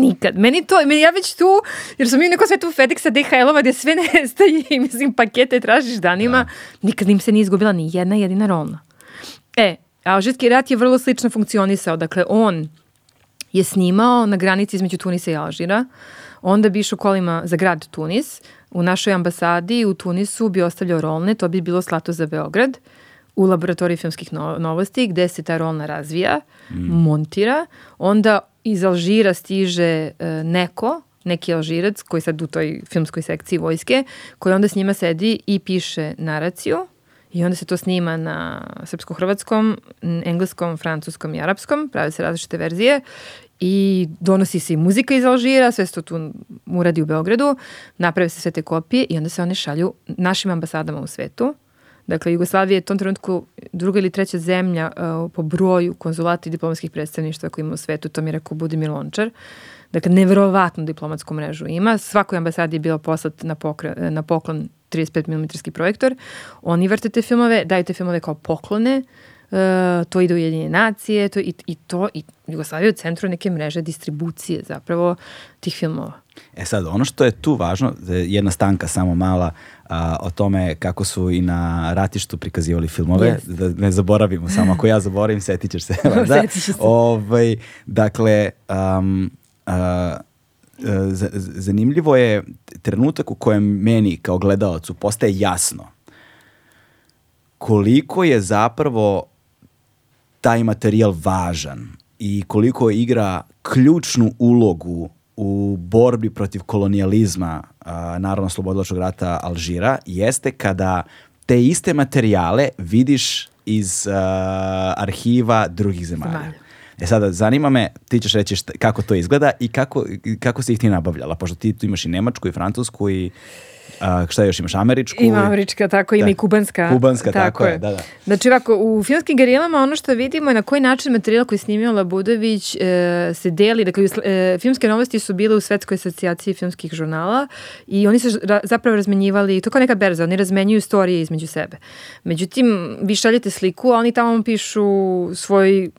Nikad. Meni to, meni ja već tu, jer sam mi u nekom svetu FedExa, DHL-ova gde sve nestaje i mislim pakete tražiš danima, nikad im se nije izgubila ni jedna jedina rolna. E, Alžirski rat je vrlo slično funkcionisao, dakle on je snimao na granici između Tunisa i Alžira, onda bi išao kolima za grad Tunis, u našoj ambasadi u Tunisu bi ostavljao rolne, to bi bilo slato za Beograd, u laboratoriji filmskih no- novosti gde se ta rolna razvija, montira, onda iz Alžira stiže e, neko, neki Alžirac koji sad u toj filmskoj sekciji vojske, koji onda s njima sedi i piše naraciju i onda se to snima na srpsko-hrvatskom, engleskom, francuskom i arapskom, prave se različite verzije i donosi se i muzika iz Alžira, sve se to tu uradi u Beogradu, naprave se sve te kopije i onda se one šalju našim ambasadama u svetu. Dakle, Jugoslavija je u tom trenutku druga ili treća zemlja uh, po broju konzulata i diplomatskih predstavništva koje ima u svetu, to mi je rekao Budimir Lončar. Dakle, neverovatnu diplomatsku mrežu ima. Svakoj ambasadi je bilo poslat na, pokre, na poklon 35 mm projektor. Oni vrte te filmove, daju te filmove kao poklone, Uh, to ide u Jedinje nacije to, i, i to i Jugoslavija je u centru neke mreže distribucije zapravo tih filmova. E sad, ono što je tu važno, da je jedna stanka samo mala a, o tome kako su i na ratištu prikazivali filmove, Jest. da ne zaboravimo, samo ako ja zaboravim, setit ćeš se. da? Se. Ovaj, dakle, um, a, zanimljivo je trenutak u kojem meni kao gledalcu postaje jasno koliko je zapravo taj materijal važan i koliko igra ključnu ulogu u borbi protiv kolonijalizma a, narodno slobodilačkog rata Alžira jeste kada te iste materijale vidiš iz a, arhiva drugih zemalja. Zemalja. E sada, zanima me, ti ćeš reći šta, kako to izgleda i kako, kako si ih ti nabavljala, pošto ti tu imaš i Nemačku i Francusku i a, šta još imaš, Američku? Ima američka, tako ima Da. i kubanska. Kubanska, tako je, da, da. Znači ovako, u filmskim gerilama ono što vidimo je na koji način materijal koji je snimio Labudović e, se deli, dakle e, filmske novosti su bile u Svetskoj asocijaciji filmskih žurnala i oni se ra- zapravo razmenjivali, to kao neka berza, oni razmenjuju storije između sebe. Međutim, vi šaljete sliku, a oni tamo pišu svoj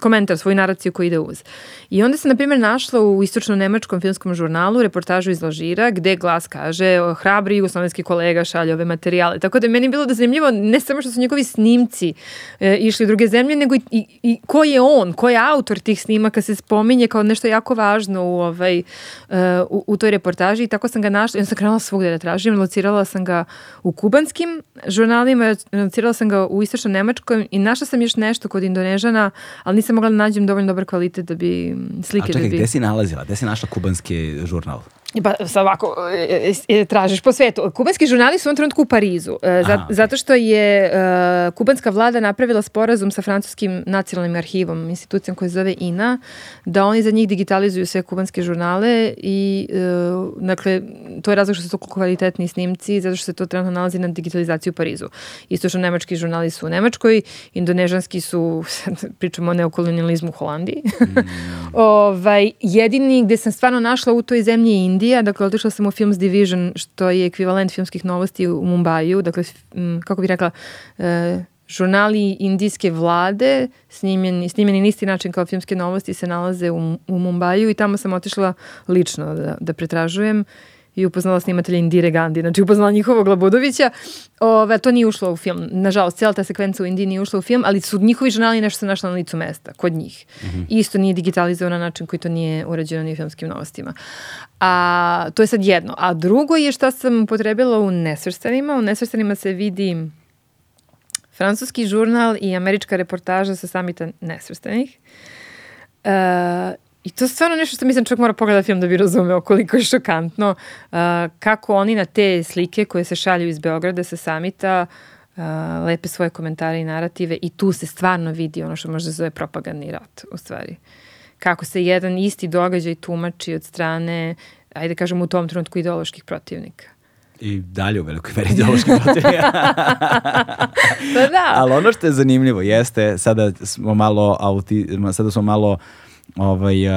komentar, svoju naraciju koji ide uz. I onda se, na primjer, našla u istočno-nemačkom filmskom žurnalu reportažu iz Alžira gde glas kaže hrabri jugoslovenski kolega šalje ove materijale. Tako da je meni bilo da zanimljivo ne samo što su njegovi snimci e, išli u druge zemlje, nego i, i, i ko je on, ko je autor tih snimaka se spominje kao nešto jako važno u, ovaj, uh, u, u toj reportaži i tako sam ga našla. I sam krenula svugde da tražim, locirala sam ga u kubanskim žurnalima, locirala sam ga u istočnom Nemačkom i našla sam još nešto kod Indonežana, ali nisam mogla da nađem dovoljno dobar kvalitet da bi slike... A čekaj, da bi... gde si nalazila? Gde si našla kubanski žurnal? Pa sad ovako, e, e, tražiš po svetu. Kubanski žurnali su u ovom trenutku u Parizu, e, Aha. zato što je e, kubanska vlada napravila sporazum sa francuskim nacionalnim arhivom, institucijom koja se zove INA, da oni za njih digitalizuju sve kubanske žurnale i e, dakle, to je razlog što su to kvalitetni snimci, zato što se to trenutno nalazi na digitalizaciji u Parizu. Isto što nemački žurnali su u Nemačkoj, indonežanski su, pričamo o neokolonializmu u Holandiji. ovaj, jedini gde sam stvarno našla u toj zemlji je Indija, dakle otišla sam u Films Division, što je ekvivalent filmskih novosti u Mumbaju, dakle, kako bih rekla, e, žurnali indijske vlade, snimljeni, snimljeni na isti način kao filmske novosti, se nalaze u, u Mumbaju i tamo sam otišla lično da, da pretražujem i upoznala snimatelja Indire Gandhi, znači upoznala njihovog Labudovića. Ove, to nije ušlo u film. Nažalost, cijela ta sekvenca u Indiji nije ušla u film, ali su njihovi žurnali nešto se našla na licu mesta, kod njih. Isto nije digitalizovano na način koji to nije urađeno ni u filmskim novostima. A to je sad jedno. A drugo je šta sam upotrebila u nesvrstanima. U nesvrstanima se vidi francuski žurnal i američka reportaža sa samita nesvrstanih. E, I to je stvarno nešto što mislim čovjek mora pogledati film da bi razumeo koliko je šokantno. Uh, kako oni na te slike koje se šalju iz Beograda sa samita uh, lepe svoje komentare i narative i tu se stvarno vidi ono što možda zove propagandni rat u stvari. Kako se jedan isti događaj tumači od strane, ajde kažem u tom trenutku ideoloških protivnika. I dalje u velikoj meri ideološki protivnika. Pa da. Ali ono što je zanimljivo jeste, sada smo malo, auti, sada smo malo ovaj, a,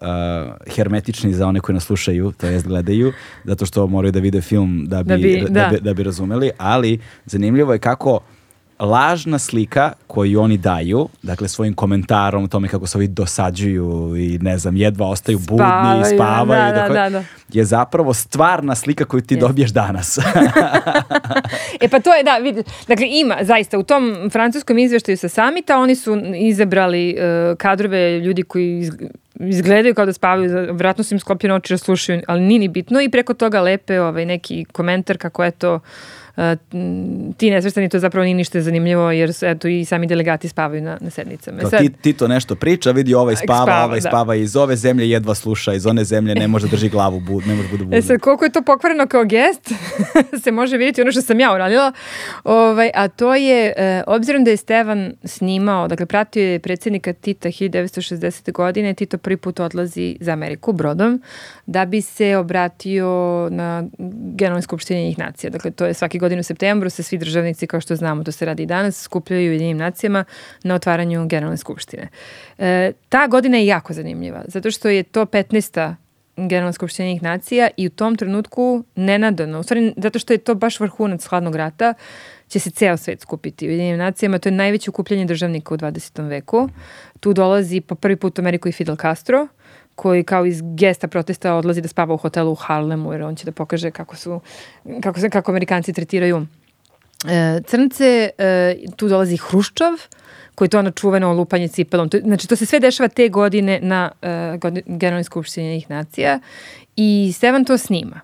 a, hermetični za one koji nas slušaju, to jest gledaju, zato što moraju da vide film da bi, Da bi- da, da. bi, da bi razumeli, ali zanimljivo je kako lažna slika koju oni daju, dakle svojim komentarom o tome kako se ovi dosađuju i ne znam, jedva ostaju budni Spavaju, i spavaju, da, da, dakle, da, da. je zapravo stvarna slika koju ti Jeste. dobiješ danas. E pa to je, da, vidi, dakle ima, zaista, u tom francuskom izveštaju sa samita oni su izabrali uh, kadrove ljudi koji iz, izgledaju kao da spavaju, vjerojatno su im sklopljene oči da slušaju, ali nije ni bitno i preko toga lepe ovaj, neki komentar kako je to uh, ti nesvrstani, to zapravo nije ništa zanimljivo jer su, eto, i sami delegati spavaju na, na sednicama. Kao sad- ti, ti to nešto priča, vidi ovaj spava, Spava, ovaj da. spava iz ove zemlje jedva sluša, iz one zemlje ne može da drži glavu bud, ne može da bude budno. E sad, koliko je to pokvareno kao gest, se može vidjeti ono što sam ja uradila, ovaj, a to je, e, obzirom da je Stevan snimao, dakle, pratio je predsjednika Tita 1960. godine, Tito prvi put odlazi za Ameriku brodom, da bi se obratio na Generalnoj skupštini njih nacija. Dakle, to je svaki godin u septembru, se svi državnici, kao što znamo, to se radi i danas, skupljaju u jedinim nacijama na otvaranju Generalne skupštine. E, ta godina je jako zanimljiva, zato što je to 15. Generalna skupština njih nacija i u tom trenutku nenadano, u stvari zato što je to baš vrhunac hladnog rata, će se ceo svet skupiti u jedinim nacijama. To je najveće okupljanje državnika u 20. veku. Tu dolazi po prvi put u Ameriku i Fidel Castro, koji kao iz gesta protesta odlazi da spava u hotelu u Harlemu, jer on će da pokaže kako su, kako, se, kako Amerikanci tretiraju e, crnce. E, tu dolazi Hruščov, koji je to ono čuveno lupanje cipelom. To, znači, to se sve dešava te godine na uh, godi- Generalnoj skupštini njih nacija i Stevan to snima.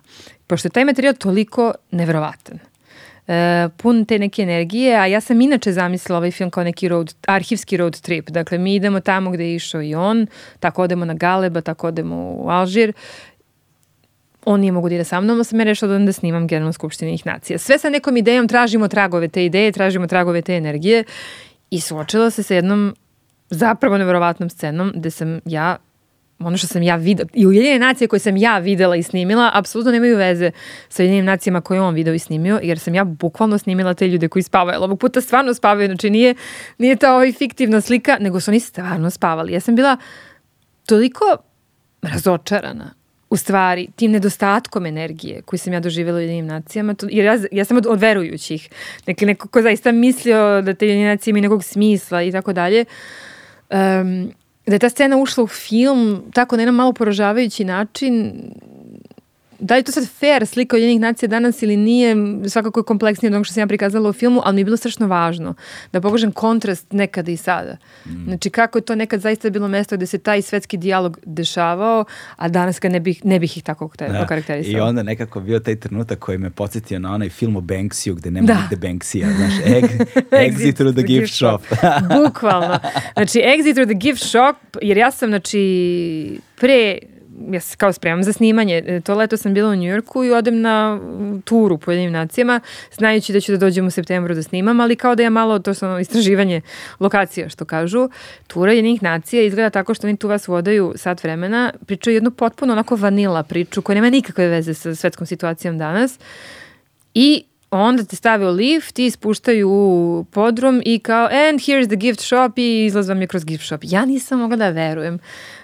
Pošto je taj materijal toliko nevrovatan. E, pun te neke energije, a ja sam inače zamislila ovaj film kao neki road, arhivski road trip. Dakle, mi idemo tamo gde je išao i on, tako odemo na Galeba, tako odemo u Alžir on nije mogu da ide sa mnom, ali sam ja rešila da snimam Generalnu skupštinu njih nacija. Sve sa nekom idejom, tražimo tragove te ideje, tražimo tragove te energije i suočila se sa jednom zapravo neverovatnom scenom gde sam ja ono što sam ja videla, i Ujedinjene nacije koje sam ja videla i snimila, apsolutno nemaju veze sa Ujedinjenim nacijama koje je on video i snimio, jer sam ja bukvalno snimila te ljude koji spavaju. Ovog puta stvarno spavaju, znači nije, nije ta ovaj fiktivna slika, nego su oni stvarno spavali. Ja sam bila toliko razočarana u stvari tim nedostatkom energije koji sam ja doživjela u jedinim nacijama, to, jer ja, ja sam od, od verujućih, neki neko ko zaista mislio da te jedine nacije imaju nekog smisla i tako dalje, um, da je ta scena ušla u film tako na jedan malo poražavajući način, da li je to sad fair slika Ujedinjenih nacija danas ili nije, svakako je kompleksnije od onog što sam ja prikazala u filmu, ali mi je bilo strašno važno da pokažem kontrast nekada i sada. Mm. Znači kako je to nekad zaista bilo mesto gde se taj svetski dijalog dešavao, a danas ga ne bih, ne bih ih tako da. I onda nekako bio taj trenutak koji me podsjetio na onaj film o Banksiju gde nema da. nigde Banksija, znaš, egg, exit through the, gift, shop. Bukvalno. Znači, exit through the gift shop, jer ja sam, znači, pre ja se kao spremam za snimanje. E, to leto sam bila u Njujorku i odem na turu po jedinim nacijama, znajući da ću da dođem u septembru da snimam, ali kao da je malo to samo istraživanje lokacija, što kažu. Tura jedinih nacija izgleda tako što oni tu vas vodaju sat vremena, pričaju jednu potpuno onako vanila priču koja nema nikakve veze sa svetskom situacijom danas. I onda te stave u lift i spuštaju u podrum i kao and here's the gift shop i izlaz vam je kroz gift shop. Ja nisam mogla da verujem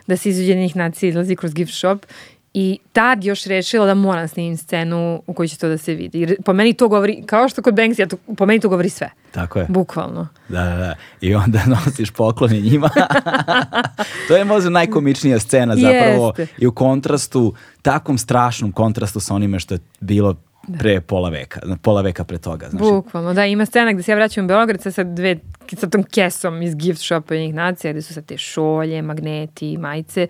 da se iz Ujedinjenih nacija izlazi kroz gift shop i tad još rešila da moram snimim scenu u kojoj će to da se vidi. Jer po meni to govori, kao što kod Banksy, to, po meni to govori sve. Tako je. Bukvalno. Da, da, da. I onda nosiš poklone njima. to je možda najkomičnija scena zapravo Jeste. i u kontrastu, takvom strašnom kontrastu sa onime što je bilo. Pre pola veka, pola veka pre toga. Znači. Bukvalno, da, ima scena gde se ja vraćam u Beograd sa, sa, dve, sa tom kesom iz gift shopa njih nacija, gde su sa te šolje, magneti, majice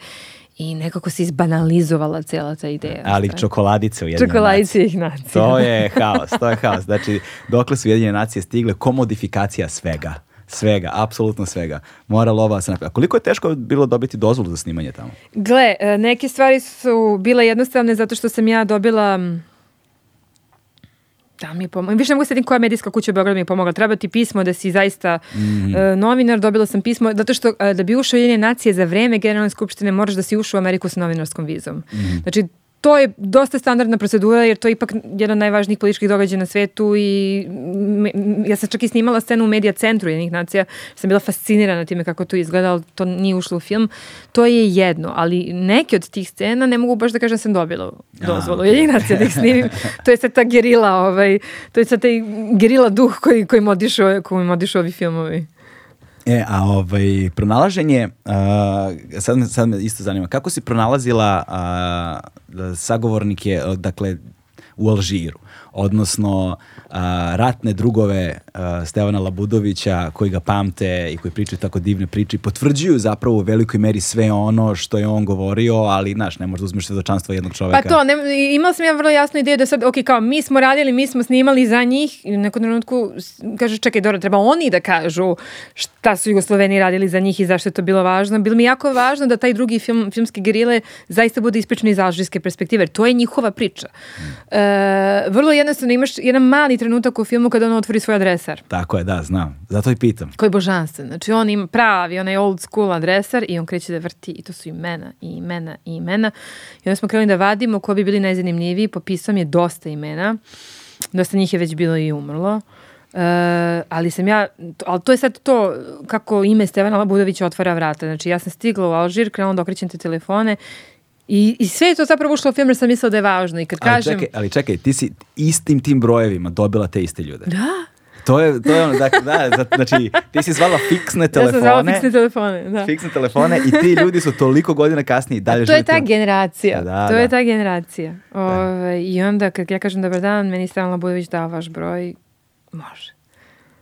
i nekako se izbanalizovala cela ta ideja. Ali znači. čokoladice u jedinje Čokoladice ih nacije. To je haos, to je haos. Znači, dokle su jedinje nacije stigle, komodifikacija svega. Svega, apsolutno svega. Mora lova se napravi. A koliko je teško bilo dobiti dozvolu za snimanje tamo? Gle, e, neke stvari su bile jednostavne zato što sam ja dobila da mi pomogla. Više ne mogu sedim koja medijska kuća u Beogradu mi je pomogla. Treba ti pismo da si zaista mm -hmm. uh, novinar. Dobila sam pismo, zato što uh, da bi ušao u nacije za vreme Generalne skupštine moraš da si ušao u Ameriku sa novinarskom vizom. Mm -hmm. Znači, to je dosta standardna procedura jer to je ipak jedan od najvažnijih političkih događaja na svetu i ja sam čak i snimala scenu u medija centru jednih nacija, sam bila fascinirana time kako to izgleda, ali to nije ušlo u film. To je jedno, ali neke od tih scena ne mogu baš da kažem da sam dobila dozvolu okay. jednih nacija da ih snimim. to je sad ta gerila, ovaj, to je sad taj gerila duh koji, koji modišu, koji modišu ovi filmovi. E, a ovaj, pronalaženje, uh, sad, me, sad me isto zanima, kako si pronalazila uh, sagovornike, dakle, u Alžiru? Odnosno a, ratne drugove a, Stevana Labudovića koji ga pamte i koji pričaju tako divne priče i potvrđuju zapravo u velikoj meri sve ono što je on govorio, ali znaš, ne možeš da uzmeš svedočanstvo jednog čoveka. Pa to, ne, imala sam ja vrlo jasnu ideju da sad, ok, kao mi smo radili, mi smo snimali za njih i u nekom trenutku kažu, čekaj, dobro, treba oni da kažu šta su Jugosloveni radili za njih i zašto je to bilo važno. Bilo mi jako važno da taj drugi film, filmski gerile zaista bude ispričan iz alžirske perspektive, jer to je njihova priča. Mm. E, vrlo jednostavno imaš jedan mali trenutak u filmu kada on otvori svoj adresar. Tako je, da, znam. Zato i pitam. Koji je božanstven. Znači on ima pravi, onaj old school adresar i on kreće da vrti i to su imena i imena i imena. I onda smo krenuli da vadimo ko bi bili najzanimljiviji. Popisao mi je dosta imena. Dosta njih je već bilo i umrlo. Uh, ali sam ja, ali to je sad to kako ime Stevana Labudovića otvara vrata. Znači ja sam stigla u Alžir, krenula da okrećem te telefone I, I sve je to zapravo ušlo u film jer sam mislila da je važno. I kad ali kažem... Čekaj, ali čekaj, ti si istim tim brojevima dobila te iste ljude. Da. To je, to je ono, dakle, da, znači, ti si zvala fiksne telefone. Ja sam zvala fiksne telefone, da. Fiksne telefone i ti ljudi su toliko godina kasnije i dalje A to je ta generacija, da, to da. je ta generacija. Ove, da. Ovaj, I onda kad ja kažem dobar dan, meni Stefan Budović dao vaš broj, može.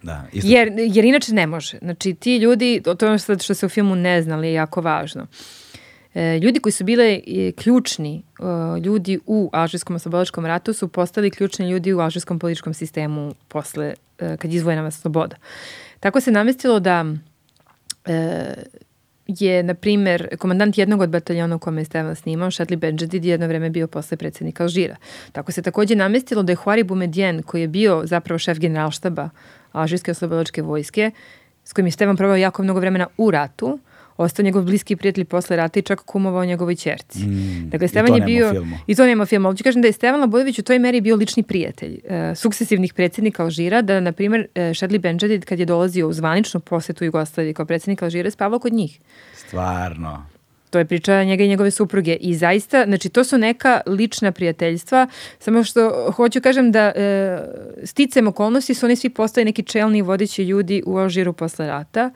Da, isto. Jer, jer inače ne može. Znači, ti ljudi, to je ono što se u filmu ne znali, je jako važno. Uh, E, ljudi koji su bile e, ključni e, ljudi u Alžirskom oslobodilačkom ratu su postali ključni ljudi u alžirskom političkom sistemu posle, kad je izvojena sloboda. Tako se namestilo da je, na primer, komandant jednog od bataljona u kome je Stevan snimao, Šatli Benđadid, jedno vreme bio posle predsednika Alžira. Tako se takođe namestilo da je Huari Boumedienne, koji je bio zapravo šef generalštaba Alžirske oslobodilačke vojske, s kojim je Stevan provao jako mnogo vremena u ratu, ostao njegov bliski prijatelj posle rata i čak kumovao njegovoj čerci. Mm, dakle, Stevan je bio... Filmu. I to nema. Ali ću kažem da je Stevan Labojević u toj meri bio lični prijatelj uh, sukcesivnih predsjednika Alžira, da, na primjer, uh, Šadli Benđadid, kad je dolazio u zvaničnu posetu Jugoslaviji kao predsjednik Alžira, spavao kod njih. Stvarno. To je priča njega i njegove supruge. I zaista, znači to su neka lična prijateljstva, samo što hoću kažem da e, sticam okolnosti su oni svi postali neki čelni vodeći ljudi u Alžiru posle rata.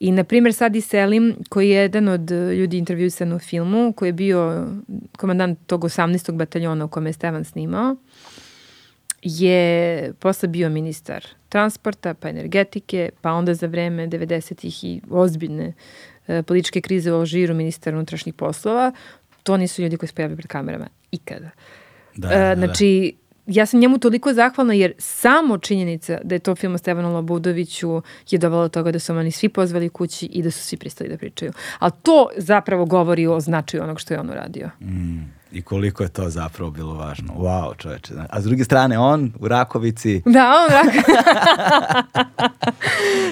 I, na primjer, Sadi Selim, koji je jedan od ljudi intervjuisan u filmu, koji je bio komandant tog 18. bataljona u kome je Stevan snimao, je posle bio ministar transporta, pa energetike, pa onda za vreme 90-ih i ozbiljne političke krize u Alžiru ministar unutrašnjih poslova. To nisu ljudi koji se pojavljaju pred kamerama ikada. Da, e, da, da. znači, ja sam njemu toliko zahvalna jer samo činjenica da je to film o Stevanu Lobudoviću je dovela do toga da su oni svi pozvali kući i da su svi pristali da pričaju. Ali to zapravo govori o značaju onog što je on uradio. Mm. I koliko je to zapravo bilo važno. Wow, čoveče. A s druge strane, on u Rakovici... Da, on u Rakovici.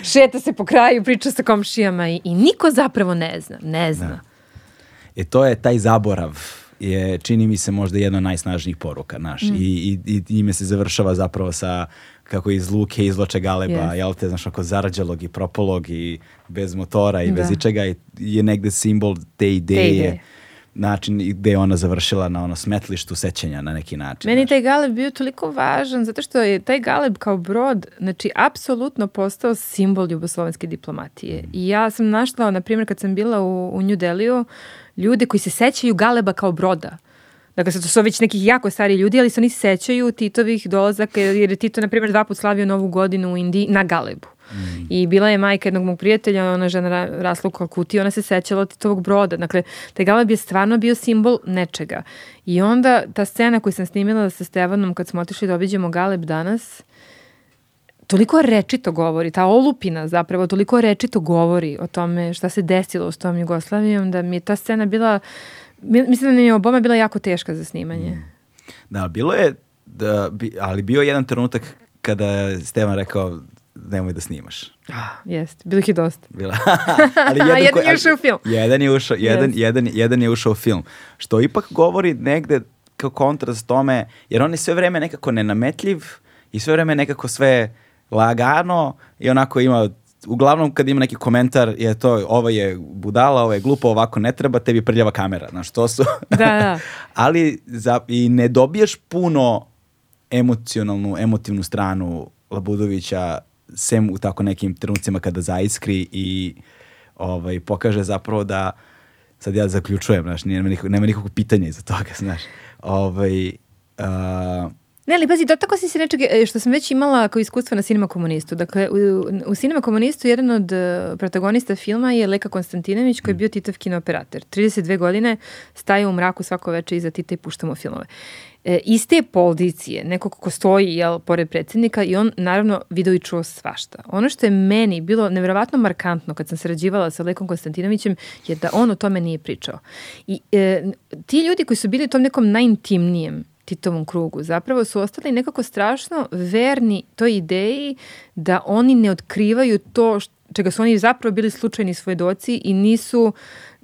Šeta se po kraju, priča sa komšijama i, i niko zapravo ne zna. Ne zna. Da. E to je taj zaborav je, čini mi se, možda jedna od najsnažnijih poruka naš. Mm. I, i, I ime se završava zapravo sa kako iz luke izloče galeba, yes. jel te, znaš, ako zarađalog i propolog i bez motora i da. bez ičega je negde simbol te ideje. Te ideje način gde je ona završila na ono smetlištu sećanja na neki način. Meni taj Galeb bio toliko važan zato što je taj Galeb kao brod, znači apsolutno postao simbol jugoslovenske diplomatije. Mm. I ja sam našla, na primjer, kad sam bila u, u New Deliju, ljude koji se sećaju Galeba kao broda. Dakle, to su već nekih jako stari ljudi, ali se oni sećaju Titovih dolazaka, jer je Tito, na primjer, dva put slavio Novu godinu u Indiji na Galebu. Mm. I bila je majka jednog mog prijatelja, ona žena rasla u Kalkuti, ona se sećala od Titovog broda. Dakle, taj Galeb je stvarno bio simbol nečega. I onda ta scena koju sam snimila sa Stevanom kad smo otišli da obiđemo Galeb danas, toliko rečito govori, ta olupina zapravo toliko rečito govori o tome šta se desilo s tom Jugoslavijom, da mi je ta scena bila, mislim da mi je oboma bila jako teška za snimanje. Mm. Da, bilo je, da, ali bio jedan trenutak kada je Stevan rekao nemoj da snimaš. Ah, jest, bilo ih je dosta. Bila. ali jedan, jedan je ušao u film. Jedan je ušao, jedan, yes. jedan, jedan je ušao u film. Što ipak govori negde kao kontrast tome, jer on je sve vreme nekako nenametljiv i sve vreme nekako sve lagano i onako ima uglavnom kad ima neki komentar je to ovo je budala, ovo je glupo, ovako ne treba, tebi prljava kamera, znaš, to su. Da, da. Ali za, i ne dobiješ puno emocionalnu, emotivnu stranu Labudovića sem u tako nekim trenucima kada zaiskri i ovaj, pokaže zapravo da sad ja zaključujem, znaš, nema, nikog, nema nikog pitanja iza toga, znaš. Ovaj, uh, Ne, ali pazi, tako si se nečeg, e, što sam već imala kao iskustvo na Cinema komunistu. Dakle, u, u Cinema komunistu jedan od uh, protagonista filma je Leka Konstantinović koji je bio Titov kinooperator. 32 godine staje u mraku svako veče iza Tita i puštamo filmove. E, iz te pozicije, neko ko stoji jel, pored predsednika i on naravno video i čuo svašta. Ono što je meni bilo nevjerovatno markantno kad sam sarađivala sa Lekom Konstantinovićem je da on o tome nije pričao. I e, ti ljudi koji su bili u tom nekom najintimnijem Titovom krugu. Zapravo su ostali nekako strašno verni toj ideji da oni ne otkrivaju to čega su oni zapravo bili slučajni svedoci i nisu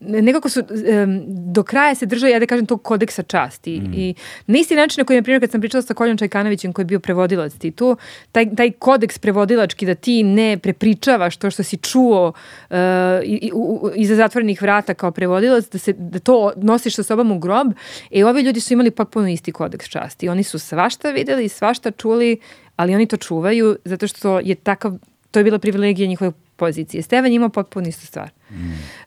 nekako su um, do kraja se držali, ja da kažem, tog kodeksa časti. Mm. I na isti način na koji, na primjer, kad sam pričala sa Koljom Čajkanovićem koji je bio prevodilac ti tu, taj, taj kodeks prevodilački da ti ne prepričavaš to što si čuo uh, i, u, iza zatvorenih vrata kao prevodilac, da, se, da to nosiš sa sobom u grob, e ovi ljudi su imali potpuno isti kodeks časti. Oni su svašta videli, svašta čuli, ali oni to čuvaju zato što je takav, to je bila privilegija njihove pozicije. Stevan je imao potpuno istu stvar. Mm.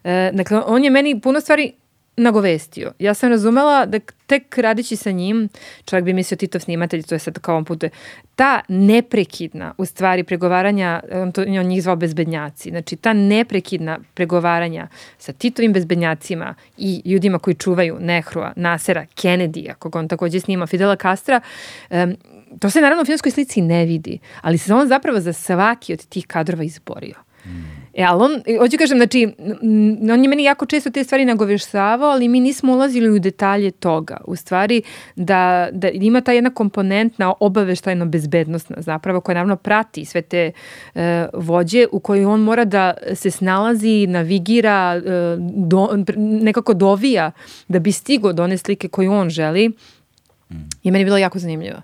E, dakle, on je meni puno stvari nagovestio. Ja sam razumela da tek radići sa njim, čovjek bi mislio Titov snimatelj, to je sad kao on putuje, ta neprekidna, u stvari, pregovaranja, on, to, on njih zvao bezbednjaci, znači ta neprekidna pregovaranja sa Titovim bezbednjacima i ljudima koji čuvaju Nehrua, Nasera, Kennedy-a, koga on takođe snima, Fidela Castra, um, to se naravno u filmskoj slici ne vidi, ali se on zapravo za svaki od tih kadrova izborio. E, ali on, hoću kažem, znači, on je meni jako često te stvari nagovještavao, ali mi nismo ulazili u detalje toga. U stvari, da, da ima ta jedna komponentna obaveštajno bezbednostna zapravo, koja naravno prati sve te e, vođe u kojoj on mora da se snalazi, navigira, e, do, nekako dovija da bi stigo do one slike koju on želi. Mm. I meni je bilo jako zanimljivo.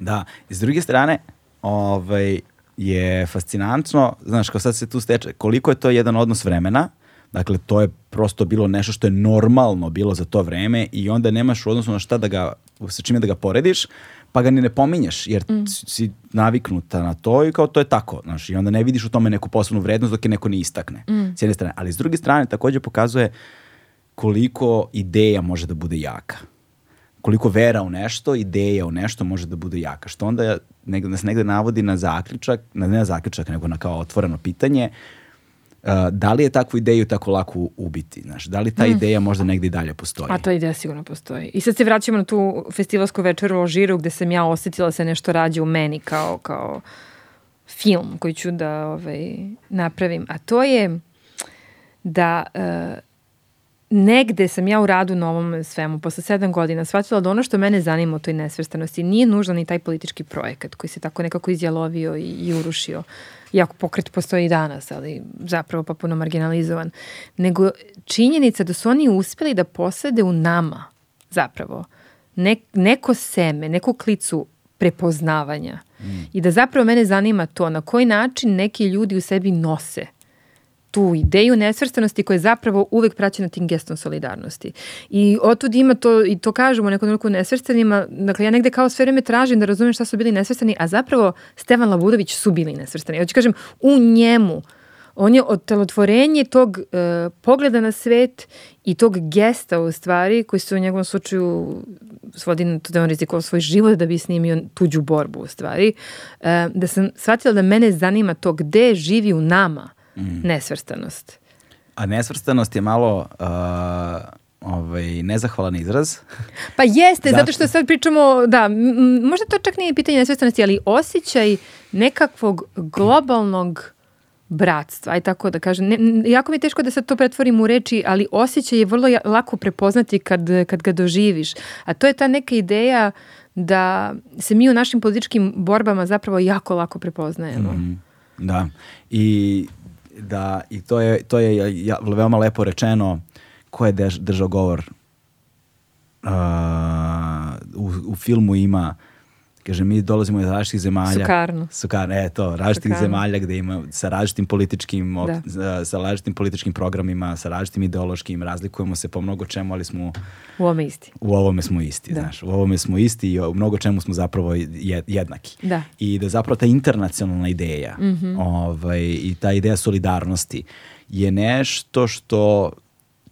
Da, i s druge strane, ovaj, je fascinantno, znaš, kao sad se tu steče, koliko je to jedan odnos vremena, Dakle, to je prosto bilo nešto što je normalno bilo za to vreme i onda nemaš u odnosu na šta da ga, sa čime da ga porediš, pa ga ni ne pominješ, jer Mm. si- si naviknuta na to i kao to je tako. Znaš, I onda ne vidiš u tome neku posebnu vrednost dok je neko ne istakne. Mm. S jedne strane. Ali s druge strane takođe pokazuje koliko ideja može da bude jaka. Koliko vera u nešto, ideja u nešto može da bude jaka. Što onda negde, nas negde navodi na zaključak, na, ne na zaključak, nego na kao otvoreno pitanje, uh, da li je takvu ideju tako lako ubiti? Znaš, da li ta ideja možda negde i dalje postoji? Mm. A ta ideja sigurno postoji. I sad se vraćamo na tu festivalsku večeru u Alžiru gde sam ja osetila da se nešto rađa u meni kao, kao film koji ću da ovaj, napravim. A to je da e, negde sam ja u radu na ovom svemu, posle sedam godina, shvatila da ono što mene zanima u toj nesvrstanosti nije nužno ni taj politički projekat koji se tako nekako izjalovio i, i urušio. Iako pokret postoji i danas, ali zapravo pa puno marginalizovan. Nego činjenica da su oni uspjeli da posade u nama zapravo ne, neko seme, neku klicu prepoznavanja. I da zapravo mene zanima to na koji način neki ljudi u sebi nose tu ideju nesvrstanosti koja je zapravo uvek praćena tim gestom solidarnosti. I otud ima to, i to kažemo nekom trenutku nesvrstanima, dakle ja negde kao sve vreme tražim da razumem šta su bili nesvrstani, a zapravo Stevan Labudović su bili nesvrstani. Hoću kažem, u njemu on je otelotvorenje tog e, pogleda na svet i tog gesta u stvari koji se u njegovom slučaju svodi na to da on rizikovao svoj život da bi snimio tuđu borbu u stvari. E, da sam shvatila da mene zanima to gde živi u nama nesvrstanost. A nesvrstanost je malo uh, ovaj, nezahvalan izraz. Pa jeste, zato što sad pričamo, da, možda to čak nije pitanje nesvrstanosti, ali osjećaj nekakvog globalnog bratstva, aj tako da kažem. Ne, jako mi je teško da sad to pretvorim u reči, ali osjećaj je vrlo lako prepoznati kad, kad ga doživiš. A to je ta neka ideja da se mi u našim političkim borbama zapravo jako lako prepoznajemo. Mm, Da. I da i to je to je ja, veoma lepo rečeno ko je dež- držao govor uh, u, u filmu ima kaže mi dolazimo iz različitih zemalja Sukarno. Sukarno, e to, različitih Sukarno. zemalja gde ima sa različitim političkim Da. sa, sa različitim političkim programima, sa različitim ideološkim, razlikujemo se po mnogo čemu, ali smo U ovome isti. u ovome smo isti, Da. znaš. U ovome smo isti i u mnogo čemu smo zapravo je- jednaki. Da. I da zapravo ta internacionalna ideja Mhm. ovaj, i ta ideja solidarnosti je nešto što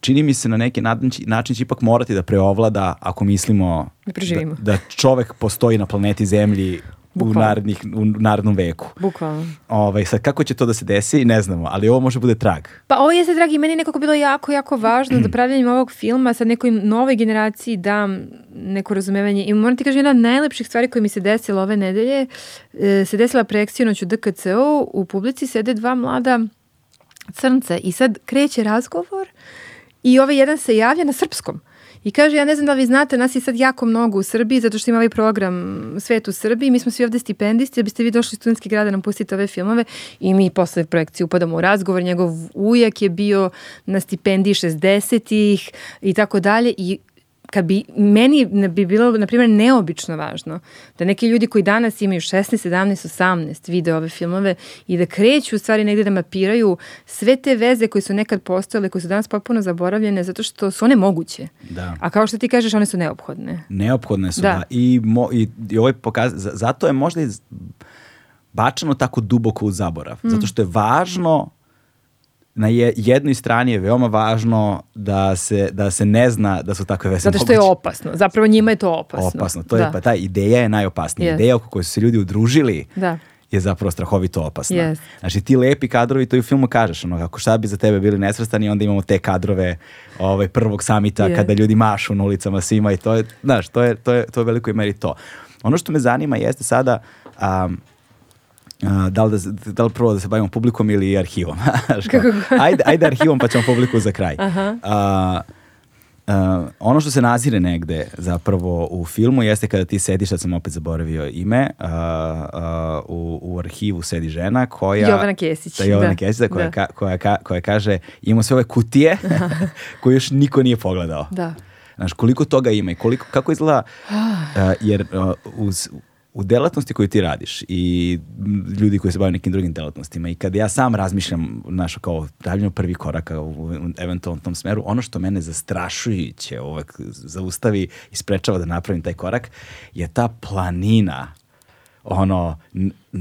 čini mi se na neki način, će ipak morati da preovlada ako mislimo Da preživimo. da, da čovek postoji na planeti Zemlji u, Bukvalno. narednih, u narednom veku. Bukvalno. Ovaj, sad, kako će to da se desi, ne znamo, ali ovo može bude trag. Pa ovo jeste, dragi, meni je nekako bilo jako, jako važno da pravljanjem ovog filma sad nekoj novoj generaciji dam neko razumevanje. I moram ti kažem, jedna od najlepših stvari koja mi se desila ove nedelje, e, se desila projekcija noć u DKCO, u publici sede dva mlada crnca i sad kreće razgovor i ovaj jedan se javlja na srpskom. I kaže, ja ne znam da li vi znate, nas je sad jako mnogo u Srbiji, zato što ima ovaj program Svet u Srbiji, mi smo svi ovde stipendisti, da biste vi došli iz studentski grada nam pustite ove filmove. I mi posle projekcije upadamo u razgovor, njegov ujak je bio na stipendiji 60-ih i tako dalje. I kad bi, meni ne bi bilo, na primjer, neobično važno da neki ljudi koji danas imaju 16, 17, 18 vide ove filmove i da kreću u stvari negde da mapiraju sve te veze koje su nekad postojale, koje su danas potpuno zaboravljene zato što su one moguće. Da. A kao što ti kažeš, one su neophodne. Neophodne su, Da. da. I, mo, i, i ovo je pokaz, za- zato je možda i bačeno tako duboko u zaborav. Mm. Zato što je važno na je, jednoj strani je veoma važno da se, da se ne zna da su takve veze Zato što je moguće. opasno. Zapravo njima je to opasno. Opasno. To je, da. pa ta ideja je najopasnija. Yes. Ideja oko koje su se ljudi udružili Da. je zapravo strahovito opasna. Yes. Znači ti lepi kadrovi, to i u filmu kažeš, ono, kako šta bi za tebe bili nesvrstani, onda imamo te kadrove ovaj, prvog samita Yes. kada ljudi mašu na ulicama svima i to je, znaš, to je, to je, to je u velikoj meri to. Ono što me zanima jeste sada, um, da, li da, da li prvo da se bavimo publikom ili arhivom? Ajde, ajde arhivom pa ćemo publiku za kraj. A, a, ono što se nazire negde zapravo u filmu jeste kada ti sediš, sad sam opet zaboravio ime, a, a, u, u arhivu sedi žena koja... Jovana Kesić, Da, Jovana da. Kesić, koja, Da. ka- koja, ka- koja kaže imamo sve ove kutije koje još niko nije pogledao. Da. Znaš, koliko toga ima i koliko, kako izgleda, uh, jer uh, uz, u delatnosti koju ti radiš i ljudi koji se bave nekim drugim delatnostima i kad ja sam razmišljam naš kao pravljeno prvi korak u eventualnom tom smeru, ono što mene zastrašujuće ovak zaustavi i sprečava da napravim taj korak je ta planina ono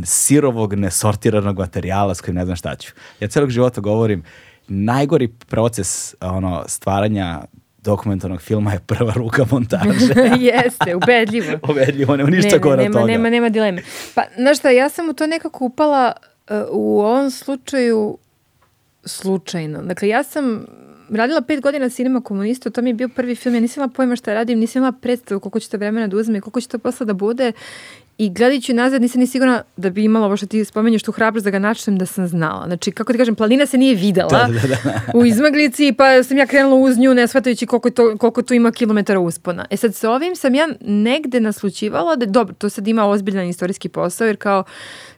sirovog nesortiranog materijala s kojim ne znam šta ću. Ja celog života govorim najgori proces ono stvaranja dokumentarnog filma je prva ruka montaže. Jeste, ubedljivo. ubedljivo, nema ništa gore nema, toga. Nema, nema dileme. Pa, znaš šta, ja sam u to nekako upala uh, u ovom slučaju slučajno. Dakle, ja sam radila pet godina cinema komunista, to mi je bio prvi film, ja nisam imala pojma šta radim, nisam imala predstavu koliko će to vremena da uzme koliko će to posla da bude I gledajući nazad nisam ni sigurna da bi imala ovo što ti spomenješ tu hrabrost da ga načnem da sam znala. Znači, kako ti kažem, planina se nije videla Da, da, da. u izmaglici, pa sam ja krenula uz nju ne shvatajući koliko, to, koliko tu ima kilometara uspona. E sad, sa ovim sam ja negde naslučivala da, dobro, to sad ima ozbiljan istorijski posao, jer kao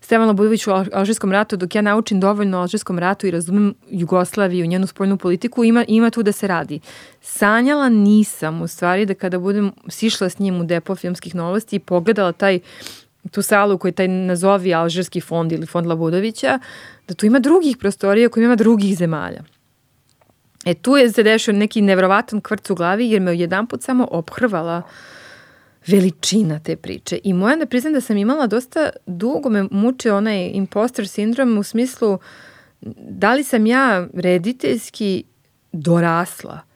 Stevan Labudović u Alžirskom ratu, dok ja naučim dovoljno o Alžirskom ratu i razumem Jugoslaviju, njenu spoljnu politiku, ima, ima tu da se radi. Sanjala nisam, u stvari, da kada budem sišla s njim u depo filmskih novosti i pogledala taj tu salu koji taj nazovi Alžirski fond ili fond Labudovića, da tu ima drugih prostorija koji ima drugih zemalja. E tu je se dešao neki nevrovatan kvrc u glavi jer me jedan put samo ophrvala veličina te priče. I moja da priznam da sam imala dosta dugo me muče onaj imposter sindrom u smislu da li sam ja rediteljski dorasla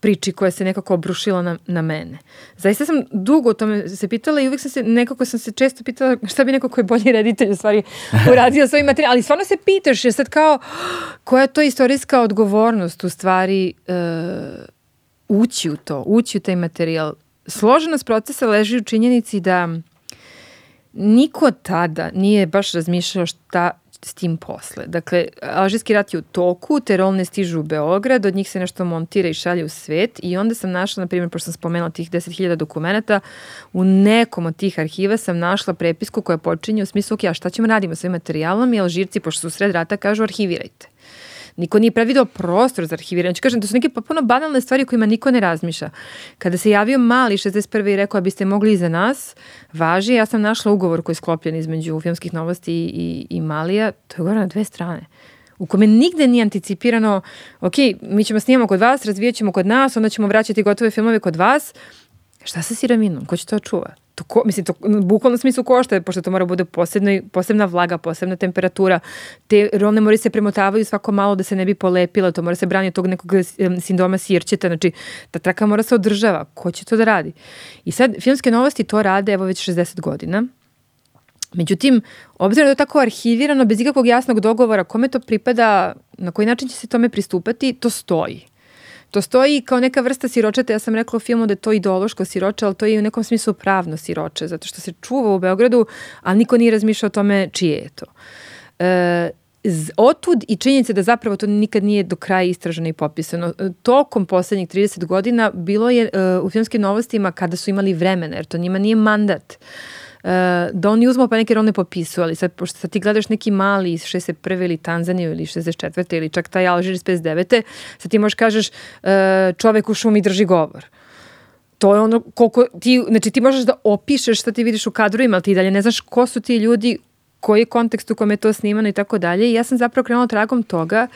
priči koja se nekako obrušila na, na mene. Zaista sam dugo o tome se pitala i uvek sam se, nekako sam se često pitala šta bi neko ko je bolji reditelj u stvari uradio svoj materijal. Ali stvarno se pitaš, je sad kao koja je to istorijska odgovornost u stvari uh, ući u to, ući u taj materijal. Složenost procesa leži u činjenici da niko tada nije baš razmišljao šta s tim posle. Dakle, Alžirski rat je u toku, te rolne stižu u Beograd, od njih se nešto montira i šalje u svet i onda sam našla, na primjer, pošto sam spomenula tih 10.000 dokumenta, u nekom od tih arhiva sam našla prepisku koja počinje u smislu, ok, a šta ćemo radimo sa ovim materijalom i Alžirci, pošto su sred rata, kažu arhivirajte. Niko nije predvideo prostor za arhiviranje. Znači, kažem, to su neke potpuno banalne stvari kojima niko ne razmišlja. Kada se javio mali 61. i rekao, biste mogli i za nas, važi, ja sam našla ugovor koji je sklopljen između filmskih novosti i, i, i Malija, to je ugovor na dve strane u kome nigde nije anticipirano, ok, mi ćemo snimamo kod vas, razvijat ćemo kod nas, onda ćemo vraćati gotove filmove kod vas. Šta sa siraminom? Ko će to čuva? To ko, mislim, to bukvalno smislu košta, pošto to mora bude posebno, posebna vlaga, posebna temperatura. Te rolne mori se premotavaju svako malo da se ne bi polepila, to mora se brani od tog nekog sindoma sirćeta, znači ta traka mora se održava. Ko će to da radi? I sad, filmske novosti to rade, evo već 60 godina. Međutim, obzirom da je tako arhivirano, bez ikakvog jasnog dogovora, kome to pripada, na koji način će se tome pristupati, to stoji. To stoji kao neka vrsta siročeta, ja sam rekla u filmu da je to ideološko siroče, ali to je u nekom smislu pravno siroče, zato što se čuva u Beogradu, ali niko nije razmišljao o tome čije je to. E, otud i činjenica da zapravo to nikad nije do kraja istraženo i popisano. E, tokom poslednjih 30 godina bilo je uh, u filmskim novostima kada su imali vremena, jer to njima nije mandat. Da oni uzmu pa neke rovne popisuju, ali sad, pošto sad ti gledaš neki mali iz 61. ili Tanzaniju ili 64. ili čak taj Alžir iz 59. sad ti možeš kažeš uh, čovek u šumi drži govor. To je ono koliko ti, znači ti možeš da opišeš šta ti vidiš u kadrovima, ali ti dalje ne znaš ko su ti ljudi, koji je kontekst u kome je to snimano i tako dalje. I ja sam zapravo krenula tragom toga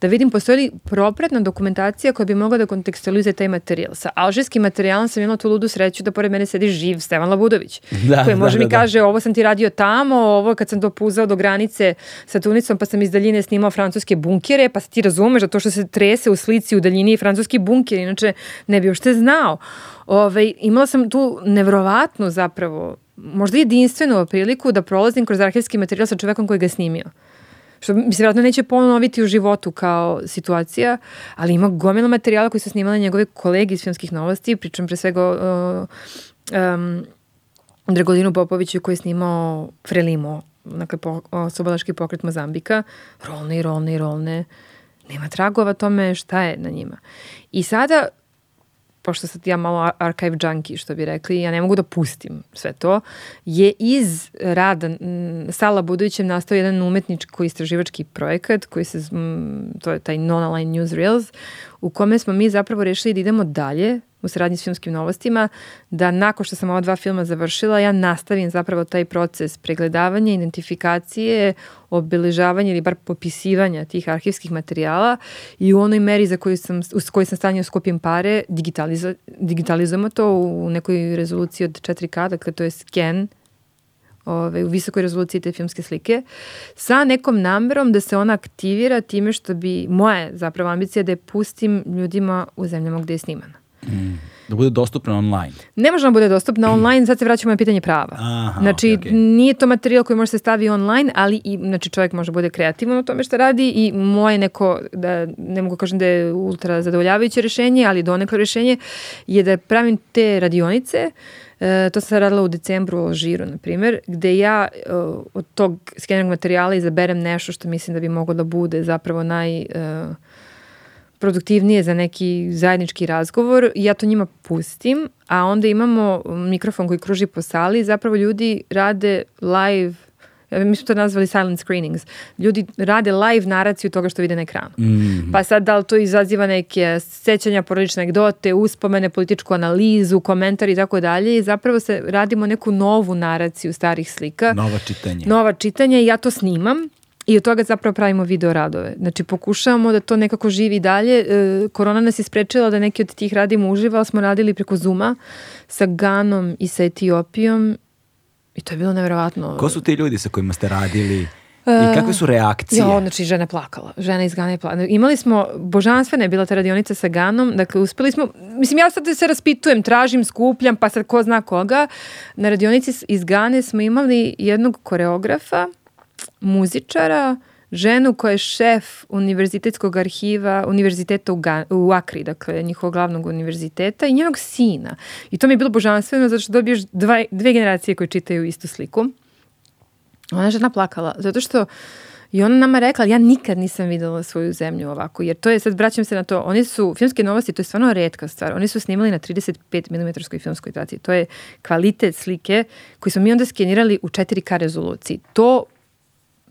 da vidim postoji li propratna dokumentacija koja bi mogla da kontekstualizuje taj materijal. Sa alžirskim materijalom sam imala tu ludu sreću da pored mene sedi živ Stevan Labudović, da, koji može da, mi da, kaže ovo sam ti radio tamo, ovo kad sam dopuzao do granice sa Tunicom pa sam iz daljine snimao francuske bunkere, pa ti razumeš da to što se trese u slici u daljini je francuski bunker, inače ne bi uopšte znao. Ove, ovaj, imala sam tu nevrovatnu zapravo možda jedinstvenu priliku da prolazim kroz arhivski materijal sa čovekom koji ga snimio. Što mi se vjerojatno neće ponoviti u životu kao situacija, ali ima gomila materijala koji su snimali njegove kolege iz filmskih novosti, pričam pre svega o um, Dragolinu Popoviću koji je snimao Frelimo, dakle po, Sobalaški pokret Mozambika, rolne i rolne i rolne, nema tragova tome šta je na njima. I sada pošto sad ja malo archive junkie, što bi rekli, ja ne mogu da pustim sve to, je iz rada Sala Budovićem nastao jedan umetničko istraživački projekat koji se, to je taj non-aligned newsreels, u kome smo mi zapravo rešili da idemo dalje u saradnji s filmskim novostima, da nakon što sam ova dva filma završila, ja nastavim zapravo taj proces pregledavanja, identifikacije, obeležavanja ili bar popisivanja tih arhivskih materijala i u onoj meri za koju sam, u kojoj sam stanio skupim pare, digitalizo, digitalizujemo to u nekoj rezoluciji od 4K, dakle to je scan ove, u visokoj rezoluciji te filmske slike, sa nekom namerom da se ona aktivira time što bi, moja zapravo ambicija da je pustim ljudima u zemljama gde je snimana. Mm. Da bude dostupna online. Ne može da bude dostupna online, sad se vraćamo na pitanje prava. Aha, znači, okay, okay. nije to materijal koji može se stavi online, ali i, znači, čovjek može da bude kreativan u tome što radi i moje neko, da ne mogu kažem da je ultra zadovoljavajuće rešenje, ali donekle rešenje je da pravim te radionice E, to sam radila u decembru u Alžiru, na primjer, gde ja e, od tog skenernog materijala izaberem nešto što mislim da bi moglo da bude zapravo naj... E, produktivnije za neki zajednički razgovor i ja to njima pustim, a onda imamo mikrofon koji kruži po sali i zapravo ljudi rade live mi smo to nazvali silent screenings. Ljudi rade live naraciju toga što vide na ekranu. Mm. Pa sad da li to izaziva neke sećanja, porodične anegdote, uspomene, političku analizu, komentar i tako dalje i zapravo se radimo neku novu naraciju starih slika. Nova čitanja. Nova čitanja i ja to snimam I od toga zapravo pravimo video radove. Znači pokušavamo da to nekako živi dalje. E, korona nas je sprečila da neki od tih radimo uživa, ali smo radili preko Zuma sa Ganom i sa Etiopijom i to je bilo nevjerovatno. Ko su ti ljudi sa kojima ste radili? I kakve su reakcije? Ja, znači žena je plakala. Žena iz Gana je plakala. Imali smo, božanstvena je bila ta radionica sa Ganom, dakle uspeli smo, mislim ja sad se raspitujem, tražim, skupljam, pa sad ko zna koga. Na radionici iz Gane smo imali jednog koreografa, muzičara, ženu koja je šef univerzitetskog arhiva univerziteta u, Ga, u Akri, dakle njihovog glavnog univerziteta i njenog sina. I to mi je bilo božanstveno zato što dobiješ dva, dve generacije koje čitaju istu sliku. Ona žena plakala, zato što I ona nama rekla, ja nikad nisam videla svoju zemlju ovako, jer to je, sad vraćam se na to, oni su, filmske novosti, to je stvarno redka stvar, oni su snimali na 35 mm filmskoj traciji, to je kvalitet slike koji smo mi onda skenirali u 4K rezoluciji. To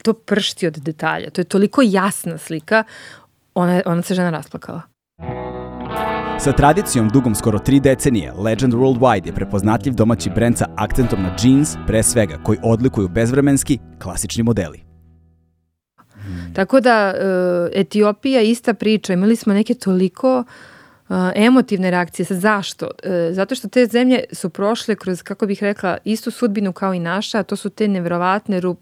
to pršti od detalja. To je toliko jasna slika, ona, ona se žena rasplakala. Sa tradicijom dugom skoro tri decenije, Legend Worldwide je prepoznatljiv domaći brend sa akcentom na jeans, pre svega, koji odlikuju bezvremenski, klasični modeli. Hmm. Tako da, uh, Etiopija ista priča. Imali smo neke toliko uh, emotivne reakcije. Sad zašto? E, zato što te zemlje su prošle kroz, kako bih rekla, istu sudbinu kao i naša, a to su te nevrovatne rup,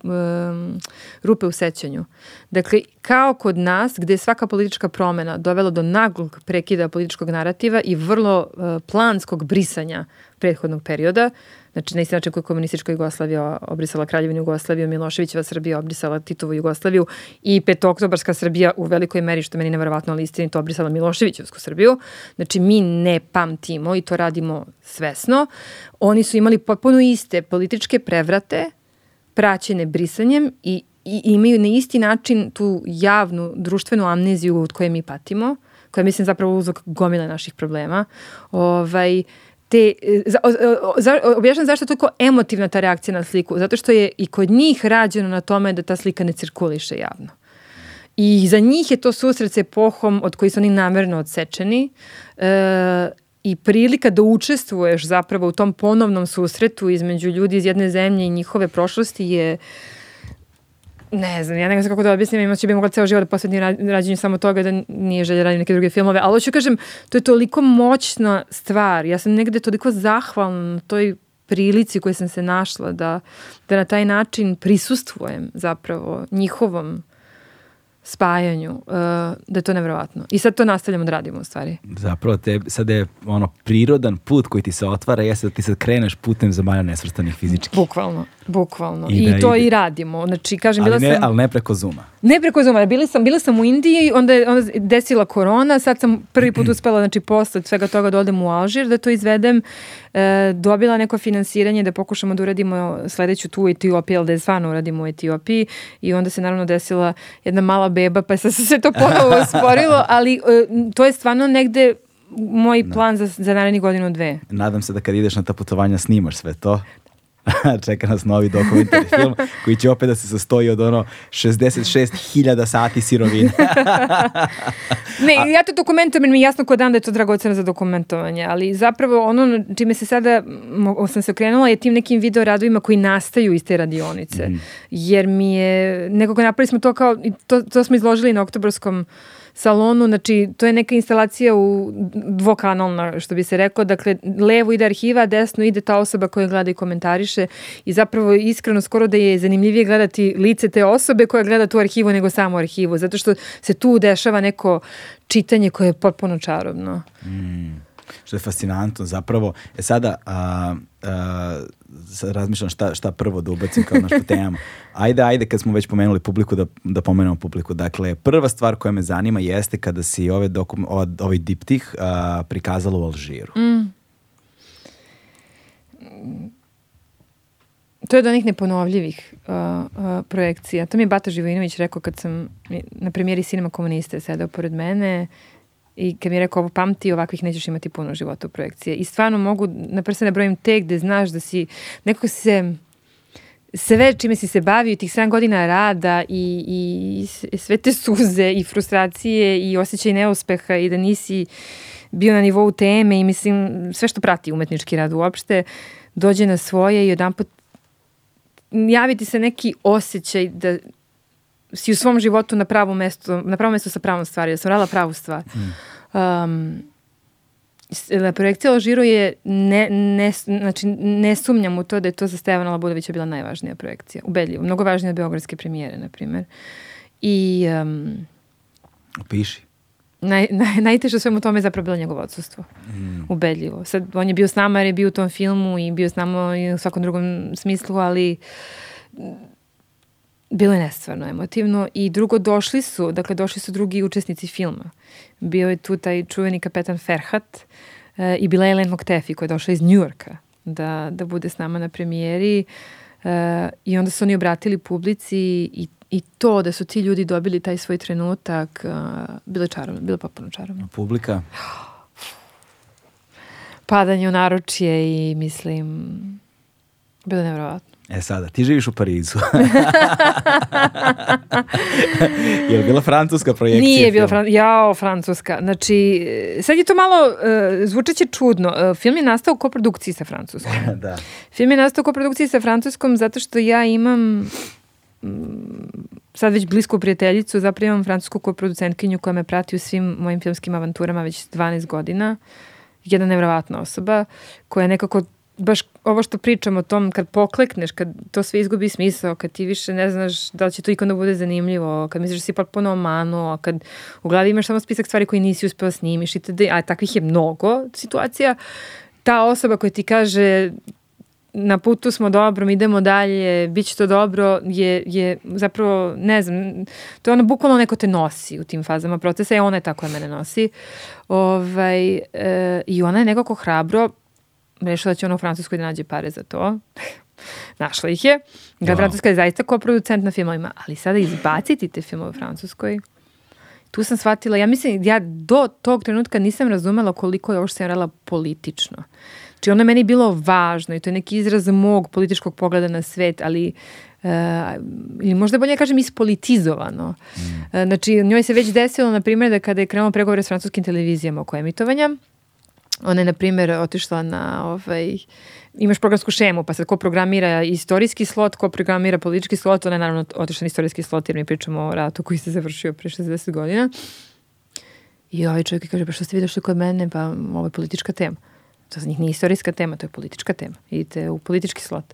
rupe u sećanju. Dakle, kao kod nas, gde je svaka politička promena dovela do naglog prekida političkog narativa i vrlo e, planskog brisanja prethodnog perioda, Znači, na isti način koji komunistička Jugoslavija obrisala Kraljevinu Jugoslaviju, Miloševićeva Srbija obrisala Titovu Jugoslaviju i petoktobarska Srbija u velikoj meri, što meni neverovatno, ali istinito obrisala Miloševićevsku Srbiju. Znači, mi ne pamtimo i to radimo svesno. Oni su imali potpuno iste političke prevrate, praćene brisanjem i, i imaju na isti način tu javnu društvenu amneziju od koje mi patimo, koja mislim zapravo uzok gomile naših problema. Ovaj, te, za, za, objašnjam zašto je toliko emotivna ta reakcija na sliku. Zato što je i kod njih rađeno na tome da ta slika ne cirkuliše javno. I za njih je to susret s epohom od koji su oni namerno odsečeni e, i prilika da učestvuješ zapravo u tom ponovnom susretu između ljudi iz jedne zemlje i njihove prošlosti je ne znam, ja ne znam kako da objasnim, imaće bi mogla ceo život da posvetni rađenju samo toga da nije želja radim neke druge filmove, ali hoću kažem, to je toliko moćna stvar, ja sam negde toliko zahvalna na toj prilici koju sam se našla da, da na taj način prisustvujem zapravo njihovom spajanju, uh, da je to nevjerovatno. I sad to nastavljamo da radimo u stvari. Zapravo te, sad je ono prirodan put koji ti se otvara jeste da ti sad kreneš putem zemalja nesvrstanih fizički. Bukvalno, bukvalno. I, I da to ide. i radimo. Znači, kažem, ali bila ne, sam... Ali ne preko Zuma. Ne preko Zuma. Bila sam, bila sam u Indiji, onda je onda desila korona, sad sam prvi put uspela, znači, posle svega toga da odem u Alžir, da to izvedem, e, dobila neko finansiranje da pokušamo da uradimo sledeću tu Etiopiju, ali da je stvarno uradimo u Etiopiji i onda se naravno desila jedna mala beba, pa se sve to ponovo usporilo, ali e, to je stvarno negde moj da. plan za, za naredni godinu dve. Nadam se da kad ideš na ta putovanja snimaš sve to. Čeka nas novi dokumentarni film koji će opet da se sastoji od ono 66.000 sati sirovine. ne, ja to dokumentujem, mi je jasno ko dan da je to dragoceno za dokumentovanje, ali zapravo ono čime se sada sam se okrenula je tim nekim video radovima koji nastaju iz te radionice. Mm. Jer mi je, nekako napravili smo to kao, to, to smo izložili na oktobarskom salonu, znači to je neka instalacija u dvokanalna, što bi se rekao, dakle levo ide arhiva, desno ide ta osoba koja gleda i komentariše i zapravo iskreno skoro da je zanimljivije gledati lice te osobe koja gleda tu arhivu nego samo arhivu, zato što se tu dešava neko čitanje koje je potpuno čarobno. Mm što je fascinantno zapravo. E sada, a, a, razmišljam šta, šta prvo da ubacim kao našu temu. Ajde, ajde, kad smo već pomenuli publiku, da, da pomenemo publiku. Dakle, prva stvar koja me zanima jeste kada si ove dokum, ovaj diptih a, prikazala u Alžiru. Mm. To je od onih neponovljivih uh, uh, projekcija. To mi je Bata Živojinović rekao kad sam na premijeri Sinema komuniste sedao pored mene I kad mi je rekao ovo pamti, ovakvih nećeš imati puno života u projekcije. I stvarno mogu na prste brojim te gde znaš da si, nekako se sve čime si se bavio, tih 7 godina rada i, i sve te suze i frustracije i osjećaj neuspeha i da nisi bio na nivou teme i mislim sve što prati umetnički rad uopšte dođe na svoje i odan put javiti se neki osjećaj da si u svom životu na pravom mestu, na pravom mestu sa pravom stvari, da sam radila pravu stvar. Mm. Um, projekcija Alžiru je, ne, ne, znači ne sumnjam u to da je to za Stevana Labudovića bila najvažnija projekcija. Ubedljivo. Mnogo važnija od Beogradske premijere, na primjer. I... Um, Opiši. Naj, naj, najteže svemu tome je zapravo bilo njegovo odsustvo. Mm. Ubedljivo. Sad, on je bio s nama jer je bio u tom filmu i bio s nama i u svakom drugom smislu, ali bilo je nestvarno emotivno i drugo došli su, dakle došli su drugi učesnici filma. Bio je tu taj čuveni kapetan Ferhat e, i bila je Ellen Moktefi koja je došla iz Njujorka da, da bude s nama na premijeri e, i onda su oni obratili publici i, i to da su ti ljudi dobili taj svoj trenutak e, bilo je čarovno, bilo je popuno čarovno. Publika? Padanje u naručje i mislim bilo je nevrovatno. E sada, ti živiš u Parizu. je li bila francuska projekcija? Nije bila francuska. Jao, francuska. Znači, sad je to malo, uh, zvučeće čudno. Uh, film je nastao u koprodukciji sa francuskom. da. Film je nastao u koprodukciji sa francuskom zato što ja imam mm, sad već blisku prijateljicu, zapravo imam francusku koproducentkinju koja me prati u svim mojim filmskim avanturama već 12 godina. Jedna nevrovatna osoba koja je nekako baš ovo što pričam o tom kad poklekneš, kad to sve izgubi smisao, kad ti više ne znaš da li će to ikada bude zanimljivo, kad misliš da si potpuno omanuo, kad u glavi imaš samo spisak stvari koje nisi uspeo da snimiš, itd. a takvih je mnogo situacija, ta osoba koja ti kaže na putu smo dobro, idemo dalje, bit će to dobro, je, je zapravo, ne znam, to je ono bukvalno neko te nosi u tim fazama procesa i ona je ta koja mene nosi. Ovaj, e, I ona je nekako hrabro rešila da će ona u Francuskoj da nađe pare za to. Našla ih je. Ga wow. Francuska je zaista kao producent na filmovima, ali sada izbaciti te filmove u Francuskoj, tu sam shvatila, ja mislim, ja do tog trenutka nisam razumela koliko je ovo što sam radila politično. Znači ono je meni bilo važno i to je neki izraz mog političkog pogleda na svet, ali Uh, ili možda bolje kažem ispolitizovano. Mm. Uh, znači, njoj se već desilo, na primjer, da kada je krenuo pregovore s francuskim televizijama oko emitovanja, Ona je, na primjer, otišla na ovaj, imaš programsku šemu, pa sad ko programira istorijski slot, ko programira politički slot, ona je naravno otišla na istorijski slot jer mi pričamo o ratu koji se završio pre 60 godina. I ovaj čovjek kaže, pa što ste vi došli kod mene, pa ovo je politička tema. To za njih nije istorijska tema, to je politička tema. Idite u politički slot.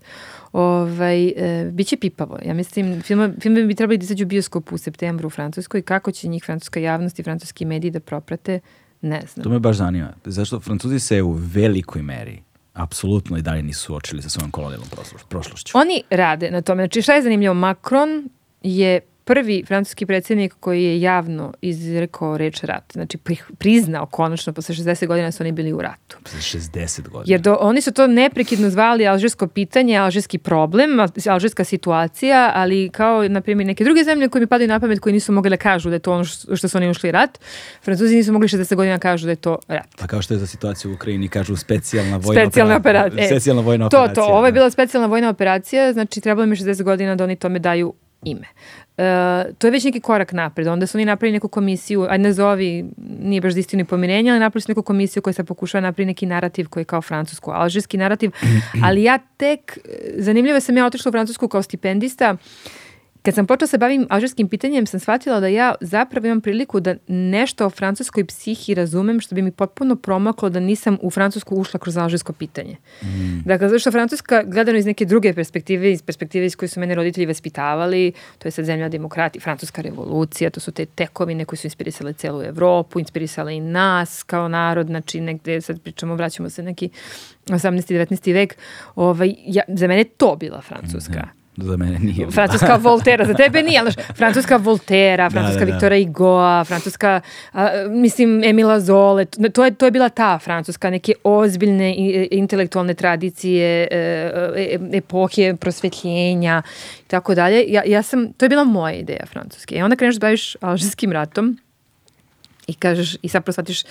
Ovaj, e, biće pipavo. Ja mislim, film, film bi trebali da izađu u bioskopu u septembru u Francuskoj. Kako će njih francuska javnost i francuski mediji da proprate, Ne znam. To me baš zanima. Zašto Francuzi se u velikoj meri apsolutno i dalje nisu suočili sa svojom kolonijalnom prošlošću. Oni rade na tome. Znači šta je zanimljivo? Macron je prvi francuski predsjednik koji je javno izrekao reč rat. Znači pri, priznao konačno posle 60 godina su oni bili u ratu. Posle 60 godina. Jer do, oni su to neprekidno zvali alžirsko pitanje, alžirski problem, alžirska situacija, ali kao, na primjer, neke druge zemlje koje mi padaju na pamet koji nisu mogli da kažu da je to ono što su oni ušli rat, Francuzi nisu mogli 60 godina da kažu da je to rat. Pa kao što je za situaciju u Ukrajini, kažu specijalna vojna specijalna operacija. E, specijalna vojna to, operacija. To, to, ovo je bila specijalna vojna operacija, znači trebalo mi 60 godina da oni tome daju ime. Uh, to je već neki korak napred. Onda su oni napravili neku komisiju, a ne zovi, nije baš za istinu pomirenja, ali napravili su neku komisiju koja se pokušava napraviti neki narativ koji je kao francusko-alžirski narativ. ali ja tek, zanimljivo sam ja otišla u Francusku kao stipendista, uh, Kad sam počela se bavim alžirskim pitanjem, sam shvatila da ja zapravo imam priliku da nešto o francuskoj psihi razumem što bi mi potpuno promaklo da nisam u Francusku ušla kroz alžirsko pitanje. Mm. Dakle, zato što Francuska, gledano iz neke druge perspektive, iz perspektive iz koje su mene roditelji vaspitavali, to je sad zemlja demokrati, francuska revolucija, to su te tekovine koje su inspirisale celu Evropu, inspirisale i nas kao narod, znači negde, sad pričamo, vraćamo se neki 18. 19. vek, ovaj, ja, za mene to bila Francuska. Mm -hmm za mene nije. Francuska Voltera, za tebe nije, ali Francuska Voltera, Francuska da, da, da. Viktora Igoa, Francuska, a, mislim, Emila Zole, to je, to je bila ta Francuska, neke ozbiljne intelektualne tradicije, e, e, epohije prosvetljenja i tako dalje. Ja, ja sam, to je bila moja ideja Francuske. I onda kreneš da baviš alžirskim ratom i kažeš, i sad prosvatiš,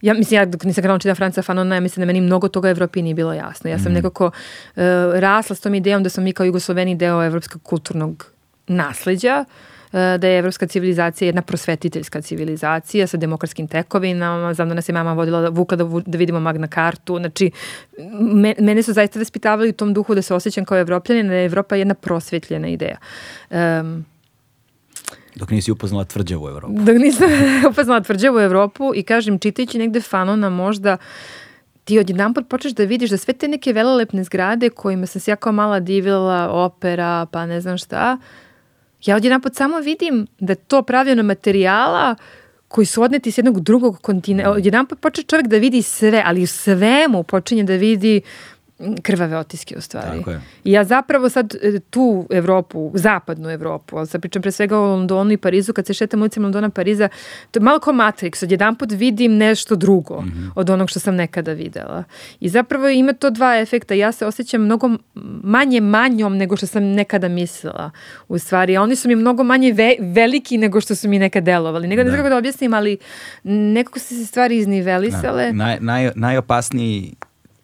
ja mislim, ja dok nisam krenula čitam Franca Fanona, ja mislim da meni mnogo toga Evropi nije bilo jasno. Ja sam mm. nekako uh, rasla s tom idejom da smo mi kao Jugosloveni deo evropskog kulturnog nasleđa, uh, da je evropska civilizacija jedna prosvetiteljska civilizacija sa demokratskim tekovinama, znam da nas je mama vodila vuka da, da vidimo Magna kartu, znači me, mene su zaista vaspitavali u tom duhu da se osjećam kao evropljanin, da je Evropa jedna prosvetljena ideja. Um, Dok nisi upoznala tvrđavu Evropu. Dok nisam upoznala tvrđavu Evropu i kažem, čitajući negde fanona možda ti odjedan put počneš da vidiš da sve te neke velelepne zgrade kojima sam se ja kao mala divila, opera, pa ne znam šta, ja odjedan put samo vidim da je to pravljeno materijala koji su odneti s jednog drugog kontinenta. Odjedan put počne čovjek da vidi sve, ali u svemu počinje da vidi krvave otiske u stvari. Tako je. I ja zapravo sad e, tu Evropu, zapadnu Evropu, ali sad pričam pre svega o Londonu i Parizu, kad se šetam ulicama Londona Pariza, to je malo kao Matrix, odjedan put vidim nešto drugo mm -hmm. od onog što sam nekada videla. I zapravo ima to dva efekta. Ja se osjećam mnogo manje manjom nego što sam nekada mislila. U stvari, a oni su mi mnogo manje ve veliki nego što su mi nekad delovali. Nego da. ne znam kako da objasnim, ali nekako su se stvari iznivelisale. Da. Naj, naj, najopasniji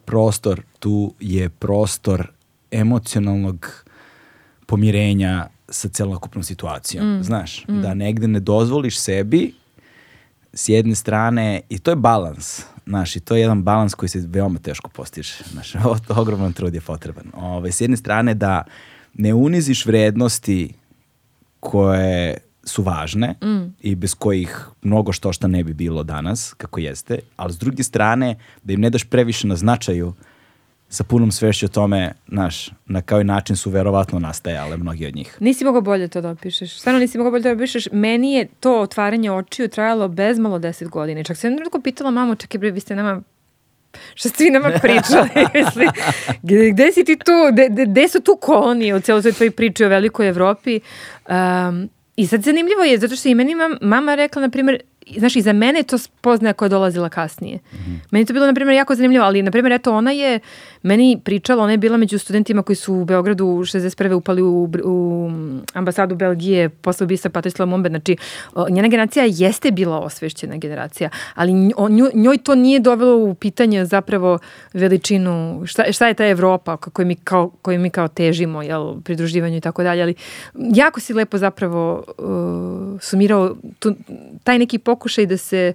prostor tu je prostor emocionalnog pomirenja sa celokupnom situacijom. Mm. Znaš, mm. da negde ne dozvoliš sebi s jedne strane, i to je balans, znaš, i to je jedan balans koji se veoma teško postiže. Znaš, ogroman trud je potreban. Ove, s jedne strane da ne uniziš vrednosti koje su važne mm. i bez kojih mnogo što šta ne bi bilo danas, kako jeste, ali s druge strane da im ne daš previše na značaju sa punom svešću o tome, znaš, na kao i način su verovatno nastajale mnogi od njih. Nisi mogao bolje to da opišeš. Stvarno nisi mogao bolje da opišeš. Meni je to otvaranje očiju trajalo bezmalo deset godina. Čak sam jednom pitala mamu, čekaj bre, vi ste nama Šta ste vi nama pričali? Misli, gde, gde si ti tu? Gde, gde su tu kolonije u celoj toj priči o velikoj Evropi? Um, I sad zanimljivo je, zato što i meni mama rekla, na primjer, znaš, i za mene je to spoznaja koja je dolazila kasnije. Mm -hmm. Meni to bilo, na primjer, jako zanimljivo, ali, na primjer, eto, ona je meni pričala, ona je bila među studentima koji su u Beogradu 61. upali u, u ambasadu Belgije posle ubista Patrislava Mombe. Znači, njena generacija jeste bila osvešćena generacija, ali njoj, njoj to nije dovelo u pitanje zapravo veličinu, šta, šta je ta Evropa koju mi kao, koju mi kao težimo, jel, pridruživanju i tako dalje, ali jako si lepo zapravo uh, sumirao tu, taj neki pokušaj da se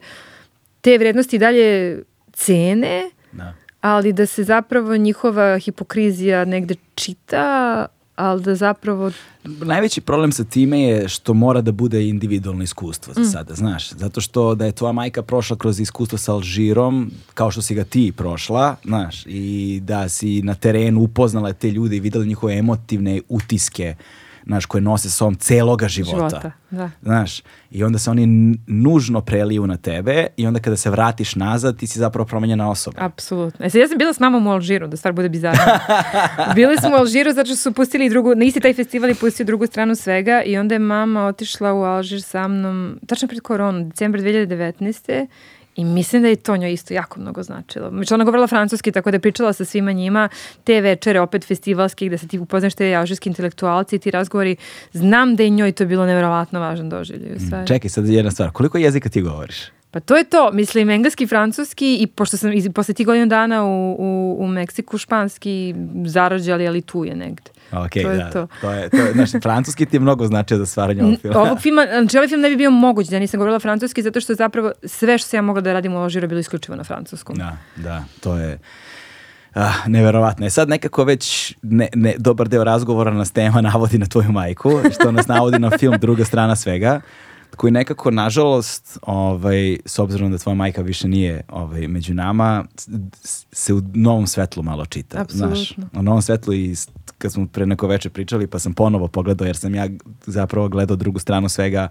te vrednosti dalje cene, da. ali da se zapravo njihova hipokrizija negde čita, ali da zapravo... Najveći problem sa time je što mora da bude individualno iskustvo za mm. sada, znaš. Zato što da je tvoja majka prošla kroz iskustvo sa Alžirom, kao što si ga ti prošla, znaš, i da si na terenu upoznala te ljude i videla njihove emotivne utiske znaš, koje nose sa sobom celoga života. Života, da. Znaš, i onda se oni nužno preliju na tebe i onda kada se vratiš nazad, ti si zapravo promenjena osoba. Apsolutno. E sad ja sam bila s mamom u Alžiru, da stvar bude bizarna. Bili smo u Alžiru zato što su pustili drugu, na isti taj festival i pustio drugu stranu svega i onda je mama otišla u Alžir sa mnom, tačno pred koronu, decembar 2019. I mislim da je to njoj isto jako mnogo značilo. Znači ona govorila francuski, tako da je pričala sa svima njima. Te večere, opet festivalski, gde se ti upoznaš te alžirski intelektualci i ti razgovori. Znam da je njoj to bilo nevjerovatno važan doživljaj. u stvari. Čekaj, sad jedna stvar. Koliko jezika ti govoriš? Pa to je to, mislim, engleski, francuski i pošto sam i posle tih godinu dana u, u, u Meksiku španski zarađali, ali tu je negde. Ok, To je da. to. to je, to je, znaš, francuski ti je mnogo značio za stvaranje ovog filma. Ovog filma, znači ovaj film ne bi bio moguć da nisam govorila francuski zato što zapravo sve što sam ja mogla da radim u Alžiru je bilo isključivo na francuskom. Da, da, to je ah, neverovatno. E sad nekako već ne, ne, dobar deo razgovora nas tema navodi na tvoju majku, što nas navodi na film Druga strana svega, koji nekako, nažalost, ovaj, s obzirom da tvoja majka više nije ovaj, među nama, se u novom svetlu malo čita. Znaš, Apsolutno. u novom svetlu i kad smo pre neko veče pričali, pa sam ponovo pogledao, jer sam ja zapravo gledao drugu stranu svega,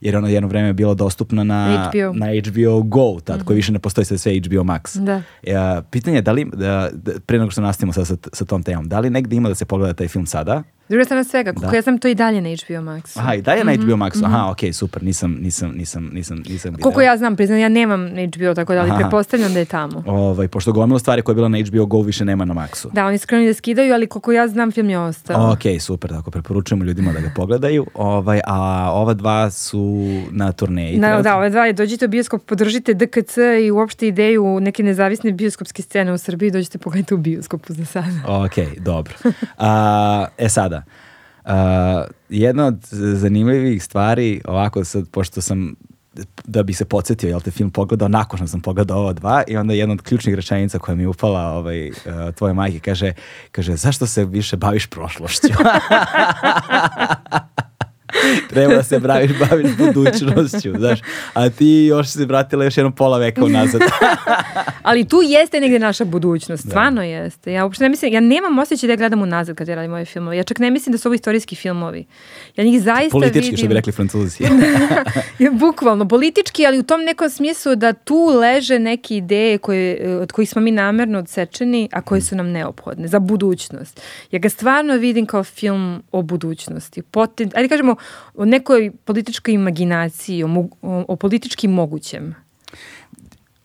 jer ona jedno vreme je bila dostupna na HBO. na HBO Go, tad koji više ne postoji sad sve HBO Max. Da. Ja, pitanje je da li, da, da, pre nego što nastavimo sad sa, sa tom temom, da li negde ima da se pogleda taj film sada? Druga strana svega, koliko Da. ja sam to i dalje na HBO Max. Aha, i dalje na HBO Maxu. Aha, okej, super, nisam, nisam, nisam, nisam, nisam video. Koliko ja znam, priznam, ja nemam na HBO, tako da, ali Aha. pretpostavljam da je tamo. Ovaj, pošto gomila stvari koja je bila na HBO Go više nema na Maxu. Da, oni su krenuli da skidaju, ali koliko ja znam, film je ostao. Ok, super, tako preporučujemo ljudima da ga pogledaju. Ovaj, a ova dva su na turneji. Na, da, ove dva je, dođite u bioskop, podržite DKC i uopšte ideju neke nezavisne bioskopske scene u Srbiji, dođite pogledajte u bioskopu za sada. Ok, dobro. A, e sada, a, jedna od zanimljivih stvari, ovako sad, pošto sam da bi se podsjetio, jel te film pogledao, nakon što sam pogledao ova dva i onda jedna od ključnih rečenica koja mi je upala ovaj, uh, tvoje majke kaže, kaže, zašto se više baviš prošlošću? Treba da se baviš, baviš budućnošću, znaš, a ti još se vratila još jedno pola veka unazad. Ali tu jeste negde naša budućnost, stvarno jeste. Ja uopšte ne mislim, ja nemam osjećaj da ja gledam unazad kad ja radim ove filmove. Ja čak ne mislim da su ovo istorijski filmovi. Ja njih zaista Politički, vidim... što bi rekli francuzi. Bukvalno, politički, ali u tom nekom smislu da tu leže neke ideje koje, e, od kojih smo mi namerno odsečeni, a koje su nam neophodne za budućnost. Ja ga stvarno vidim kao film o budućnosti. Poten, ajde kažemo, o nekoj političkoj imaginaciji, o, o, o politički mogućem.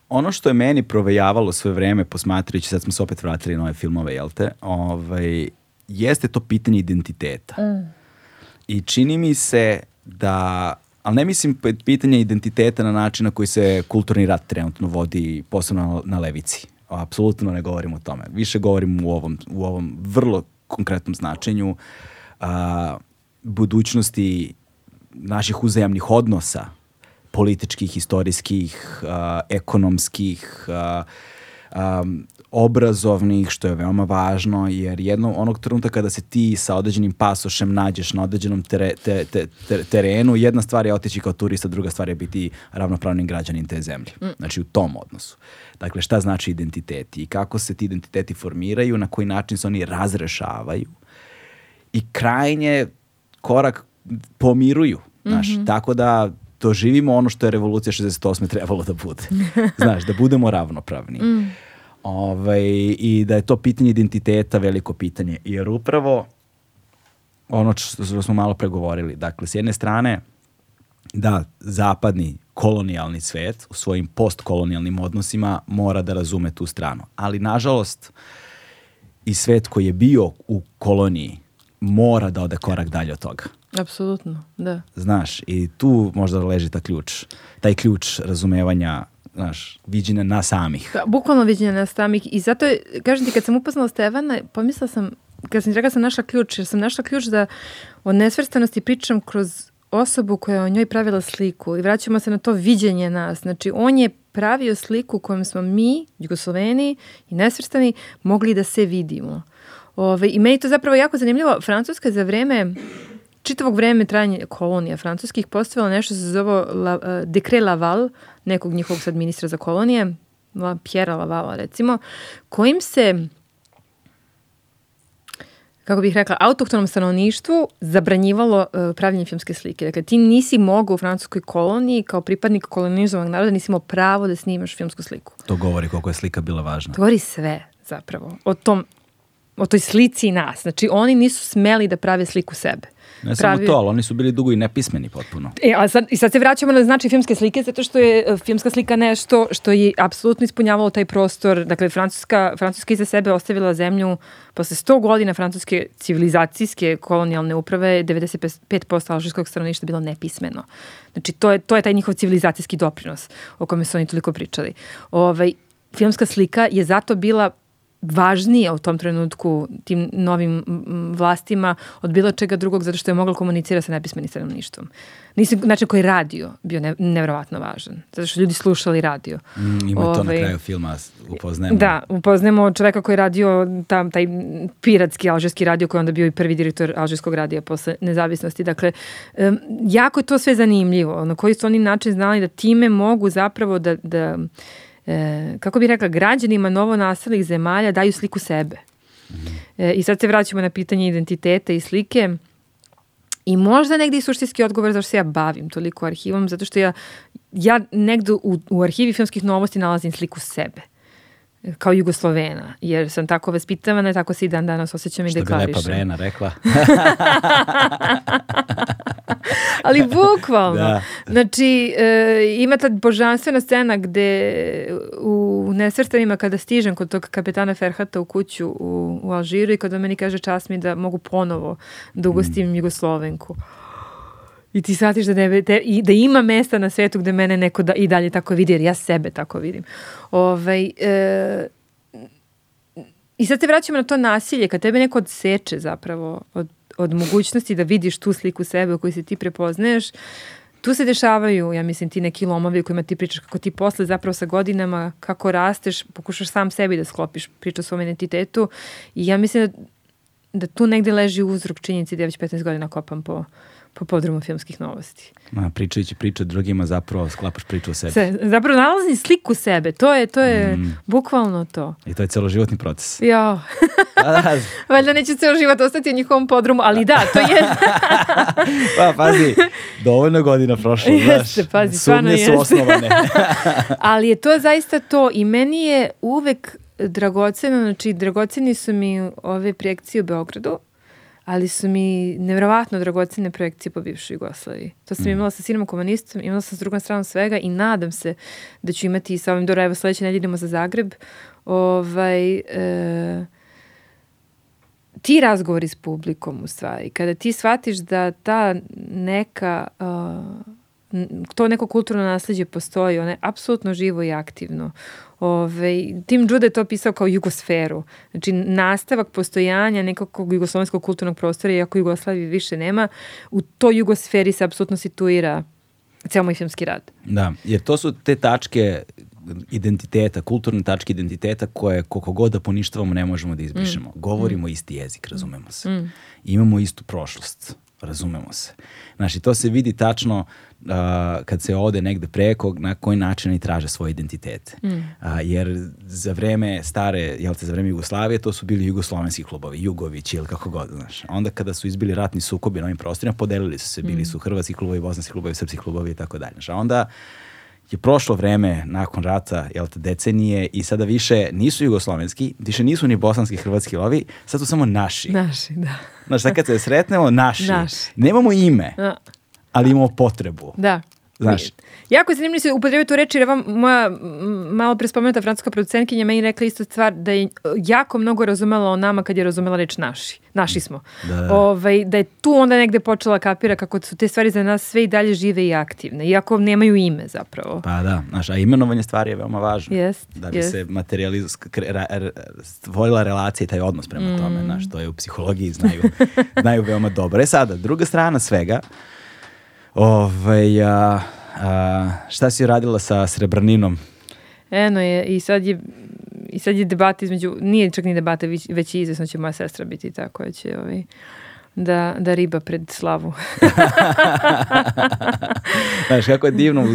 ono što je meni provejavalo sve vreme posmatrajući, sad smo se opet vratili na ove filmove, jel te, ovaj, jeste to pitanje identiteta. I čini mi se da, ali ne mislim pitanje identiteta na način na koji se kulturni rat trenutno vodi, posebno na, na levici. Apsolutno ne govorim o tome. Više govorim u ovom, u ovom vrlo konkretnom značenju budućnosti naših uzajamnih odnosa političkih, istorijskih, a, ekonomskih, a, am, obrazovnih, što je veoma važno, jer jedno onog trenutka kada se ti sa određenim pasošem nađeš na određenom tere, te, te- te- terenu, jedna stvar je otići kao turista, druga stvar je biti ravnopravni građanin te zemlje. Znači u tom odnosu. Dakle, šta znači identiteti i kako se ti identiteti formiraju, na koji način se oni razrešavaju i krajnje korak pomiruju. Znaš, tako da doživimo ono što je revolucija 68. trebalo da bude. Znaš, da budemo ravnopravni. Ovaj, I da je to pitanje identiteta veliko pitanje. Jer upravo ono što smo malo pregovorili, dakle, s jedne strane, da zapadni kolonijalni svet u svojim postkolonijalnim odnosima mora da razume tu stranu. Ali, nažalost, i svet koji je bio u koloniji mora da ode korak dalje od toga. Apsolutno, da. Znaš, i tu možda leži ta ključ, taj ključ razumevanja, znaš, viđenja nas samih. Pa, Bukvalno viđenje nas samih i zato je, kažem ti, kad sam upoznala Stevana, pomislila sam, kad sam rekla sam našla ključ, jer sam našla ključ da o nesvrstanosti pričam kroz osobu koja je o njoj pravila sliku i vraćamo se na to viđenje nas. Znači, on je pravio sliku kojom smo mi, Jugosloveni i nesvrstani, mogli da se vidimo. Ove, I meni to zapravo jako zanimljivo. Francuska za vreme čitavog vreme trajanja kolonija francuskih postavila nešto se zove la, uh, dekre Laval, nekog njihovog sad ministra za kolonije, La, Pierre Lavala recimo, kojim se kako bih rekla, autohtonom stanovništvu zabranjivalo uh, pravljenje filmske slike. Dakle, ti nisi mogao u francuskoj koloniji kao pripadnik kolonizovanog naroda, nisi imao pravo da snimaš filmsku sliku. To govori koliko je slika bila važna. To govori sve zapravo o tom o toj slici nas. Znači, oni nisu smeli da prave sliku sebe. Ne samo to, ali oni su bili dugo i nepismeni potpuno. E, a sad, I sad se vraćamo na znači filmske slike, zato što je e, filmska slika nešto što je apsolutno ispunjavalo taj prostor. Dakle, Francuska, Francuska iza sebe ostavila zemlju posle 100 godina francuske civilizacijske kolonijalne uprave, 95% alžirskog stanovništva bilo nepismeno. Znači, to je, to je taj njihov civilizacijski doprinos o kome su oni toliko pričali. Ovaj, filmska slika je zato bila važnije u tom trenutku tim novim vlastima od bilo čega drugog zato što je mogla komunicira sa nepismenim stanovništvom. Nisi, znači koji radio bio ne, nevjerovatno važan. Zato što ljudi slušali radio. Mm, ima Ove, to na ovaj, kraju filma, upoznajemo. Da, upoznajemo čoveka koji je radio tam, taj piratski alžirski radio koji je onda bio i prvi direktor alžirskog radija posle nezavisnosti. Dakle, um, jako je to sve zanimljivo. Na koji su oni način znali da time mogu zapravo da, da e, kako bih rekla, građanima novo nastalih zemalja daju sliku sebe. E, I sad se vraćamo na pitanje identiteta i slike. I možda negdje i suštinski odgovor zašto se ja bavim toliko arhivom, zato što ja, ja negdje u, u arhivi filmskih novosti nalazim sliku sebe kao Jugoslovena, jer sam tako vaspitavana i tako se i dan danas osjećam i deklarišem. Što bi Lepa Brena rekla. Ali bukvalno. Da. Znači, e, ima ta božanstvena scena gde u nesvrstanima kada stižem kod tog kapetana Ferhata u kuću u, u Alžiru i kada meni kaže čast mi da mogu ponovo da ugostim mm. Jugoslovenku. I ti shvatiš da, ne, te, i da ima mesta na svetu gde mene neko da, i dalje tako vidi, jer ja sebe tako vidim. Ovaj, e, I sad se vraćamo na to nasilje, kad tebe neko odseče zapravo od, od mogućnosti da vidiš tu sliku sebe u kojoj se ti prepoznaješ, tu se dešavaju, ja mislim, ti neki lomovi u kojima ti pričaš kako ti posle zapravo sa godinama, kako rasteš, pokušaš sam sebi da sklopiš priču o svom identitetu i ja mislim da, da tu negde leži uzrok činjenici da ja već 15 godina kopam po, po podrumu filmskih novosti. Ma, pričajući priču drugima zapravo sklapaš priču o sebi. Se, zapravo nalazi sliku sebe, to je, to je mm. bukvalno to. I to je celoživotni proces. Ja. Da. Valjda neće ceo život ostati u njihovom podrumu, ali da, to je... pa, pazi, dovoljno godina prošlo, jeste, znaš. Pazi, Sumnje su osnovane. ali je to zaista to i meni je uvek dragoceno, znači dragoceni su mi ove projekcije u Beogradu, ali su mi nevjerovatno dragocene projekcije po bivšoj Jugoslaviji. To sam mm. imala sa sinom komunistom, imala sam s drugom stranom svega i nadam se da ću imati i sa ovim dobro, evo sledeće nedelje idemo za Zagreb. Ovaj, e, ti razgovori s publikom u stvari, kada ti shvatiš da ta neka uh, to neko kulturno nasledđe postoji, ono je apsolutno živo i aktivno. Ove, Tim Jude je to pisao kao jugosferu. Znači, nastavak postojanja nekakvog jugoslovenskog kulturnog prostora, iako Jugoslavije više nema, u toj jugosferi se apsolutno situira ceo moj filmski rad. Da, jer to su te tačke identiteta, kulturne tačke identiteta koje koliko god da poništavamo ne možemo da izbrišemo. Mm. Govorimo mm. isti jezik, razumemo se. Mm. Imamo istu prošlost, razumemo se. Znači, to se vidi tačno uh, kad se ode negde preko, na koji način oni traže svoje identitete. Mm. Uh, jer za vreme stare, jel te, za vreme Jugoslavije, to su bili jugoslovenski klubovi, Jugovići ili kako god, znaš. Onda kada su izbili ratni sukobi na ovim prostorima, podelili su se, bili mm. su hrvatski klubovi, bosanski klubovi, srpski klubovi i tako dalje. A onda je prošlo vreme nakon rata, jel te, decenije i sada više nisu jugoslovenski, više nisu ni bosanski, hrvatski lovi, sad su samo naši. Naši, da. Znaš, sad kad se sretnemo, naši. naši. Nemamo ime, ali imamo potrebu. Da. Znaš, Jako je zanimljivo se upotrebiti tu reči, jer vam moja malo prespomenuta francuska producentkinja meni rekla isto stvar da je jako mnogo razumela o nama kad je razumela reč naši. Naši smo. Da, da. Ovaj, da je tu onda negde počela kapira kako su te stvari za nas sve i dalje žive i aktivne, iako nemaju ime zapravo. Pa da, znaš, a imenovanje stvari je veoma važno. Jest, da bi jest. se stvorila relacija i taj odnos prema mm. tome, znaš, to je u psihologiji znaju, znaju veoma dobro. E sada, druga strana svega, ovaj, a, a, šta si radila sa Srebrninom? Eno je, i sad je i sad je debata između, nije čak ni debata, već, već i izvesno će moja sestra biti ta koja će ovaj, da, da riba pred slavu. Znaš, kako je divno,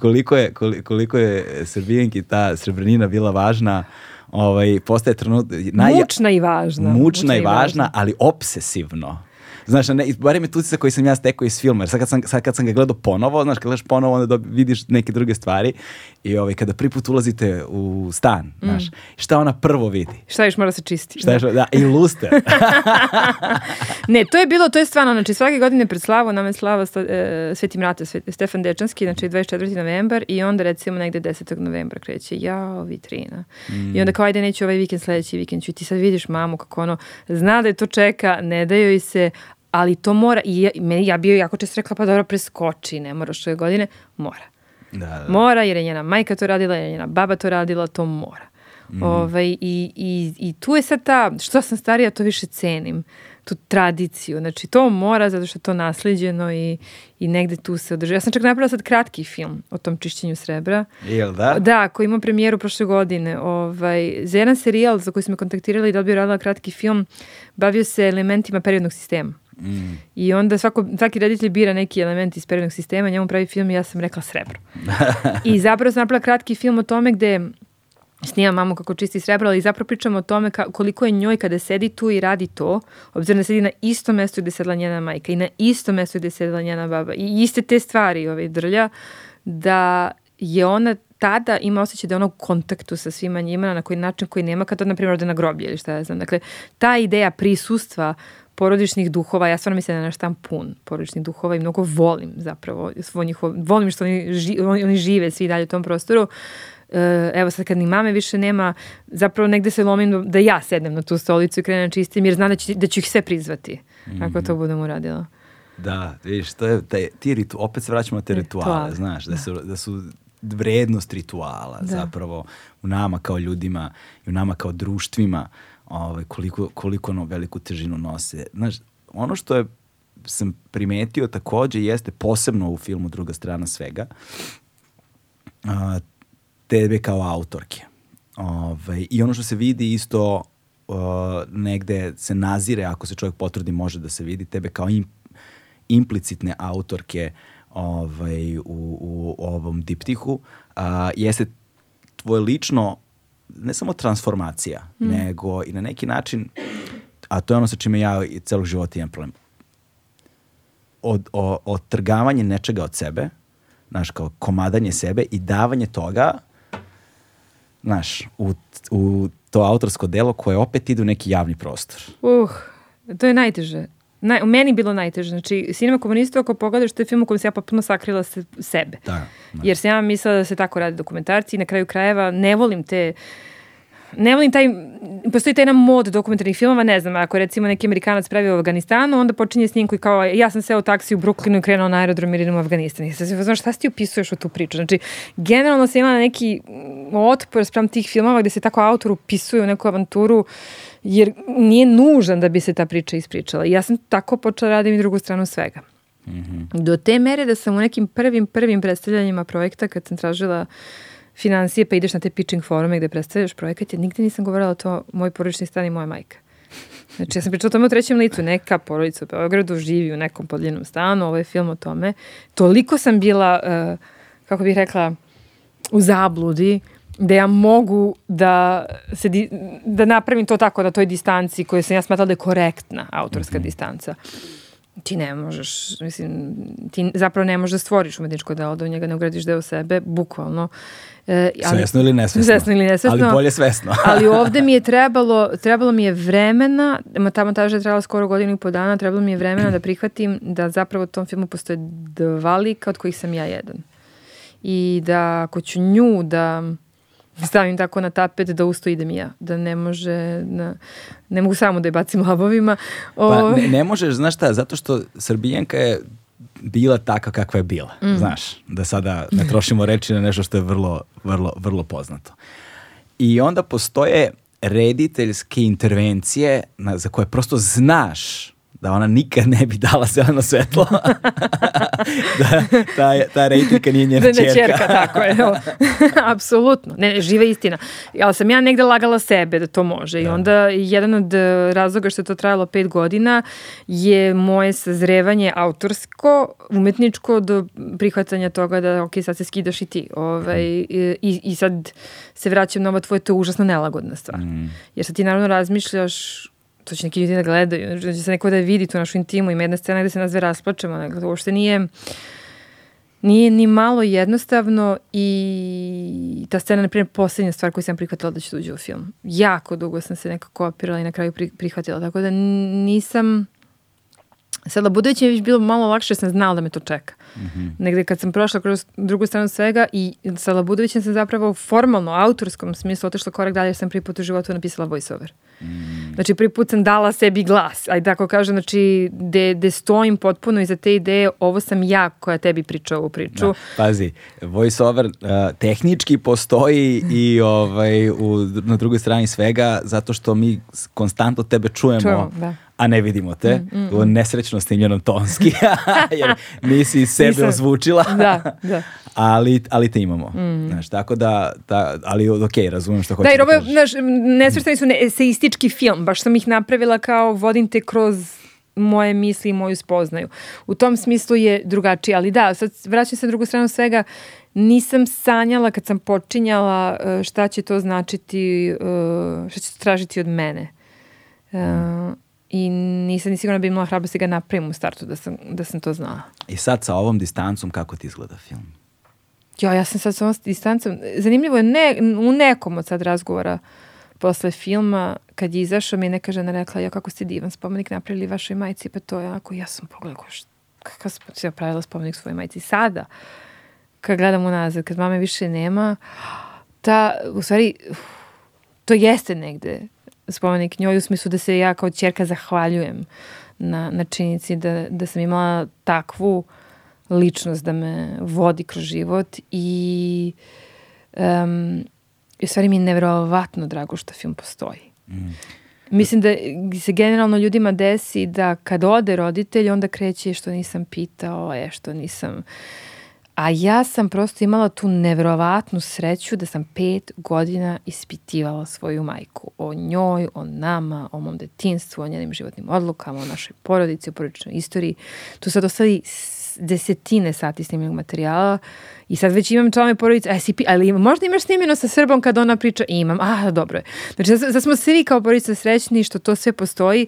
koliko je, koliko je Srbijenki ta srebrnina bila važna, ovaj, postaje trenut... Mučna i važna. Mučna, i važna, ali obsesivno. Znaš, ne, barem je utisak koji sam ja stekao iz filma, jer sad kad sam, sad kad sam ga gledao ponovo, znaš, kad gledaš ponovo, onda dobi, vidiš neke druge stvari i ovaj, kada prvi put ulazite u stan, Mm. znaš, šta ona prvo vidi? Šta još mora se čisti? Šta je, što- da, i luster. Ne, to je bilo, to je stvarno, znači svake godine pred slavu nam je slava sta, e, Sveti Mrate, Sve- Stefan Dečanski, znači 24. novembar i onda recimo negde 10. novembra kreće, jao, vitrina. I onda kao, ajde, neću ovaj vikend, sledeći vikend ću. Ti sad vidiš mamu kako ono, zna da je to čeka, ne da joj se, ali to mora, i ja, meni, ja bio jako često rekla, pa dobro, preskoči, ne moraš ove godine, mora. da, da. Mora jer je njena majka to radila, jer je njena baba to radila, to mora. Ovaj, i, i, I tu je sad ta, što sam starija, to više cenim, tu tradiciju. Znači, to mora zato što je to nasliđeno i, i negde tu se održava. Ja sam čak napravila sad kratki film o tom čišćenju srebra. Jel da? Da, koji ima premijeru prošle godine. Ovaj, za jedan serijal za koji smo kontaktirali da bi radila kratki film, bavio se elementima periodnog sistema. Mm. I onda svako, svaki reditelj bira neki element iz periodnog sistema, njemu pravi film i ja sam rekla srebro. I zapravo sam napravila kratki film o tome gde snimam mamu kako čisti srebro, ali zapravo pričamo o tome ka- koliko je njoj kada sedi tu i radi to, obzirom da sedi na istom mestu gde sedla njena majka i na istom mestu gde sedla njena baba i iste te stvari ovaj, drlja, da je ona tada ima osjećaj da je ona u kontaktu sa svima njima na koji način koji nema kad od, na primjer, ode na groblje ili šta ja znam. Dakle, ta ideja prisustva porodičnih duhova, ja stvarno mislim da je naš tam pun porodičnih duhova i mnogo volim zapravo svoj njihov, volim što oni, ži, oni, žive svi dalje u tom prostoru. E, evo sad kad ni mame više nema, zapravo negde se lomim da- da ja sednem na tu stolicu i krenem čistim jer znam da ću, da ću ih sve prizvati ako to budem uradila. Da, vidiš, to je, taj, ti ritu, opet se vraćamo na te rituale, Rituale, znaš, da su, da su vrednost rituala zapravo u nama kao ljudima i u nama kao društvima ovaj, koliko, koliko ono veliku težinu nose. Znaš, ono što je sam primetio takođe jeste posebno u filmu Druga strana svega a, tebe kao autorke. Ovaj, I ono što se vidi isto uh, negde se nazire, ako se čovjek potrudi može da se vidi, tebe kao im, implicitne autorke ovaj, u, u ovom diptihu, a, jeste tvoje lično ne samo transformacija, nego i na neki način, a to je ono sa čime ja i celog života imam problem, od, o, otrgavanje nečega od sebe, znaš, kao komadanje sebe i davanje toga, znaš, u, u to autorsko delo koje opet ide u neki javni prostor. Uh, to je najteže. Naj, u meni bilo najteže. Znači, Sinema komunista, ako pogledaš, to je film u kojem sam ja potpuno sakrila se, sebe. Da, da. Jer sam ja mislila da se tako rade dokumentarci i na kraju krajeva ne volim te ne volim taj, postoji taj jedan mod dokumentarnih filmova, ne znam, ako recimo neki Amerikanac pravi u Afganistanu, onda počinje s njim koji kao, ja sam seo u taksi u Brooklynu i krenuo na aerodrom jer idem u Afganistan. I sad se znaš, šta si ti upisuješ u tu priču? Znači, generalno sam imala neki otpor sprem tih filmova gde se tako autor upisuje u neku avanturu jer nije nužan da bi se ta priča ispričala. Ja sam tako počela da radim i drugu stranu svega. Do te mere da sam u nekim prvim, prvim predstavljanjima projekta, kad sam tražila financije, pa ideš na te pitching forume gde predstavljaš projekat, ja nigde nisam govorila to moj porodični stan i moja majka. Znači, ja sam pričala o tome u trećem licu. Neka porodica u Beogradu živi u nekom podljenom stanu, ovo je film o tome. Toliko sam bila, uh, kako bih rekla, u zabludi, da ja mogu da, se di, da napravim to tako na toj distanci koju sam ja smatrala da je korektna autorska distanca. Ti ne možeš, mislim, ti zapravo ne možeš da stvoriš umetničko delo, da u njega ne ugradiš deo sebe, bukvalno. E, Svesno ili nesvesno. Svesno ili nesvesno. Ali bolje svesno. ali ovde mi je trebalo, trebalo mi je vremena, ta montaža je trebala skoro godinu i po dana, trebalo mi je vremena da prihvatim da zapravo u tom filmu postoje dva lika od kojih sam ja jedan. I da ako ću nju da stavim tako na tapet da usto idem i ja. Da ne može, na, ne mogu samo da je bacim labovima. Pa Ovaj, ne, ne možeš, znaš šta, zato što Srbijanka je bila taka kakva je bila, Mm. znaš, da sada ne trošimo reči na nešto što je vrlo, vrlo, vrlo poznato. I onda postoje rediteljske intervencije na, za koje prosto znaš da ona nikad ne bi dala zeleno svetlo. da ta, ta rejtika nije njena Da, ne, čerka. čerka, tako je. Apsolutno. Ne, ne, živa istina. Ali sam ja negde lagala sebe da to može. I onda jedan od eh, razloga što je to trajalo pet godina je moje sazrevanje autorsko, umetničko do prihvatanja toga da ok, sad se skidaš i ti. Ovaj, i, I sad se vraćam na ovo tvoje, to je užasno nelagodna stvar. Jer sad ti naravno razmišljaš to će neki ljudi da gledaju, da će se neko da vidi tu našu intimu, ima jedna scena gde se nas dve rasplačemo, dakle, to uopšte nije nije ni malo jednostavno i ta scena, na primjer, posljednja stvar koju sam prihvatila da će da uđe u film. Jako dugo sam se nekako opirala i na kraju pri- prihvatila, tako da nisam... Sada, budući je već bilo malo lakše, jer sam znala da me to čeka. Negde kad sam prošla kroz drugu stranu svega i sa Labudovićem sam zapravo formalno, autorskom smislu otišla korak dalje jer sam prvi put u životu napisala voiceover. Znači, prvi put sam dala sebi glas, aj tako kažem, znači, de, de stojim potpuno iza te ideje, ovo sam ja koja tebi priča ovu priču. Da, pazi, voiceover uh, tehnički postoji i ovaj, u, na drugoj strani svega zato što mi konstantno tebe čujemo, Čujemo, da. A ne vidimo te. U nesrećno snimljenom tonski, jer nisi sebe Nisam. ozvučila. Da, da. ali, ali te imamo. Znaš, tako da, ta, ali ok, razumem što hoćeš Da, jer ovo kažeš. znaš, nesvrstani su eseistički film, baš sam ih napravila kao vodim te kroz moje misli i moju spoznaju. U tom smislu je drugačije, ali da, sad vraćam se na drugu stranu svega, nisam sanjala kad sam počinjala e, šta će to značiti, e, šta će to tražiti od mene. E, I nisam ni sigurna da bi imala hrabrosti ga napravim u startu da sam, da sam to znala. I sad sa ovom distancom kako ti izgleda film? Ja, ja sam sad s ovom distancom. Zanimljivo je, ne, u nekom od sad razgovora posle filma, kad je izašao, mi je neka žena rekla, ja kako ste divan spomenik napravili vašoj majci, pa to je onako, ja sam pogledala, kakav sam ja pravila spomenik svojoj majci. Sada, kad gledam unazad, kad mame više nema, ta, u stvari, to jeste negde spomenik njoj u smislu da se ja kao čerka zahvaljujem na, na činjenici da, da sam imala takvu ličnost da me vodi kroz život i um, i u stvari mi je nevjerovatno drago što film postoji. Mislim da se generalno ljudima desi da kad ode roditelj onda kreće što nisam pitao, je što nisam... A ja sam prosto imala tu nevjerovatnu sreću da sam pet godina ispitivala svoju majku. O njoj, o nama, o mom detinstvu, o njenim životnim odlukama, o našoj porodici, o porodičnoj istoriji. Tu sad ostali desetine sati snimljenog materijala i sad već imam članove porodice, si pi- ali možda imaš snimljeno sa Srbom kad ona priča, imam, a dobro je. Znači, sad, sad smo svi kao porodica srećni što to sve postoji.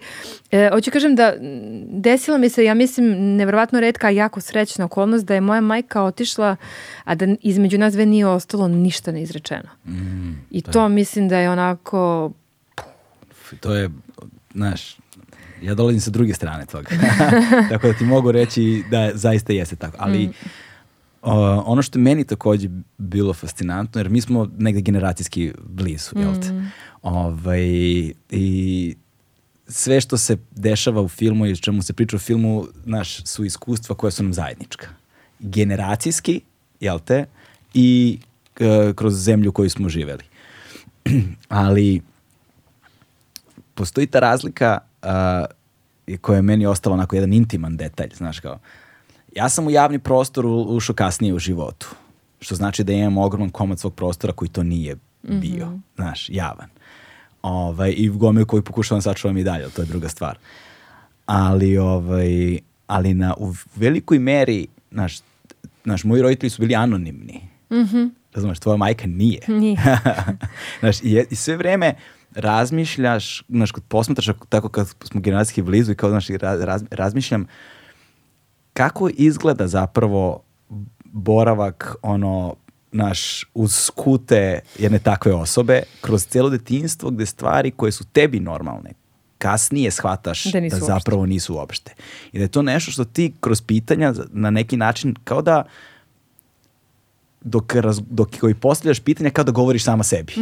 E, hoću kažem da m, desilo mi se, ja mislim, nevjerovatno redka, jako srećna okolnost da je moja majka otišla, a da između nas dve nije ostalo ništa neizrečeno. I to mislim da je onako To je, znaš, ja dolazim sa druge strane toga. tako da ti mogu reći da zaista jeste tako. Ali o, ono što je meni takođe bilo fascinantno, jer mi smo negde generacijski blizu, jel te? Ovaj, I sve što se dešava u filmu i čemu se priča u filmu, naš, su iskustva koja su nam zajednička. Generacijski, jel te? I e, kroz zemlju koju smo živeli. Ali postoji ta razlika a, koja je meni ostala onako jedan intiman detalj, znaš kao. Ja sam u javni prostor u- ušao kasnije u životu, što znači da imam ogroman komad svog prostora koji to nije bio, znaš, javan. Ovaj, I gomilu koji pokušavam sačuvam i dalje, to je druga stvar. Ali, ovaj, ali na, u velikoj meri, znaš, znaš, moji roditelji su bili anonimni. Razumeš, tvoja majka nije. Nije. znaš, i, i sve vreme razmišljaš, znaš, kad posmatraš ako- tako kad smo generacijski blizu i kao, znaš, raz- razmišljam kako izgleda zapravo boravak ono naš uz skute jedne takve osobe kroz cijelo detinjstvo gde stvari koje su tebi normalne kasnije shvataš Da da, nisu uopšte. zapravo nisu uopšte. I da je to nešto što ti kroz pitanja na neki način kao da dok, raz, dok koji postavljaš pitanja kao da govoriš sama sebi.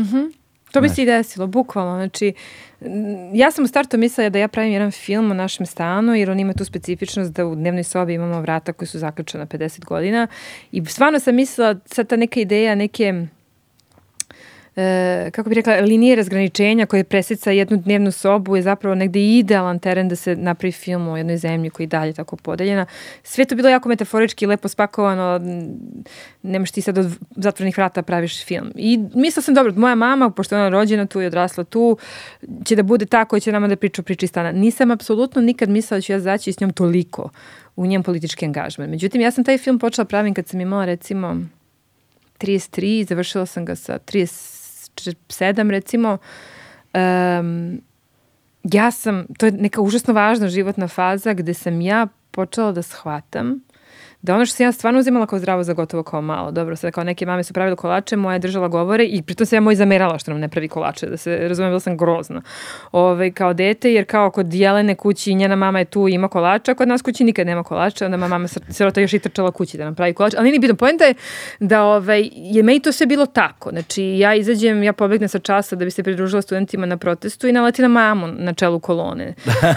To bi se i desilo, bukvalno. Znači, ja sam u startu mislila da ja pravim jedan film o našem stanu, jer on ima tu specifičnost da u dnevnoj sobi imamo vrata koji su zaključena 50 godina. I stvarno sam mislila, sad ta neka ideja, neke e, kako bih rekla, linije razgraničenja koje preseca jednu dnevnu sobu je zapravo negde idealan teren da se napravi film o jednoj zemlji koja je dalje tako podeljena. Sve to bilo jako metaforički, lepo spakovano, nemaš ti sad od zatvornih vrata praviš film. I mislila sam, dobro, moja mama, pošto je ona rođena tu i odrasla tu, će da bude ta koja će nama da priča priči stana. Nisam apsolutno nikad mislila da ću ja zaći s njom toliko u njen politički angažman. Međutim, ja sam taj film počela pravim kad sam imala recimo 33, završila sam ga sa 37 recimo. Um, ja sam, to je neka užasno važna životna faza gde sam ja počela da shvatam da ono što sam ja stvarno uzimala kao zdravo za gotovo kao malo. Dobro, sad kao neke mame su pravile kolače, moja je držala govore i pritom se ja moj zamerala što nam ne pravi kolače, da se razumijem, bila sam grozna. Ove, ovaj, kao dete, jer kao kod Jelene kući njena mama je tu ima kolača, kod nas kući nikad nema kolača, onda mama sirota još i trčala kući da nam pravi kolače. Ali nije bitno, pojenta je da ovaj, je meni to sve bilo tako. Znači, ja izađem, ja pobegnem sa časa da bi se pridružila studentima na protestu i naleti na mamu na čelu kolone.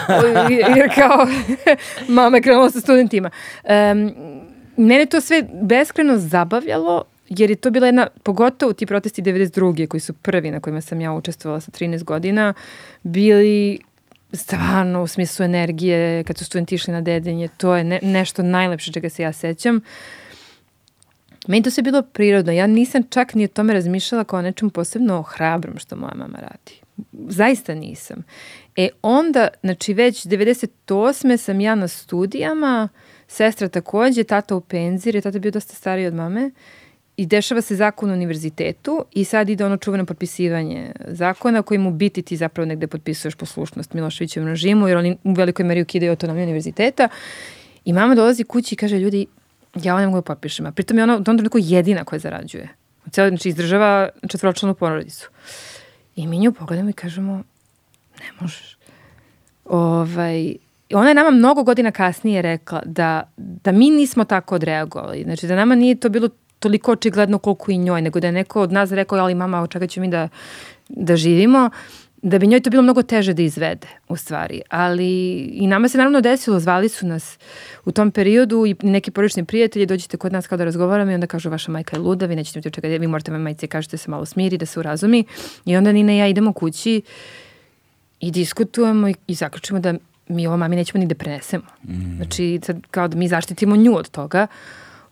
jer kao, mama je krenula sa studentima. Um, mene to sve beskreno zabavljalo, jer je to bila jedna, pogotovo ti protesti 92. koji su prvi na kojima sam ja učestvovala sa 13 godina, bili stvarno u smislu energije, kad su studenti išli na dedenje, to je ne, nešto najlepše čega se ja sećam. Meni to sve bilo prirodno. Ja nisam čak ni o tome razmišljala kao nečem posebno hrabrom što moja mama radi. Zaista nisam. E onda, znači već 98. sam ja na studijama, uh, Sestra takođe, tata u penziji, jer je tata bio dosta stariji od mame. I dešava se zakon u univerzitetu i sad ide ono čuveno potpisivanje zakona koji mu biti ti zapravo negde potpisuješ poslušnost Miloševićevom režimu jer oni u velikoj meri ukidaju autonomiju univerziteta. I mama dolazi kući i kaže ljudi, ja ovo ne mogu da potpišem. A pritom je ona u tom trenutku jedina koja zarađuje. Cijelo, znači izdržava četvročlanu porodicu. I mi nju pogledamo i kažemo, ne možeš. Ovaj, ona je nama mnogo godina kasnije rekla da, da mi nismo tako odreagovali. Znači da nama nije to bilo toliko očigledno koliko i njoj, nego da je neko od nas rekao, ali mama, od čega ćemo mi da, da živimo, da bi njoj to bilo mnogo teže da izvede, u stvari. Ali i nama se naravno desilo, zvali su nas u tom periodu i neki porodični prijatelji, dođite kod nas kao da razgovaramo i onda kažu, vaša majka je luda, vi nećete mi čekati, vi morate me majice kažete se malo smiri, da se urazumi. I onda Nina i ja idemo kući i diskutujemo i, i zaključimo da mi ovo mami nećemo ni da prenesemo. Mm. Znači, sad, kao da mi zaštitimo nju od toga.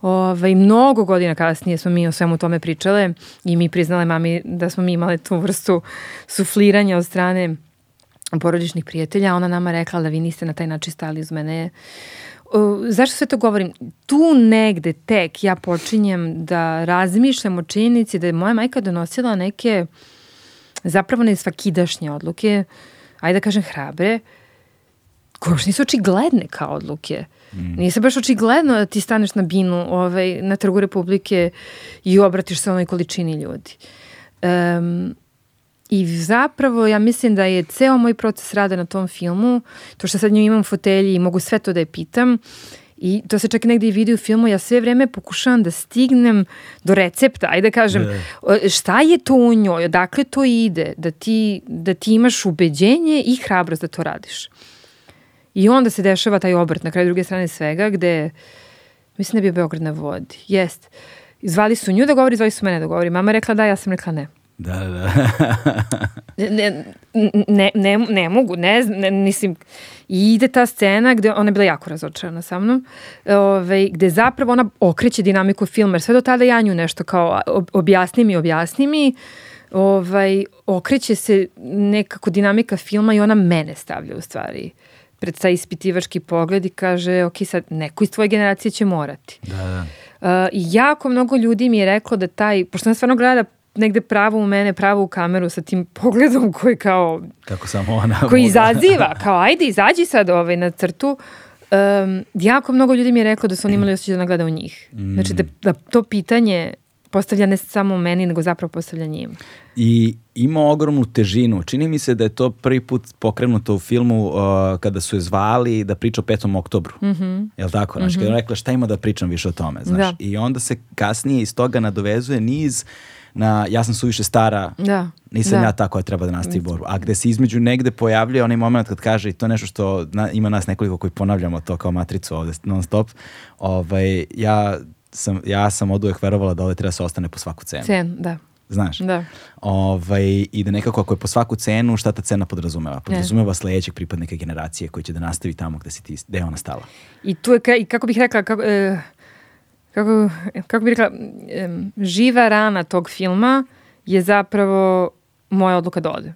Ove, ovaj, mnogo godina kasnije smo mi o svemu tome pričale i mi priznale mami da smo mi imale tu vrstu sufliranja od strane porodičnih prijatelja. Ona nama rekla da vi niste na taj način stali uz mene. O, zašto sve to govorim? Tu negde tek ja počinjem da razmišljam o činjenici da je moja majka donosila neke zapravo ne svakidašnje odluke, ajde da kažem hrabre, koje još nisu očigledne kao odluke. Mm. Nije se baš očigledno da ti staneš na binu ovaj, na trgu Republike i obratiš se onoj količini ljudi. Um, I zapravo ja mislim da je ceo moj proces rada na tom filmu, to što sad nju imam u fotelji i mogu sve to da je pitam, I to se čak negde i vidi u filmu, ja sve vreme pokušavam da stignem do recepta, ajde da kažem, ne. šta je to u njoj, odakle to ide, da ti, da ti imaš ubeđenje i hrabrost da to radiš. I onda se dešava taj obrt na kraju druge strane svega gde, mislim da je bio Beograd na vodi. Jest. Zvali su nju da govori, zvali su mene da govori. Mama rekla da, ja sam rekla ne. Da, da. ne, ne, ne, ne mogu, ne, ne, mislim, i ide ta scena gde ona je bila jako razočarana sa mnom, ove, ovaj, gde zapravo ona okreće dinamiku filma, jer sve do tada ja nju nešto kao objasni mi, objasni mi, ovaj, okreće se nekako dinamika filma i ona mene stavlja u stvari pred taj ispitivački pogled i kaže, ok, sad neko iz tvoje generacije će morati. Da, da. Uh, jako mnogo ljudi mi je reklo da taj, pošto on stvarno gleda negde pravo u mene, pravo u kameru sa tim pogledom koji kao... Kako samo ona... Koji izaziva, kao ajde izađi sad ovaj, na crtu. Um, jako mnogo ljudi mi je reklo da su oni imali osjećaj da nagleda u njih. Mm. Znači da, da to pitanje postavlja ne samo meni, nego zapravo postavlja njim. I ima ogromnu težinu. Čini mi se da je to prvi put pokrenuto u filmu uh, kada su je zvali da priča o 5. oktobru. Mm -hmm. Jel tako? Znači, mm -hmm. kada je rekla šta ima da pričam više o tome. Znaš? Da. I onda se kasnije iz toga nadovezuje niz na ja sam suviše stara, da. nisam da. ja ta koja treba da nastavi borbu. A gde se između negde pojavljuje onaj moment kad kaže i to nešto što na, ima nas nekoliko koji ponavljamo to kao matricu ovde non stop, ovaj, ja sam, ja sam od uvek verovala da ovde treba da se ostane po svaku cenu. Cen, da. Znaš? Da. Ovaj, I da nekako ako je po svaku cenu, šta ta cena podrazumeva? Podrazumeva sledećeg pripadnika generacije koji će da nastavi tamo gde, si ti, gde je ona stala. I tu je, i kako bih rekla, kako, e, kako, kako bih rekla, em, živa rana tog filma je zapravo moja odluka da odem.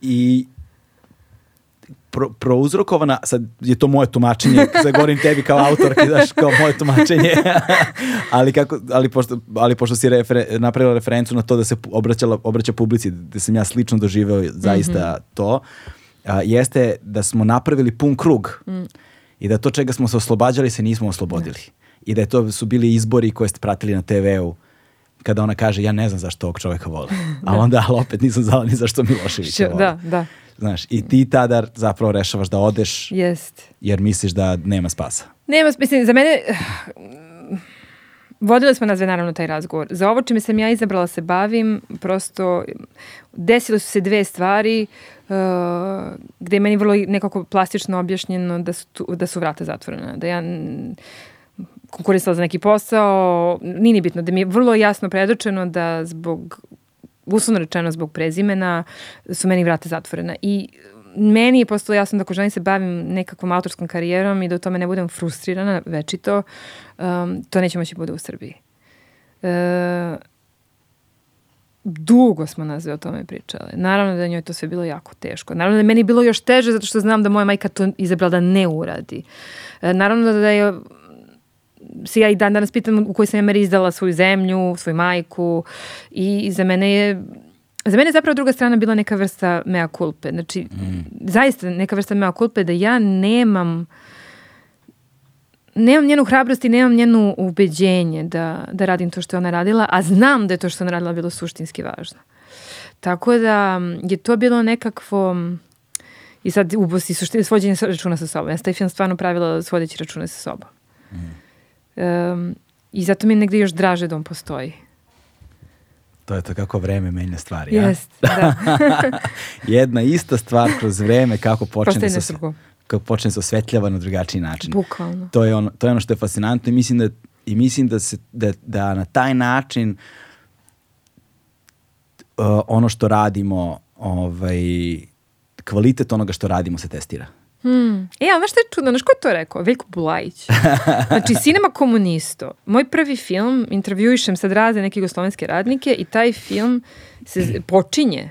I pro, prouzrokovana, sad je to moje tumačenje, sad govorim tebi kao autor, daš kao moje tumačenje, ali, kako, ali, pošto, ali pošto si referen, napravila referencu na to da se obraćala, obraća publici, da sam ja slično doživeo zaista to, a, jeste da smo napravili pun krug i da to čega smo se oslobađali se nismo oslobodili. I da je to su bili izbori koje ste pratili na TV-u kada ona kaže ja ne znam zašto ovog čoveka vole. A onda, ali opet nisam znala ni zašto Miloševića vole. da, da, Znaš, i ti tada zapravo rešavaš da odeš jest. jer misliš da nema spasa. Nema, mislim, za mene, vodili smo nazve naravno taj razgovor. Za ovo čime sam ja izabrala se bavim, prosto desile su se dve stvari uh, gde je meni vrlo nekako plastično objašnjeno da su, tu, da su vrata zatvorena. Da ja konkurisala za neki posao, nije ni bitno, da mi je vrlo jasno predočeno da zbog uslovno rečeno zbog prezimena su meni vrata zatvorena i meni je postalo jasno da ako želim se bavim nekakvom autorskom karijerom i da u tome ne budem frustrirana večito, um, to neće moći bude u Srbiji. E, dugo smo nas o tome pričale. Naravno da njoj to sve bilo jako teško. Naravno da je meni bilo još teže zato što znam da moja majka to izabrala da ne uradi. E, naravno da je se ja i dan danas pitam u kojoj sam ja meri izdala svoju zemlju, svoju majku i za mene je za mene je zapravo druga strana bila neka vrsta mea culpe. Znači, zaista neka vrsta mea culpe da ja nemam nemam njenu hrabrost i nemam njenu ubeđenje da, da radim to što je ona radila, a znam da je to što je ona radila bilo suštinski važno. Tako da je to bilo nekakvo i sad ubosti svođenje računa sa sobom. Ja sam taj film stvarno pravila svodeći račune sa sobom. Um, I zato mi je negde još draže da on postoji. To je to kako vreme menja stvari. ja? Jest, da. Jedna ista stvar kroz vreme kako počne Postaje da se, kako počne da se osvetljava na drugačiji način. Bukvalno. To je ono, to je ono što je fascinantno i mislim da, i mislim da, se, da, da na taj način uh, ono što radimo, ovaj, kvalitet onoga što radimo se testira. Hmm. E, ali znaš što je čudno? Znaš ko je to rekao? Veljko Bulajić. Znači, Cinema komunisto. Moj prvi film, intervjuišem sad razne neke jugoslovenske radnike i taj film se počinje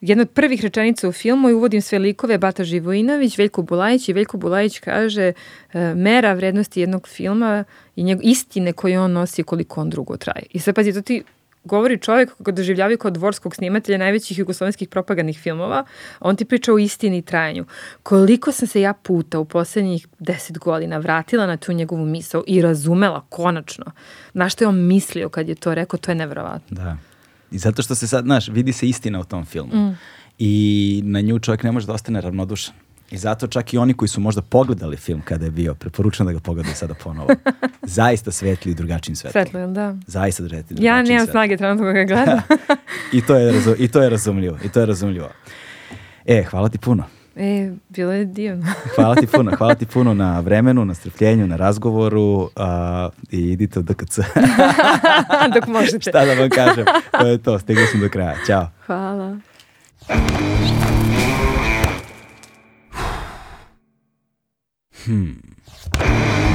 jedna od prvih rečenica u filmu i uvodim sve likove Bata Živojinović, Veljko Bulajić i Veljko Bulajić kaže e, mera vrednosti jednog filma i njeg, istine koje on nosi koliko on drugo traje. I sad pazi, to ti govori čovjek koga doživljavaju kao dvorskog snimatelja najvećih jugoslovenskih propagandnih filmova, on ti priča o istini i trajanju. Koliko sam se ja puta u posljednjih deset godina vratila na tu njegovu misao i razumela konačno na što je on mislio kad je to rekao, to je nevjerovatno. Da. I zato što se sad, znaš, vidi se istina u tom filmu. Mm. I na nju čovjek ne može da ostane ravnodušan. I zato čak i oni koji su možda pogledali film kada je bio, preporučujem da ga pogledaju sada ponovo. Zaista svetli i drugačijim svetlom. Svetlo, jel da? Zaista svetli i Ja drugačijim nemam snage trenutno da ga gledam. I to je, I to je razumljivo. I to je razumljivo. E, hvala ti puno. e, bilo je divno. Hvala ti puno. Hvala ti puno na vremenu, na strpljenju, na razgovoru a, i idite u DKC. Dok možete. Šta da vam kažem? To je to. Stigli smo do kraja. Ćao. Hvala. Hmm.